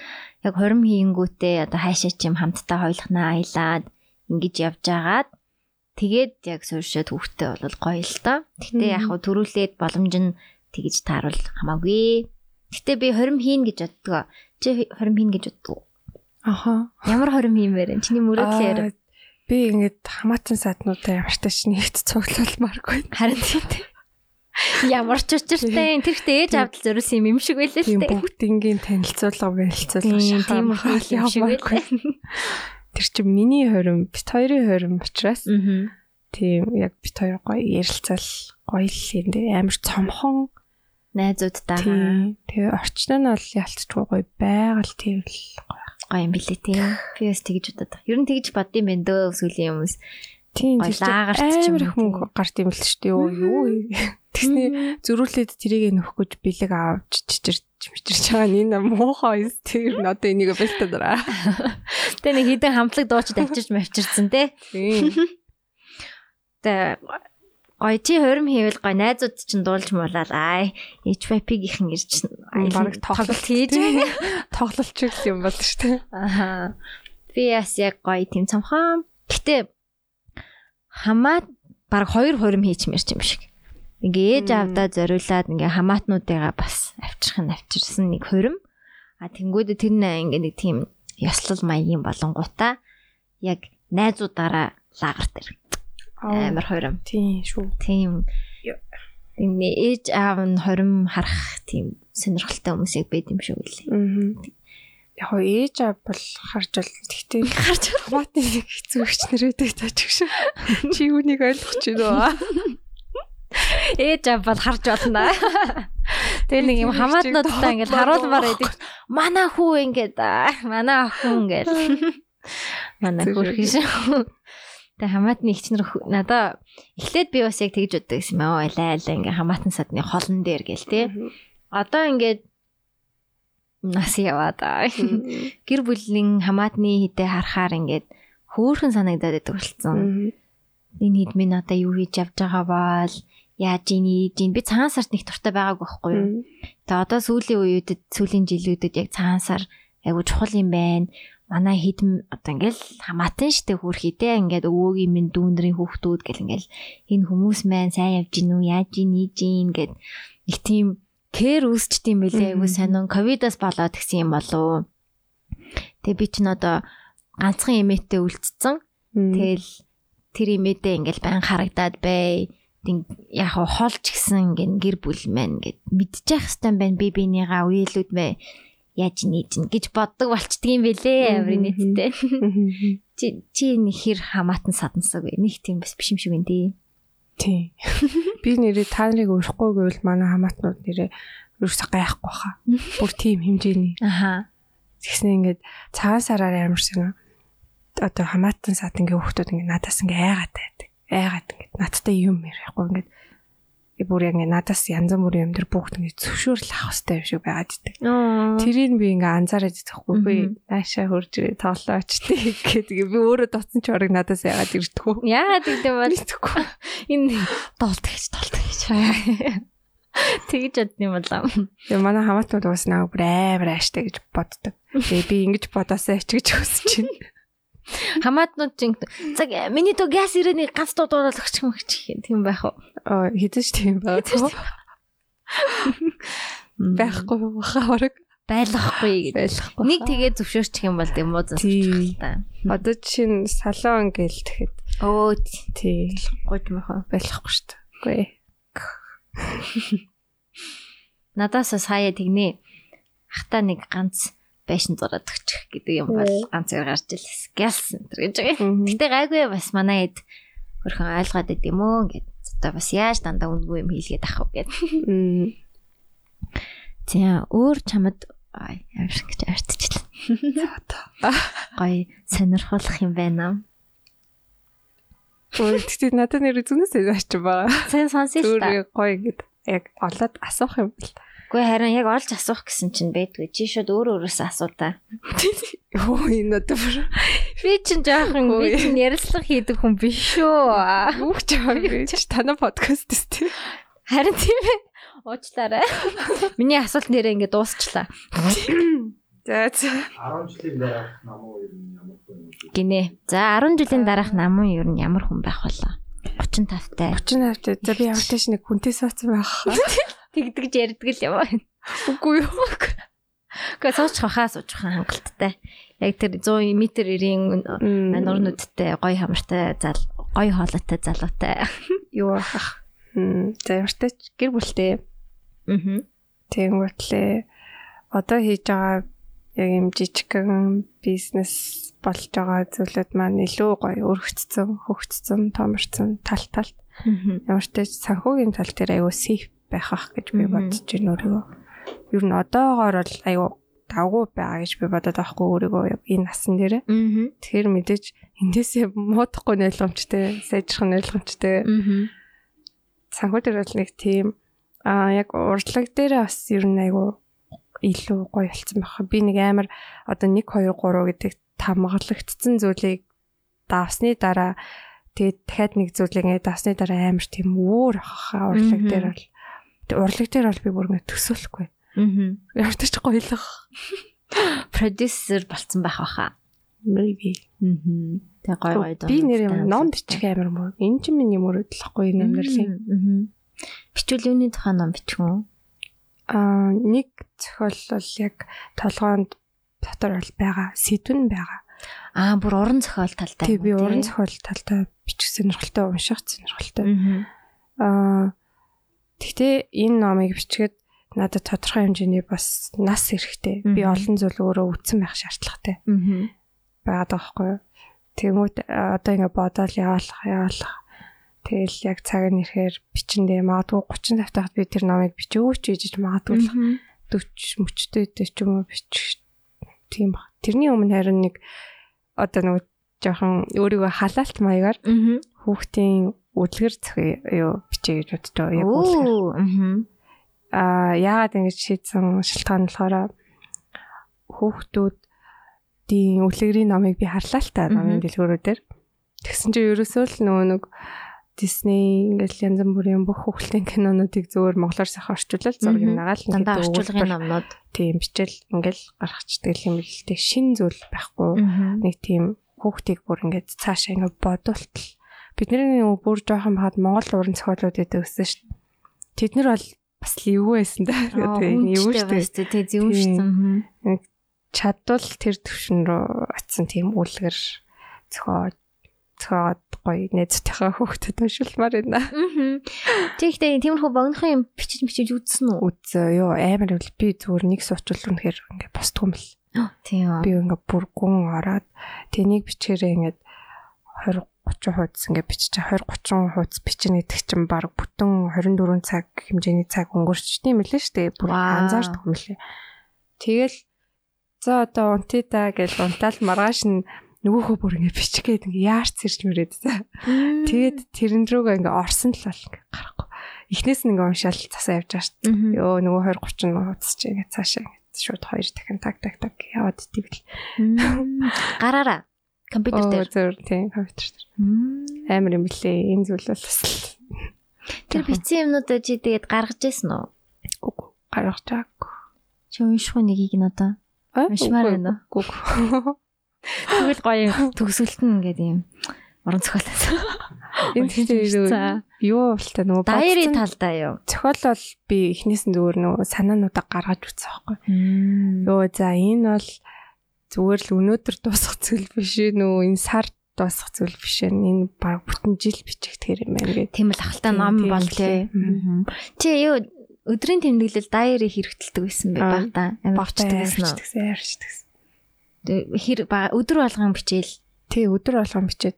A: яг хурим хийнгүүтээ одоо хаашаа ч юм хамтдаа хоёулахнаа аялаад ингэж явж агаад тэгээд яг сууршаад хүүхдтэй бол гоё л доо. Гэтэ яг хөө төрүүлээд боломж нь тэгж тааруул хамаагүй. Гэтэ би хорим хийн гэж боддгоо. Чи хорим хийн гэж боддгоо.
B: Аха.
A: Ямар хорим хиймээр вэ? Чиний мөрөөдлөөр.
B: Би ингээд хамаатан саднуудаа ямар тач нэгт цуглуулмааргүй.
A: Харин тийм. Ямар ч учиртай тэр ихтэй ээж авдал зөрүүлсэн юм шиг байлээ л
B: дээ. Бүгдингийн танилцуулга барилцуулга
A: тийм юм шиг байлээ.
B: Тэр чинь миний хорим, бит хоёрын хорим учраас тийм яг бит хоёр гоё ярилцал гоё л юм дээ. Амар цомхон
A: найзуудтайгаа.
B: Тэгээ орчин нь бол ялцчихгүй гоё байгаль тийм л
A: гоё юм билээ тийм. Би бас тэгж бодод. Ер нь тэгж боддсон байх дөө сүүлийн хүмүүс.
B: Тийм амар их мөнгө гарт юм л шүү дээ. Юу. Тэгсний зөрүүлээд тэрийг нөхөх гэж бэлэг авч чичирч мичирч байгаа нь энэ муухай юм. Тэр нь одоо энийг бэлтээд дараа.
A: Тэ нэг хідэн хамтлаг дуучид авчирч мавчирсан те. Тийм. Тэ Гой чи хурим хийвэл гой найзууд чинь дуулж муулаад аа HVP-гийнхэн ирж
B: баг тоглолт хийж тоглолч юм бол шүү дээ.
A: Аа. Би яс яг гой тийм цамхаа. Гэтэ хамаа баг хоёр хурим хийчмэр юм шиг. Ингээ ээж авдаа зориулаад ингээ хамаатнуудыгаа бас авчрах нь авчирсан нэг хурим. А тэнгүүд тэр нэ ингээ нэг тийм ёслол маягийн болонгуудаа яг найзуудаараа лагарт ир амар хорим.
B: Тийм шүү.
A: Тийм. Энэ ээж аав нь хорим харах тийм сонирхолтой хүмүүсийг байд юм шүү лээ.
B: Аа. Яг хоо ээж аав бол харж бол тэгтээ
A: харж
B: хамаатны хэцүү хүч нэрээдэг тач шүү. Чи үнийг ойлгож байна уу?
A: Ээж аав бол харж болно. Тэгээ нэг юм хамаатнуудтай ингээд харуулмаар байдаг. Манай хүү ингээд манай охин ингээд манай хүү хийш. Тэгээ хамаатны ихчнэр надаа эхлээд би бас яг тэгж гэсэн юм аа. Алай алай ингээ хамаатан садны холон дээр гэл те. Одоо ингээд нас яваад гэр бүлийн хамаатны хідэ харахаар ингээд хөөхөн санагдаад байдаг болцсон. Энэ хэд минь одоо юу хийж явж байгаа бол яаж ийн ийн? Би цагаан сард нэг туртай байгаагүй байхгүй юу. Тэгээ одоо сүүлийн үеүүдэд сүүлийн жилүүдэд яг цагаан сар айгу чухал юм байна манай хідэн одоо ингээл хамаатан штэ хөрхий те. Ингээд өвөөгийн минь дүүндрийн хүүхдүүд гэл ингээл энэ хүмүүс маань сайн явж гин үү? Яаж гин ийж гин гэд нэг тийм кэр үүсчт юм бэлээ айгу сонин ковидос болоод гисэн юм болов. Тэгээ би чинь одоо ганцхан эмээтэй үлдсэн. Тэгэл тэр эмээдээ ингээл байн харагдаад бай. Яг холч гисэн гин гэр бүл маань гэд мэдчих хэвээр байна. Би бинийгаа үеэлүүд бай яаж ин гэж боддог болчдөг юм бэлээ амрын нийттэй. Чи чи хэр хамаатан садансаг вэ? Нэг тийм бас биш юм шиг энэ.
B: Тий. Би нэрээ та нарыг урихгүй гэвэл манай хамаатнууд нэрээ ерөөсө гайхгүй хаа. Бүр тийм хэмжээний.
A: Аха.
B: Тэгснэ ингээд цагаан сараар ямарсан одоо хамаатан сад ингээ хүүхдүүд ингээ надаас ингээ айгаад байдаг. Айгаад ингээ надтай юм ярихгүй ингээ бүр яг надаас янз бүрийн юм дэр бүгд ингэ зөвшөөрөл авах хэрэгтэй юм шиг байгаад идэг. Тэрийг би ингээ анзаараад идэхгүй би наашаа хурж ирээ тоглооч тий гэдэг би өөрөө доцсон ч орог надаас яагаад ирдэггүй.
A: Яагаад гэдэг бол идэхгүй. Энэ долтгийч долтгийч. Тэгж бодсон юм болоо.
B: Тэгээ манай хамаатнууд бас наа бүр амар ааштай гэж боддог. Тэгээ би ингэж бодосоо ач гэж хүсэж байна.
A: Хамаатнууд чинь цаг миний дөө газ ирээний ганц дуудаад өгч юм гэж тийм байх уу?
B: Аа хэдэж тийм байх уу? Байхгүй баха орог
A: байлгахгүй
B: байлгахгүй.
A: Нэг тэгээ зөвшөөрчих юм бол тийм уу зөвшөөрчих та.
B: Одоо чинь салон гэл тэгэхэд
A: өө
B: тий
A: гуйж мөхөө
B: байлгахгүй шүү дээ. Үгүй.
A: Надаас сая тэгнэ. Ахта нэг ганц байшин зураад өгчих гэдэг юм бол ганц зэр гарч илээс гэлсэн гэж байгаа. Гэтэ гайгүй бас манай хэд хөрхөн ойлгоод байд юм уу гэд. Одоо бас яаж дандаа үнгүй юм хийлгээд ах вэ гэд. За өөр чамд ямар шиг гэж артчихлаа. Гоё сонирхолох юм байна.
B: Өө тэгтээ надад нэр зүнээс яач байгаа.
A: Сайн сонсъё л та.
B: Зүгээр гоё ингэж яг олоод асуух юм бэл.
A: Үгүй харин яг олж асуух гэсэн чинь байдгүй. Чи шууд өөр өөрөөсөө асуудаа.
B: Йоо энэ бүр
A: Би чинь жоохон би чинь ярилцлага хийдэг хүн биш шүү.
B: юу ч байгаа би ч танай подкаст тест.
A: Харин тийм ээ. Уучлаарай. Миний асуулт нэрээ ингээд дуусчлаа.
B: За за.
C: 10 жилийн дараах намуу ер нь ямар хүн юм бэ?
A: Гинэ. За 10 жилийн дараах намун ер нь ямар хүн байх болоо? 35 тай.
B: 38 та. За би ямар тааш нэг хүнтэй суудсан байх.
A: Тэгдэгж ярьдаг л юм байна.
B: Үгүй юу.
A: Гэхдээ суучих хаа суучих хангалттай. Яг тэр 100 м 90-ийн нурнуудтай, гоё хамартай, зал гоё хоолойтой залуутай.
B: Юу ах. За ямар тааш гэр бүлтэй.
A: Аа.
B: Тэнгүүтлээ одоо хийж байгаа яг юм жижигхэн бизнес болж байгаа зүйлүүд маань илүү гоё өргөцсөн, хөгжсөн, томорсон тал талт. Ямар ч санхүүгийн тал дээр аюу сейф байх ах гэж би бодож байна өөрийгөө. Ер нь одоогоор бол аюу давгүй байгаа гэж би бодоод байхгүй өөрийгөө энэ насан дээр. Тэгэхээр мэдээж эндээсээ муудахгүй нөлөөмжтэй, сайжрах нөлөөмжтэй.
A: Аа.
B: Санхүү дээр бол нэг тийм аа яг урдлаг дээр бас ер нь аюу илүү гоё болсон байх. Би нэг амар одоо 1 2 3 гэдэг тамгалагдсан зүйлийг давсны дараа тэгээд дахиад нэг зүйлийг давсны дараа амар тийм өөр ахаа урлаг дээр бол урлаг дээр бол би бүр ингэ төсөөлөхгүй.
A: Аа.
B: Ямар ч гоёлох.
A: Продюсер болцсон байх баха.
B: Maybe.
A: Аа. Тэг гой гой доо.
B: Би нэр юм ном бичих амар мөр. Энэ ч миний мөрөдлөхгүй энэ амьдралын.
A: Аа. Бичвэл юуны тухай ном бичгүн?
B: Аа нэг зохиол бол яг толгоонд дотор бол байгаа, сэдвэн байгаа.
A: Аа бүр уран зохиол талтай.
B: Тэг би уран зохиол талтай бичих сонирхолтой унших сонирхолтой.
A: Аа.
B: Тэгтээ энэ номыг бичгээд надад тодорхой хэмжээний бас нас эрэхтэй. Би олон зүйл өөрөө үтсэн байх шаардлагатай
A: Аа.
B: байгаад байгаа байхгүй юу. Тэгмүүд одоо ингэ бодоол яваалах яваалах. Тэгэл яг цаг нь ирэхээр бичэндээ магадгүй 30 тавтахад би тэр номыг бичээгүй ч гэж магадгүй л 40 мөчтэй ч юм уу бичих. Тийм ба. Тэрний өмнө харин нэг одоо нэг жоохон өөрийгөө халаалт маягаар
A: Аа.
B: хүүхдийн үлгэр зохио юу бичээ гэж бодож байгаа. Яг үлгэр.
A: Аа.
B: Аа яагаад ингэж шийдсэн шалтгаан болохоор хүүхдүүдийн үлгэрийн номыг би харлаа л та номын дэлгүүрүүдээр. Тэгсэн чинь ерөөсөө л нөгөө нэг Disney ингээл янз бүрийн бүх хүүхдийн кинонуудыг зөвөр монголоор сайхан орчуулаад зургийг нагаал өгүүлбэр,
A: орчуулгын номнууд.
B: тийм бичэл ингээл гаргачдаг юм л дээ. Шин зүйл байхгүй. Нэг тийм хүүхдийг бүр ингээд цаашаа ингээд бодуултал. Бидний бүр жоохон бахад Монгол уран зохиолууд гэдэг өссөн шүү дээ. Тэд нар бол бас л эвгүй байсан да. Эвгүй шүү дээ.
A: Шүү дээ.
B: Чадвал тэр төвшин рүү атсан тийм үлгэр зохио зохиод гоё найзтайхаа хүүхдэд уншилмаар байна.
A: Тэгтээ тиймэрхүү богинохон юм бичиж бичиж үзсэн үү?
B: Үзээ ёо амар би зүгээр нэг суучвал үнэхээр ингээд босдгүй юм л.
A: Тийм.
B: Би ингээд бүр гүн ороод тэнийг бичгээрээ ингээд 20 30 хуудас ингээд бичиж 20 30 хуудас бичнэ гэдэг чинь баг бүтэн 24 цаг хэмжээний цаг өнгөрч тийм шүү дээ. Бүр анзаардаг юм лээ. Тэгэл за одоо унтъя да гэж унтаал маргааш нь нөгөөхөө бүр ингээд бичгээд ингээд яарч сэрч мөрөөд за. Тэгээд тэрэн рүүгээ ингээд орсон л бол ингээд гарахгүй. Эхнээс нь ингээд уншаал цасаа явж байгаа дээ. Йоо нөгөө 20 30 хуудас чи ингээд цаашаа шууд хоёр дахин таг таг таг яваад итгэл.
A: Гараараа компьютер дээр.
B: зөв тийм компьютер дээр. Амар юм блэ. Энэ зүйл бол бас л
A: Тэр бичсэн юмнуудаа чи тэгээд гаргаж ирсэн үү?
B: үгүй гаргаж чаагүй.
A: Чи унших нэгийг нь одоо? Уншмаар байна уу?
B: Үгүй.
A: Тэгвэл гоё төгсгөлт нь ингээд юм уран зохиолоос.
B: Энэ тийм юу болтой нөгөө
A: Дайри талдаа юу?
B: зохиол бол би эхнээс нь зүгээр нөгөө санаануудаа гаргаж үзсэн байхгүй. Йоо за энэ бол зүгээр л өнөөдөр дуусах зүйл биш нөө энэ сар дуусах зүйл биш ээ энэ баг бүтэн жил бичих тэр юм байна гэдэг.
A: Тийм л ахалтай
B: Тийм,
A: ном бол
B: л
A: тий.
B: ээ. Мгм.
A: Чи юу өдрийн тэмдэглэл дайри хэрэгтэлдэг байсан бэ
B: Аа.
A: багтаа? Амар бичдэг байсан уу?
B: Баярчдагсан.
A: Хэр өдөр болгон бичээл.
B: Тий өдөр болгон бичээд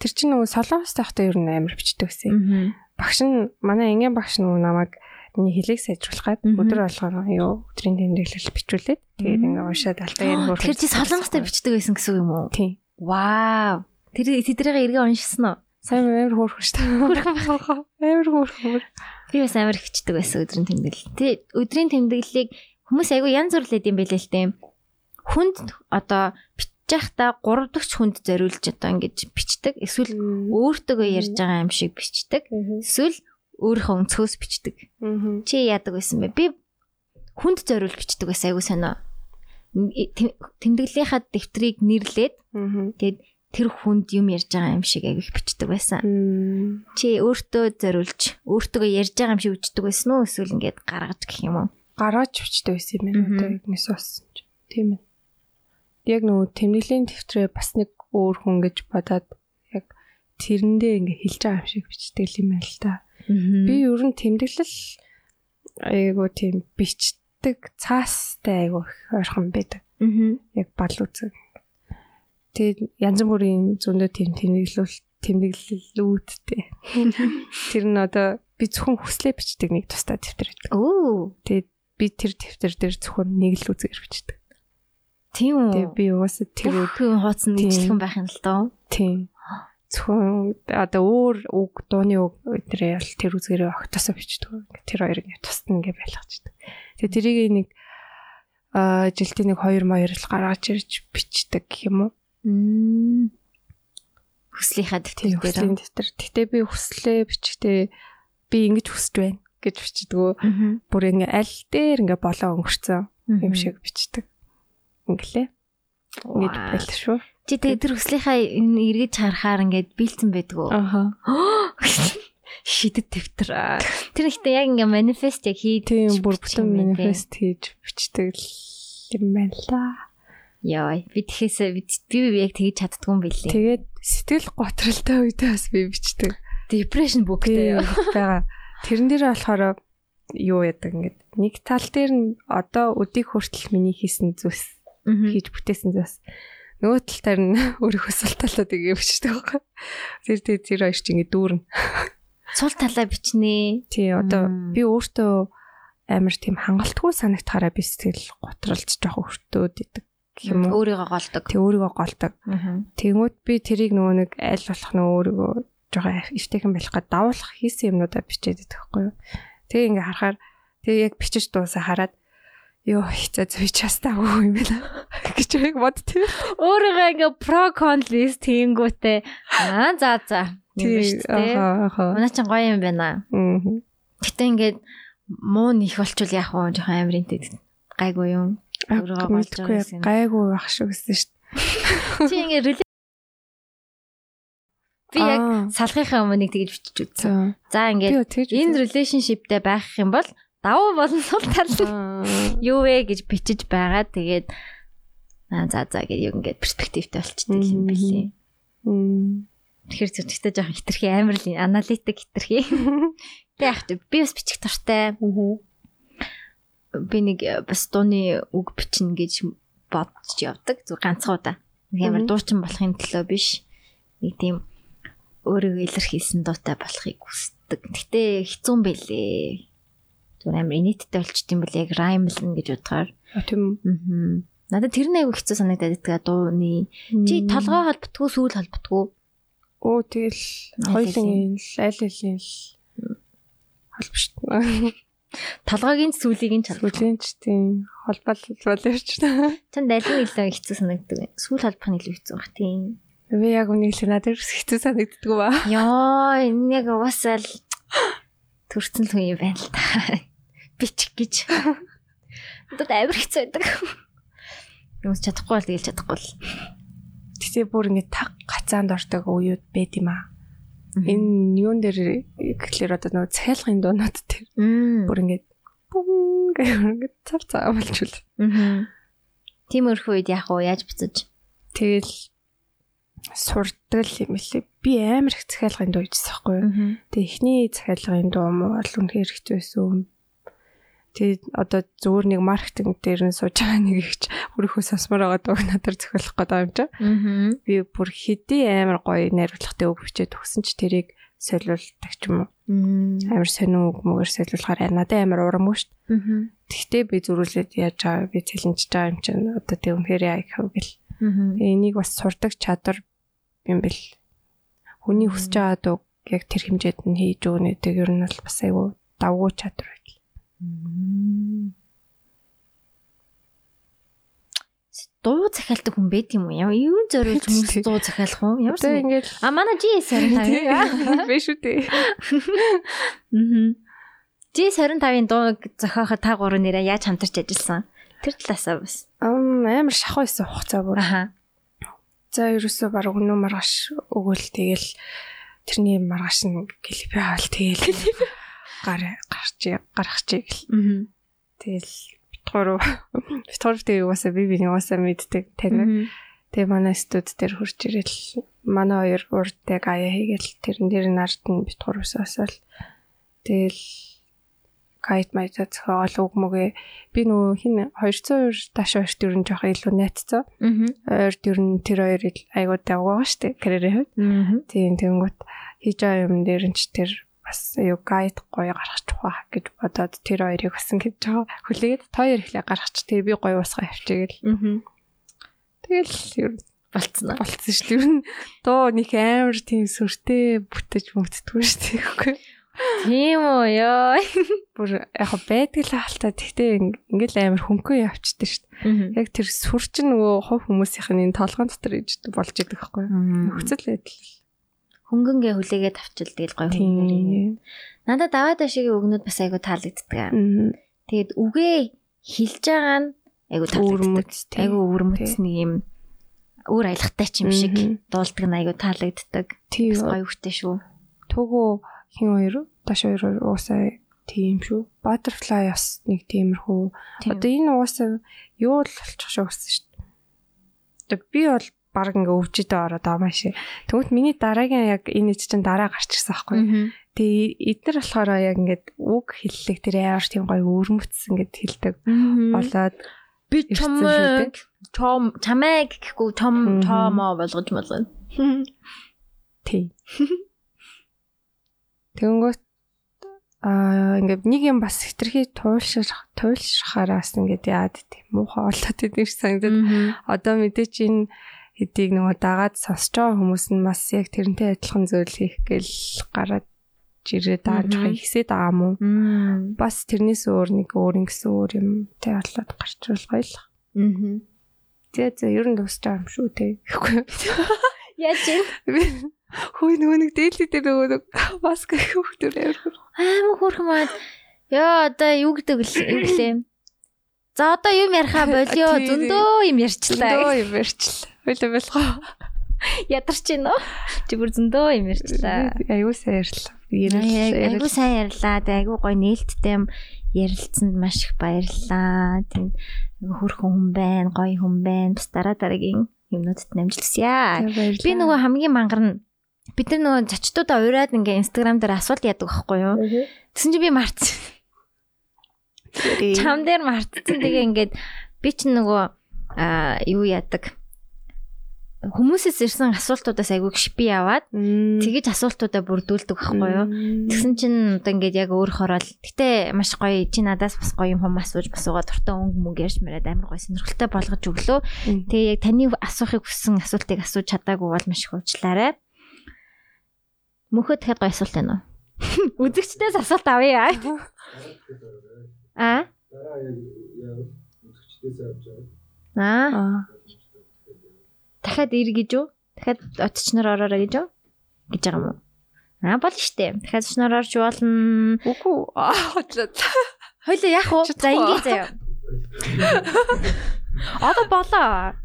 B: тэр чинь нөгөө солонгос тахта ер нь амар бичдэг гэсэн. Багш нь манай ингийн багш нөгөө намайг миний хэлийг сайжруулахад өдөр болгоо юу өдрийн тэмдэглэл бичүүлээд тэгээд ингээ уншаад алдаа юм бүр.
A: Тэр чи солонгостой бичдэг байсан гэсэн үг юм уу?
B: Тийм.
A: Вау. Тэр тэдрийг эргээ уншсан уу?
B: Сайн амар хөөрхөн шүү дээ. Амар хөөрхөн.
A: Би бас амар хичдэг байсан өдрийн тэмдэглэл. Тэ өдрийн тэмдэглэлийг хүмүүс айгүй янз бүр лээд юм бэлээ л дээ. Хүнд одоо бичиж байхдаа 3 дахь хүнд зориулж одоо ингэж бичдэг. Эсвэл өөртөөгөө ярьж байгаа юм шиг бичдэг. Эсвэл өөрийнхөө өнцгөөс бичдэг. Чи яадаг байсан бэ? Би хүнд зориулж бичдэг байсан айгүй сонио. Тэм- Тэмдэглэлийнхаа дэвтрийг нэрлээд тэгээд тэр хүнд юм ярьж байгаа юм шиг айгүйх бичдэг байсан. Чи өөртөө зориулж өөртөөгөө ярьж байгаа юм шиг бичдэг байсан уу? Эсвэл ингээд гаргаж гэх юм уу?
B: гаргаж бичдэг байсан юм байна. Одоо игнес болсон ч. Тийм ээ. Яг нөгөө тэмдэглэлийн дэвтрээ бас нэг өөр хүн гэж бодоод яг тэрэндээ ингээ хэлж байгаа юм шиг бичдэг юм байна л та. Би ер нь тэмдэглэл айгу тийм бичдэг цаастай айгу их ойрхон байдаг. Яг бал үзэг. Тэгээд янз бүрийн зөндөө тийм тэмдэглэл тэмдэглэлүүдтэй. Тэр нь одоо би зөвхөн хүслээ бичдэг нэг тустай байдаг.
A: Оо.
B: Тэгээд би тэр дэвтэр дээр зөвхөн нэг л үзгээр бичдэг.
A: Тийм үү?
B: Би угаасаа тэр
A: хооцсон
B: Тийм.
A: нэгжлэгэн байх юм л доо.
B: тийм зөвхөн одоо өөр үг дууны үг өдрөө бол тэр үзгээрээ огтосоо бичдэг. Тэр хоёр ингээ тусна ингээ байлгачдаг. Тэгээд тэрийг нэг аа жилдээ нэг 2 моёр л гаргаж ирж бичдэг юм уу?
A: Хүслийнхаа дэвтэр дээр.
B: хүслийн дэвтэр. Гэтэ би хүслээ бичгтээ би ингэж хүсэж байна гэж бичдэг. Бүр ингээ аль дээр ингээ болоо өнгөрцөн юм шиг бичдэг. Инглээ. Ингэж байл шүү.
A: Чи тэгээ тэр хүслийнхаа энэ эргэж харахаар ингээд бэлдсэн байдаг уу?
B: Аха.
A: Шидэт аа. Тэр ихтэй яг ингээ манифест яг хийж
B: Тийм бүр бүтэн манифест хийж бичдэг юм байна л да.
A: Яа, би тэгэхээсээ би би яг тэгж чаддгүй юм билээ.
B: Тэгээд сэтгэл готролтой үедээ бас би бичдэг.
A: Depression bookтэй.
B: Байгаа. Тэрэн дээр болохоор юу яадаг ингээд нэг тал дээр нь одоо өдийг хүртэл миний хийсэн зүйлс. Хийж бүтээсэн зүйлс нөгөө тал дээр нь өөрийнхөө сул талуудыг бичдэг байхгүй. Тэр тэр тэр хоёр ч ингээд дүүрнэ.
A: Сул талаа бичнэ.
B: Тий одоо би өөртөө амар тийм хангалтгүй санагтахаараа би сэтгэл готролж жоох өртөөд идэг юм уу.
A: Өөрийгөө голдог.
B: Тэг өөрийгөө голдог. Тэнгүүд би тэрийг нөгөө нэг аль болох нөгөө өөрийгөө жоохон эвтэйхэн болох гээд давуулах хийсэн юмнуудаа бичээд идэх байхгүй юу. Тэгээ ингээ харахаар тэгээ яг бичиж дуусаа хараад ёо хэцээ зү частаагүй юм байна гэж яг бодтив.
A: Өөрийгөө ингээ про кон лист хийнгүүтээ аа за за.
B: Тий аха аха.
A: Манай ч гоё юм байна. Гэтэ ингээд муу нэх болчвол яах вэ? Жохон амиринтэй гайгүй юм. Өөрийгөө голж байгаа гэсэн.
B: гайгүй байх шүү гэсэн шүү дээ.
A: Чи ингээ Би яг
B: Аа,
A: салхийнхаа өмнө нэг тэгж бичиж үзсэн.
B: за.
A: Ингээд энэ relationshipтэй байх юм бол давуу болон сул тал юу вэ гэж бичиж байгаа. Тэгээд аа за за гэж юу ингээд перспективтэй болчихдээ юм билий. Тэгэхээр зөвхөн жоохон хитрхи амар л аналитик хитрхи. Тэг яах вэ? Би бас бичих дуртай. Би нэг э, бас дууны үг бичнэ гэж бодож явдаг. Зүг ганцхуудаа. Нэг амар
B: Мгм.
A: дуучин болохын төлөө биш. Нэг тийм өөрийгөө илэрхийлсэн дуутай болохыг хүсдэг. Гэтэ хэцүү юм бэлээ. Зүгээр амар инээдтэй болчт юм бол яг раймлна гэж бодохоор.
B: Тийм
A: Аа. Надад тэр нэг айгүй хэцүү санагдаад байдаг дууны. Чи толгой холботгүй сүүл холботгүй.
B: Оо тэгэл хоёулын л аль алийн л холбош.
A: Толгойгийн сүүлийг нь чалбах.
B: Сүлийн ч тийм холбол боловч та.
A: Чанд аль нь илүү хэцүү санагддаг вэ? Сүүл холбох нь илүү хэцүү баг тийм.
B: Би яг үнийг л надад хэцүү санагддаг ба.
A: Йоо, энэ яг угаасаа л төрцөн хүн юм байна л та. Бичих гэж. Надад амар хэцүү байдаг. Юус чадахгүй бол тэгэл чадахгүй л.
B: Тэгтээ бүр ингэ таг гацаанд ордог үеуд байд юм аа. Энэ юун дээр гэхлээр одоо нөгөө цайлгын дуунууд
A: Мм.
B: бүр ингэ бум гэх цав цав болчихвол.
A: Тиймэрхүү үед яах вэ? Яаж буцаж?
B: Тэгэл сурдаг юм лээ. Би амар их захиалгын дуу?
A: Мгм.
B: Тэгээ эхний захиалгын дуу муу бол үнэхээр хэцүү байсан. Тэгээд одоо зүгээр нэг маркетинг дээр нь сууж байгаа нэг ихч өөрийнхөө сонсмоор байгаа дууг надад зохиолох гэдэг юм чинь. Би бүр хэдий амар гоё найруулгатай үг бичээд өгсөн ч тэрийг солиулдаг ч юм уу. Амар сонин үг мөөр солиулахаар надад амар урам шүү дээ. Тэгтээ би зөрүүлээд яаж байгаа би цэлэнж байгаа юм чинь одоо тэг үнхээр яа гэх гэл. Тэгээ энийг бас сурдаг чадвар юм бэл. Хүний хүсэж байгаа дуу яг тэр хэмжээнд нь хийж өгнө гэдэг ер нь бол бас айгүй давгүй чадвар байл.
A: Дуу захиалдаг хүн байд юм уу? Юу зориулж хүмүүс дуу захиалах уу? Ямар
B: Тэгээ ингээд
A: А манай G25
B: биш үү дээ.
A: Аа. G25-ын дуу зохиоход та гурав нэрээ яаж хамтарч ажилласан? Тэр талаасаа бас.
B: Ам амар шахуу байсан хугацаа бүр.
A: Аха.
B: За ерөөсөө баг өнөө маргааш өгөөл тэгэл тэрний маргааш нь клип авал тэгэл гар гарч гарах чи гэл. Тэгэл битгуур битгуур тэгээ угаасаа би биний угаасаа мэддэг танив. Тэгээ манай студ дээр хурж ирэл манай хоёр урддаг аяа хийгээл тэрэн дээр нарт нь битгуур усаасаал тэгэл гайд майта зохиол үг мөгээ би нөгөө хин 202 даш хоёрт ер нь жоох илүү найцсан.
A: Аа.
B: Ойр ер нь тэр хоёр айгуу давгаа штэ карьерийн хувьд. Тийм тэгэнгүүт хийж байгаа юм дээр нь ч тэр бас юу гайд гоё гаргаж тухаа гэж бодоод тэр хоёрыг басан гэж байгаа. Хүлээгээд хоёр ихлэ гаргач тэгээ би гоё усгаа явчихъя гэл.
A: Аа.
B: Тэгэл ер
A: Болцсон
B: болцсон шүү дээ. Ер нь дуу нэг амар тийм сүртэй бүтэж мөтдгөө шүү дээ. үгүй.
A: Тийм үү ёо.
B: Бүр яг байдаг л хаалтаа. Тэгтээ ингээл амар хөнгөн явчихдээ шүү дээ. Яг тэр сүр чинь нөгөө хов хүмүүсийнх нь энэ толгоон дотор иж болж идэг байхгүй юу? Нөхцөл байдал.
A: Хөнгөнгээ хүлээгээд авчил тэгэл гоё.
B: Тийм.
A: Надад даваад ашигийн өгнүүд бас айгу таалагддаг.
B: Мгм.
A: Тэгээд үгээ хэлж байгаа нь айгу таалагддаг. Айгу өвөрмөц нэг юм өөр аялахтай ч юм шиг дуулдаг нь айгу таалагддаг. Бас гоё үхтэй шүү.
B: Төгөө хин хоёр даш хоёр уусаа тийм шүү. Butterfly бас нэг тиймэрхүү.
A: Тийм.
B: Одоо энэ уусаа юу л болчих шиг болсон шүү. Одоо би бол баг ингээ өвчөдөө ороод байгаа маш. Тэгвэл миний дараагийн яг энэ чинь дараа гарчихсан байхгүй. юу?
A: Мгм.
B: Тэгээ эдгээр болохоор яг ингээд үг хэллэг тэр ямар тийм гоё өрмөц ингээд хэлдэг болоод
A: би
B: ирсэн
A: чамайг том чамайг гэхгүй том томоо болгож болгоно.
B: тий. Тэнгүүт аа ингээд нэг юм бас хитрхи туйлшрах туйлшрахаараас ингээд яад тийм муухай болоод шиг санагдаад одоо мэдээч энэ хэдийг нөгөө дагаад сонсож байгаа хүмүүс нь бас яг тэрнтэй адилхан зүйл хийх гээл гараад жирээ дааж
A: Мгм.
B: хийсээд байгаа мó. Бас тэрнээс өөр нэг өөр ингэсэн өөр юм тэ болоод гарч байгаа л.
A: Мгм.
B: Тэгээ зэ ер нь байгаа юм шүү те.
A: Яаж юм?
B: Хөөе нөгөө нэг дээлтэй дээр нөгөө нэг маск хөвгтөр амар.
A: Аймаг хөрхөн маад. Яа одоо юу гэдэг юм блэ? За одоо юм яриха болио зөндөө юм ярьчлаа.
B: Дөө юм ярьчлаа. Хойло болохоо.
A: Ядарч гин үү? Чи бүр зөндөө юм ярьчлаа.
B: Аюу сайн ярьлаа.
A: Айгу сайн ярьлаа. Тэг айгу гоё нээлттэй юм ярилцсанд маш их баярлалаа. Тэг хөрхөн хүн байна, гоё хүн байна. Бас дараа дараагийн юмнуудад намжилсъя. Би нөгөө хамгийн мангар нь бид нар нөгөө зочдуудаа ураад ингээ инстаграм дээр асуулт яадаг байхгүй юу? Тэгсэн чи би марцсан. Чам дээр мартсан. Тэгээ ингээд би ч нөгөө аа юу яадаг. Хүмүүсээс ирсэн асуултуудаас айгүй шипи яваад тэгэж асуултуудаа бүрдүүлдэг байхгүй юу? Тэгсэн чинь одоо ингээд яг өөр хороол. Гэтэ маш гоё чи надаас бас гоё юм хум асууж басуугаа дуртай өнгө мөнгө ярьж мэрээд амар гоё сонирхолтой болгож өглөө. Тэгээ яг таны асуухыг хүссэн асуултыг асууж чадаагүй бол маш их уучлаарай. Мөхөд дахиад гоё асуулт байна уу? Үзэгчдээс асуулт авъя. Аа?
C: Яг үзэгчдээс авч байгаа.
A: Аа. Дахиад ир гэж үү? Дахиад очичноор ороорой гэж үү? гэж байгаа юм уу? Аа болно штэ. Дахиад очичноор орж болно.
B: Үгүй аа хотлоо.
A: Хойлоо яах вэ? За ингэ заяа. Одоо болоо.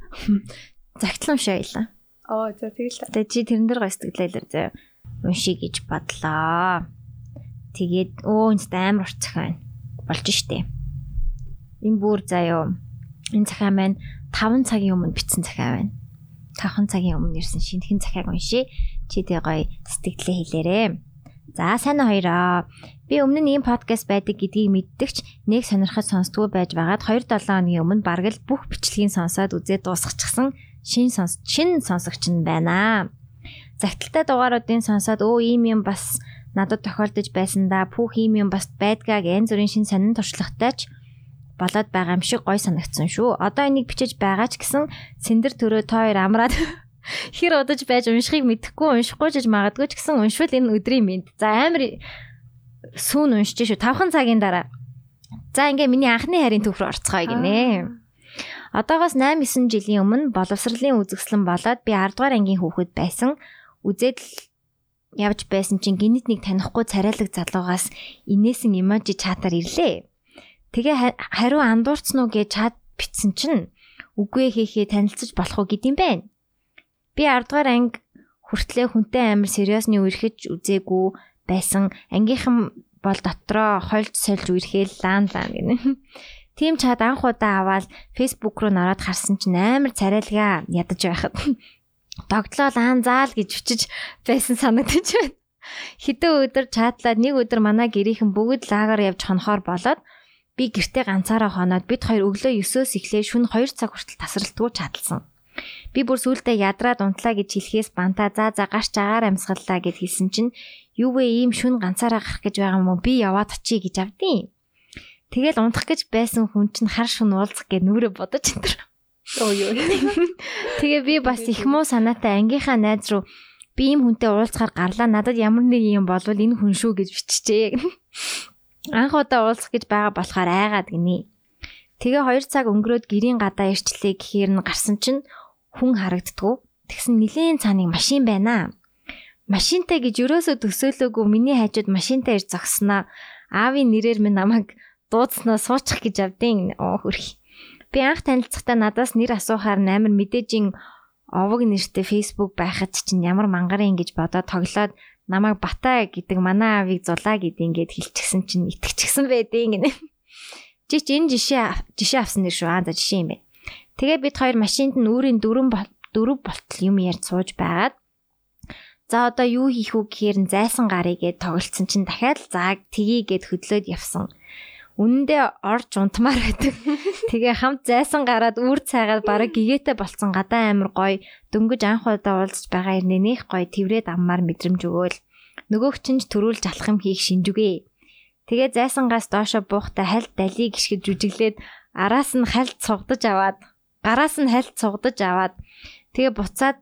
A: Загтлан шаялаа.
B: Аа за тэгэл.
A: Тэгээ чи тэрэн дээр гоё сэтгэлээлэр заяа. Унши гэж бодлоо. Тэгээд өө энэ амар захаа байна. Болж штэ. Энэ бүр заяа. Энэ захаа маань 5 цагийн өмнө бичсэн захаа байна. 5 цагийн өмнө ирсэн шинэхэн захааг унши. Чи тэгээ гоё сэтгэлээ хэлээрээ. За сайн хоёроо. Би өмнө нь ийм подкаст байдаг гэдгийг мэддэгч нэг сонирхож сонсдгоо байж байгаад 2-7 хоногийн өмнө бараг л бүх бичлэгийг сонсоод үзээд дуусгачихсан шин сонс шин сонсогч нь байна. загталтай дугааруудын сонсоод өө ийм юм бас надад тохиолдож байсан да. Пүүх ийм юм бас байдгаа гэн зүрийн шин сонин туршлагатай ч болоод байгаа юм шиг гой санагдсан шүү. Одоо энийг бичиж байгаа ч гэсэн сэндэр төрөө та хоёр амраад хэр удаж байж уншихыг мэдэхгүй уншихгүй ч магадгүй ч гэсэн уншвал энэ өдрийн мэд. За амар сүүн уншиж шүү. 5 цагийн дараа. За ингээ миний анхны харийн түүх рүү орцгоё гинэ. Одоогоос 8 9 жилийн өмнө боловсролын үзэсгэлэн болоод би 10 дугаар ангийн хүүхэд байсан. Үзээд явж байсан чинь гинэт нэг танихгүй царайлаг залуугаас инээсэн эможи чатаар ирлээ. Тэгээ хариу андуурцсан уу гэж чат битсэн чинь үгүй хийхээ танилцаж болох уу гэдэм байх. Би 10 дугаар анги хүртлээ хүнтэй амар сериосны үерхэж үзээгүй байсан. Ангийнхан бол дотроо хольж сольж үерхээл лаан лаан гинэ. Тим чад анх удаа аваад Facebook руу нараад харсан чинь амар царайлгаа ядаж байхад догтлол аан заал гэж өчөж байсан санагдаж байна. Хэдэн өдөр чатлаад нэг өдөр манай гэрийнхэн бүгд лагаар явж хонохоор болоод би гэртээ ганцаараа хоноод бид хоёр өглөө 9-оос эхлээ шөнө 2 цаг хүртэл тасралтгүй чадлсан. Би бүр сүултээ ядраад унтлаа гэж хэлхээс бантаа за за гарч агаар амьсгаллаа гэд хэлсэн чинь юу вэ ийм шүн ганцаараа гарах гэж байгаа юм уу би яваад очие гэж авдیں۔ Тэгэл унтах гэж байсан хүн чинь хар шун уулзах гэж нүрэ бодож энэ. Өө юу. Тэгээ би бас их муу санаатай ангийнхаа найз руу би ийм хүнтэй уулзахаар гарлаа надад ямар нэг юм болвол энэ хүн шүү гэж биччихээ. Анх удаа уулзах гэж байгаа болохоор айгаад гинэ. Тэгээ 2 цаг өнгөрөөд гэрийн гадаа ирчлээ гэхээр нь гарсан чинь хүн харагддгүү. Тэгсэн нилийн цааныг машин байна. Машинтай гэж өрөөсөө төсөөлөөгүй миний хажууд машинтай ирж зогсноо. Аавын нэрээр минь намайг дуудснаа суучих гэж авдیں۔ Оо хөрх. Би анх танилцахдаа надаас нэр асуухаар амар мэдээжийн овог нэртэй Facebook байхад чинь ямар мангарын гэж бодоод тоглоод намайг Батаа гэдэг манай аавыг зулаа гэд ингээд хэлчихсэн чинь итгэчихсэн байдیں۔ гинэ. Жич энэ жишээ жишээ авсан нэр шүү. Аа за жишээ юм бэ. Тэгээ бид хоёр машинд нь өөрийн дөрөв дөрөв болтол юм ярьж сууж байгаад За одоо юу хийх үү гэхээр зайсан гарыг гээд тоглолцсон чинь дахиад зааг тгий гээд хөдлөөд явсан үнэндээ орж унтмаар байдаг. Тэгээ хамт зайсан гараад үр цайгаад бараг гэгээтэй болцсон гадаа амир гоё дөнгөж анх удаа уулзж байгаа ирнэ нэх гоё тэврээд аммаар мэдрэмж өгөөл. Нөгөөх чинь төрүүлж алах юм хийх шинжүгэ. Тэгээ зайсангаас доошо буухта хальт далий гიშгэж жүжиглээд араас нь хальт цугдаж аваад гараас нь хальт цугдаж аваад тэгээ буцаад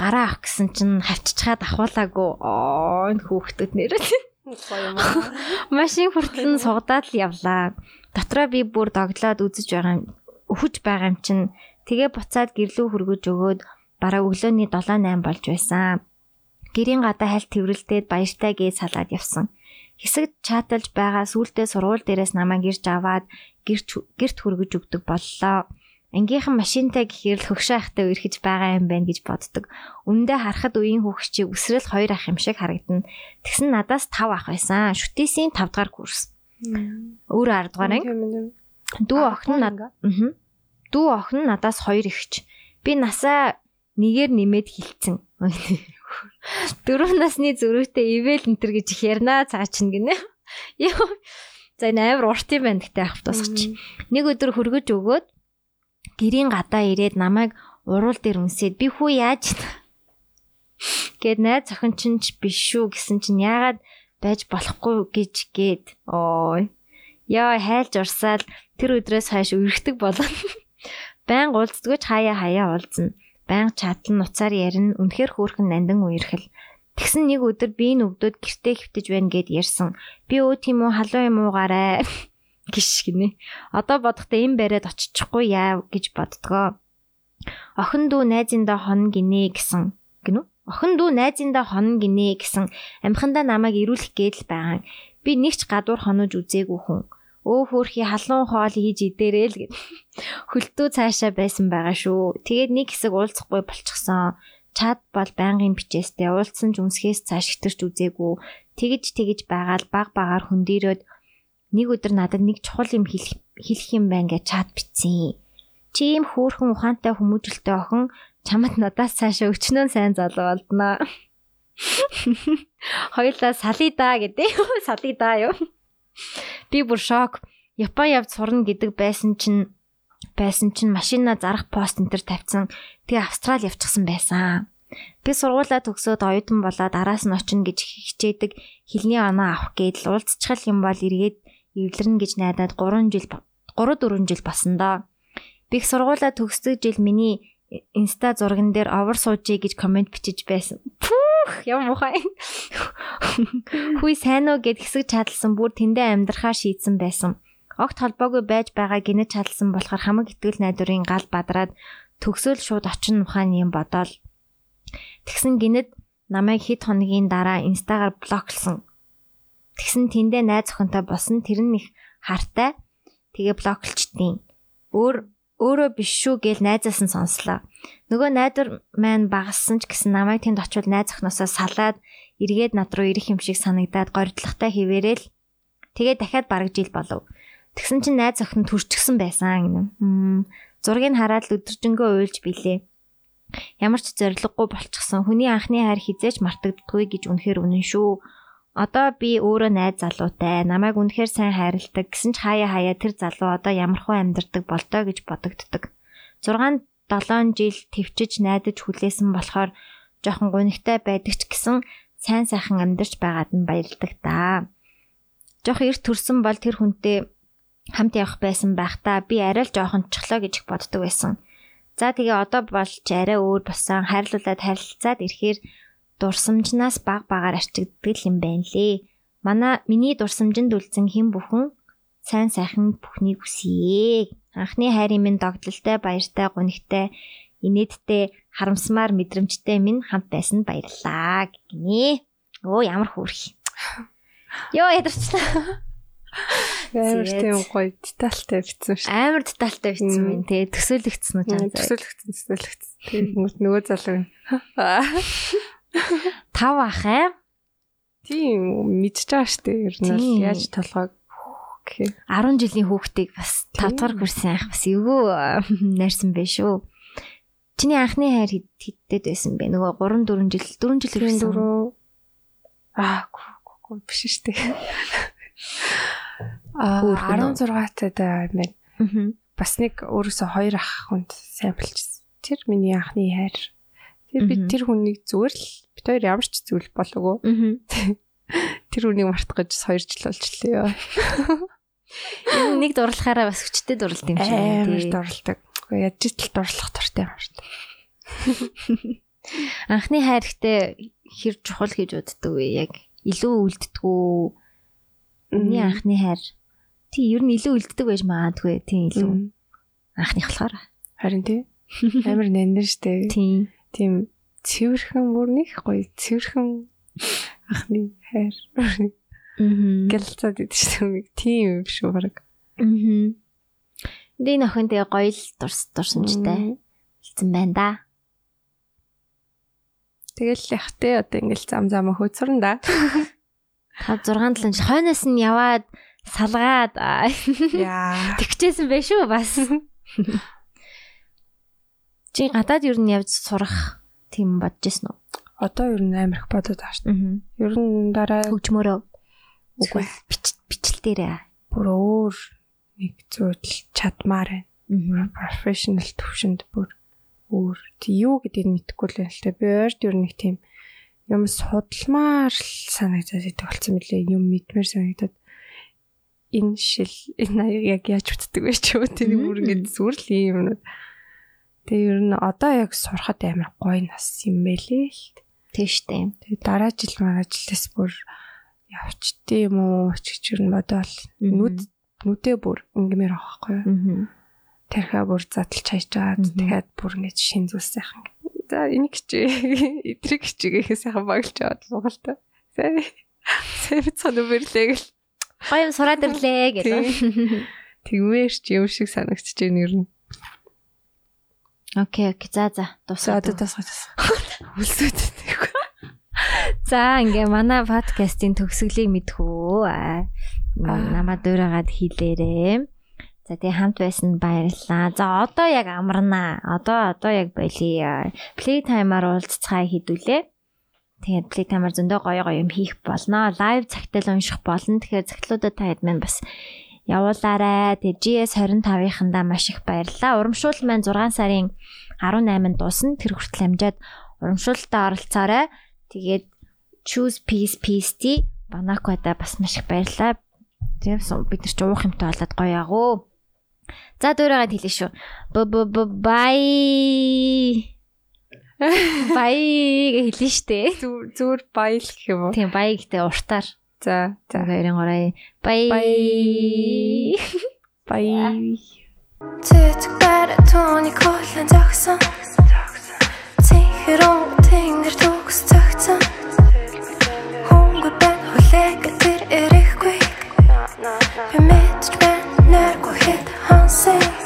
A: гараа авах гэсэн чинь хавччихад ахуулаагүй. Оо энэ хүүхдүүд нэрээ Гоё юм. Машин хүртэл нь сугадаад л явлаа. Дотроо би бүр доглоод үзэж байгаа юм. Өхөж байгаа юм чинь тэгээ буцаад гэрлүү хөргөж өгөөд бараг өглөөний 7 8 болж байсан. Гэрийн гадаа хальт тэрвэрлдээд баяртай гээ салаад явсан. Хэсэгт чаталж байгаа сүултээ сургууль дээрээс намайг ирж аваад гэрт гэрт хөргөж өгдөг боллоо ангийнхан машинтай гэхээр л хөгшөө ахтай үерхэж байгаа юм байна гэж боддог. Үндэ харахад үеийн хөгшчийг өсрөл хоёр ах юм шиг харагдана. Тэгсэн надаас 5 ах байсан. Шүтээсийн 5 дахь курс. Өөр 10 дугаар анги. Дүү охин надаа. Аа. Дүү охин надаас 2 ихч. Би насаа нэгээр нэмээд хилцэн. Дөрөв насны зөрүүтэй ивэл энтер гэж их ярнаа цаачин гинэ. Яа. За энэ амар урт юм байна гэхдээ ах тусгач. Нэг өдөр хөргөж өгөөд гэрийн гадаа ирээд намайг уруул дээр үнсээд би хүү яаж? Гэд найз охин чинь биш шүү гэсэн чинь яагаад байж болохгүй гэж гээд ой яа хайлж урсаал тэр өдрөөс хойш өргөдөг болоо байн уулздгүйч хаяа хаяа уулзна байн чатлан нуцаар ярина. Үнэхэр хөөрхөн нандин үерхэл. Тэгсэн нэг өдөр би энэ өвдөд гэртээ хөвтөж байна гэд ярьсан. Би өө тийм үү халуун юм уугаарай гიშ гинэ. Одоо бодохдоо энэ бариад очичихгүй яа гэж боддгоо. Охин дүү найзындаа хон гинэ гэсэн гинү. Охин дүү найзындаа хон гинэ гэсэн амхандаа намайг ирүүлэх гээл байгаа. Би нэг ч гадуур хонож үзээгүй хүн. Өө хөөрхи халуун хоол хийж идэрээ л гэд. Хөлтөө цаашаа байсан байгаа шүү. Тэгээд нэг хэсэг уулзахгүй болчихсон. Чад бол байнгын бичээстэй уулзсан ч үнсгээс цааш хитэрч үзээгүй. Тэгэж тэгэж байгаал баг багаар хөндөрөөд нэг өдөр надад нэг чухал юм хэлэх хэлэх юм байна гэж чат бичсэн. Чи ийм хөөрхөн ухаантай хүмүүжлэлтэй охин чамд надаас цаашаа өчнөө сайн залуу болдноо. Хоёулаа салида гэдэг. Салида юу? Би бүр шок. Япон явж сурна гэдэг байсан чинь байсан чинь машина зарах пост энэ төр тавьсан. Тэгээ Австрали явчихсан байсан. Би сургуулаа төгсөөд оюутан болоод араас нь очино гэж хичээдэг хилний оноо авах гээд уулзчихал юм бол эргээд эвлэрнэ гэж найдаад 3 жил 3 4 жил болсон доо. Би их сургуулаа төгсдөг жил миний инста зурган дээр овер суужээ гэж комент бичиж байсан. Пүүх яа мухай. Хүй сайн уу гэд хэсэг чадалсан бүр тэндээ амьдрахаа шийдсэн байсан. Огт холбоогүй байж байгаа гинэ чадалсан болохоор хамаг итгэл найдварын гал бадраад төгсөөл шууд очин ухааны юм бодоол Тэгсэн гинэд намайг хэд хоногийн дараа инстагаар блоклсон. Тэгсэн тэндээ найз охинтой болсон тэр нь их хартай. Тэгээ блоклчдیں۔ Өөр өөрөө биш шүү гэл найзаас нь сонслоо. Нөгөө найдвар маань багассан ч гэсэн намайг тэнд очивол найз охноосоо салаад эргээд над руу ирэх юм шиг санагдаад горьдлоготой хിവэрэл тэгээ дахиад бараг жил болов. Тэгсэн чинь найз охин төрчихсөн байсан гэнэ. Зургийг хараад л өдөржингөө уйлж билээ. Ямар ч зориггүй болчихсон. Хүний анхны хайр хизээч мартагддаггүй гэж үнэхээр үнэн шүү Одоо би өөрөө найз залуутай, намайг үнэхээр сайн хайрладаг гэсэн ч хаяа хаяа тэр залуу одоо ямархуу амьдардаг болдоо гэж бодогддог. 6 7 жил твчиж найдаж хүлээсэн болохоор жоохон гонигтай байдаг ч гэсэн сайн сайхан амьдарч байгаад нь баярлдаг та. Жохо эрт төрсөн бол тэр хүнтэй хамт явах байсан байх та. Би арай л жоохон чглоо гэж боддог байсан. За тэгээ одоо болж арай өөр болсон хайрлуулад харилцаад ирэхээр дурсамжнаас баг багаар арчигддаг юм байна лээ. Манай миний дурсамжинд үлдсэн хэн бүхэн сайн сайхан бүхнийг хүсье. Анхны хайрын минь догтлолтой, баяртай, гунигтай, инээдтэй, харамсмаар мэдрэмжтэй минь хамт байсан баярлаа гинэ. Өө ямар хөөрхи. Йоо ядарчлаа.
B: Амар тийм гоё детальтай бичсэн шүү.
A: Амар детальтай бичсэн юм тий. Төсөөлөгдсөн үү чам.
B: Төсөөлөгдсөн, төсөөлөгдсөн. Тийм нөгөө залуу.
A: Тав ах аа.
B: Тийм мэдчихэж байгаа шүү дээ. Ер нь бол яаж толгойг
A: гэхээ. 10 жилийн хүүхдийг бас 5 дахь курсын ах бас эвгүй найрсан байх шүү. Чиний анхны хайр хэдтэд байсан бэ? Нөгөө 3 4 жил 4 жил
B: ирсэн. 4 Аа, гоо биш шүү дээ. Аа 16 таа юм байна. Бас нэг өөрөөсөө хоёр ах хүнд сайн болчихсон. Тэр миний анхны хайр. Тэр би тэр хүнийг зүгээр л бит хоёр ямар ч зүйл болоогүй. Тэр хүнийг мартах гэж 2 жил болчихлоо.
A: Энэ нэг дурлахаараа бас хүчтэй дурлалт юм шиг.
B: Амар дурлалдаг. Яаж ч тэл дурлах дуртай юм шүү
A: дээ. Анхны хайр ихтэй хэр чухал гэж боддөг вэ? Яг илүү үлддэггүй. Миний анхны хайр Тий, ер нь илүү үлддэг байж магадгүй. Тий, илүү. Анхных болохоор.
B: Харин тий. Амар нандин штэ.
A: Тий.
B: Тийм цэвэрхэн бүр нэг гоё цэвэрхэн анхны хайр. Идэв штэ нэг тийм юм шүү баг.
A: Мм. Дий нөхөн тэгээ гоё л дурс дурсамжтай. Хэлсэн байна да.
B: Тэгэл яхтээ одоо ингээл зам зам хөөцөрн да.
A: 5 6 7 хойноос нь яваад салгаад
B: яа
A: тэгчээсэн байх шүү бас. Чи гадаад юу н явж сурах тийм бодож ирсэн үү?
B: Одоо юу н амирх бодоод байгаа шүү. Ер нь дараа
A: хөгжмөрөө үгүй бичил дээрээ
B: бүр өөр нэг зүйл чадмаар байна. Professional төвшөнд бүр өөр. Юу гэдгийг мэдэхгүй л байна л та. Би ойрд ер нь нэг тийм юм судалмаар л санагдаад идэг болсон мөлий юм мэдмээр санагдаад энэ шил энэ яг яаж бүтдэг вэ ч юу тэр бүр ингэ зүгээр л юм юмнууд. Тэгээ ер нь одоо яг сурахад амар гоё нас юм байлээ л.
A: Тэг штэ.
B: Тэгээ дараа жил мараа жилээс бүр явчтээ юм уу ч гэж ер нь бодоол нүд нүдээ бүр ингэмээр авахгүй. Тэрхээ бүр задлж хайж байгаа. Тэгэхээр бүр ингэ шин зүс сайхан. За энийг хичээ. Эдрийг хичээгээ сайхан баглж аваад байгаа л та. Сайн. Сайн цанаа бэрлээ гэл.
A: Гоё сураад ирлээ гэдэг.
B: Тэгвэр ч юм шиг санагдчих жээ нэр нь.
A: Окей, окей. За за.
B: Дуусаа. Одоо дуусгаж. Үлсээд.
A: За ингээ манай подкастын төгсгөлийг мэдхүү. Намаа дуурайгаад хийлээрээ. За тэгээ хамт байсан баярлалаа. За одоо яг амарнаа. Одоо одоо яг болий. Playtime-аар уулзцаа хийдүүлээ. Тэгээд Playtime-аар зөндөө гоё гоё юм хийх болно. Live цагтаа л унших болно. Тэгэхээр цагтлуудад та хэд маань бас явуулаарай. Тэгээд GS 25-ында маш их баярлалаа. Урамшуул маань 6 сарын 18-нд дуусна. Тэр хүртэл амжаад урамшуулалтаа оролцоорой. Тэгээд choose peace tea Банаквада бас маш их баярлаа. Тэгээд бид нар ч уух юмтай болоод гоё ягуу. За дөөрөөд хэлээ шүү. Бай. Бай гэж хэлнэ штэ.
D: Зүгээр баял гэх юм уу?
A: Тийм бай гэдэг уртаар.
D: За за
A: 23 бай.
D: Бай.
B: Цэцэг барь тооны колон зогсон. Цэхэрэн тэнгэр төгс цогцсон. Хөнгө бэн хүлээг тэр эрэхгүй. Би мэдж бэн нэргүй хэд хансан.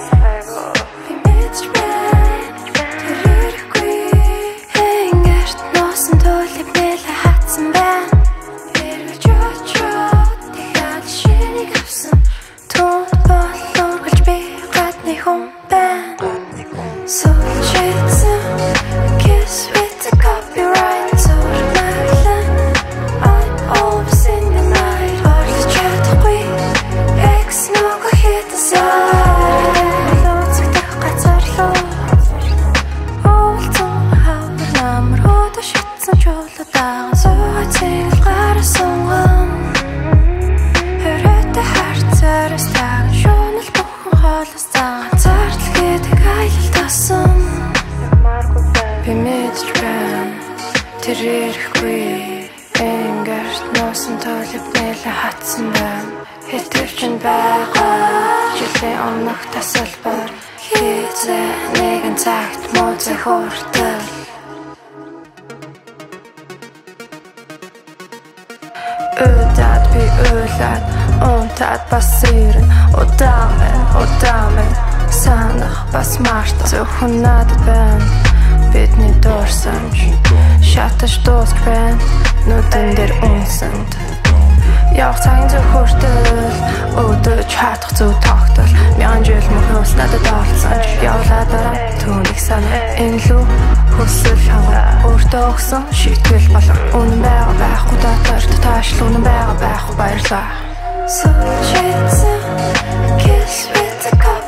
B: Тасалбар Хизээ нэгэн цагт мууцай хүртэл Удаад би уйлаад Унтаад бас ирэн Удааме, удааме Санах бас март Зөвхөн надад байна. Бидний дуурсамж Шатаж дуусч байна. Нүдэн дээр унсанд явах цагийн зөв хүртэл өдөрч хатах зөв тогтол мянган жил мөхөн ус надад оролцсон явлаад ороо түүнийг санаа. Энэ лүү хөсөл хаваа өөртөө өгсөн шийтгэл болон үнэн байга байхгүй дотоорт таашлуу үнэн байга байхгүй баярлаа. So she's kiss with a cup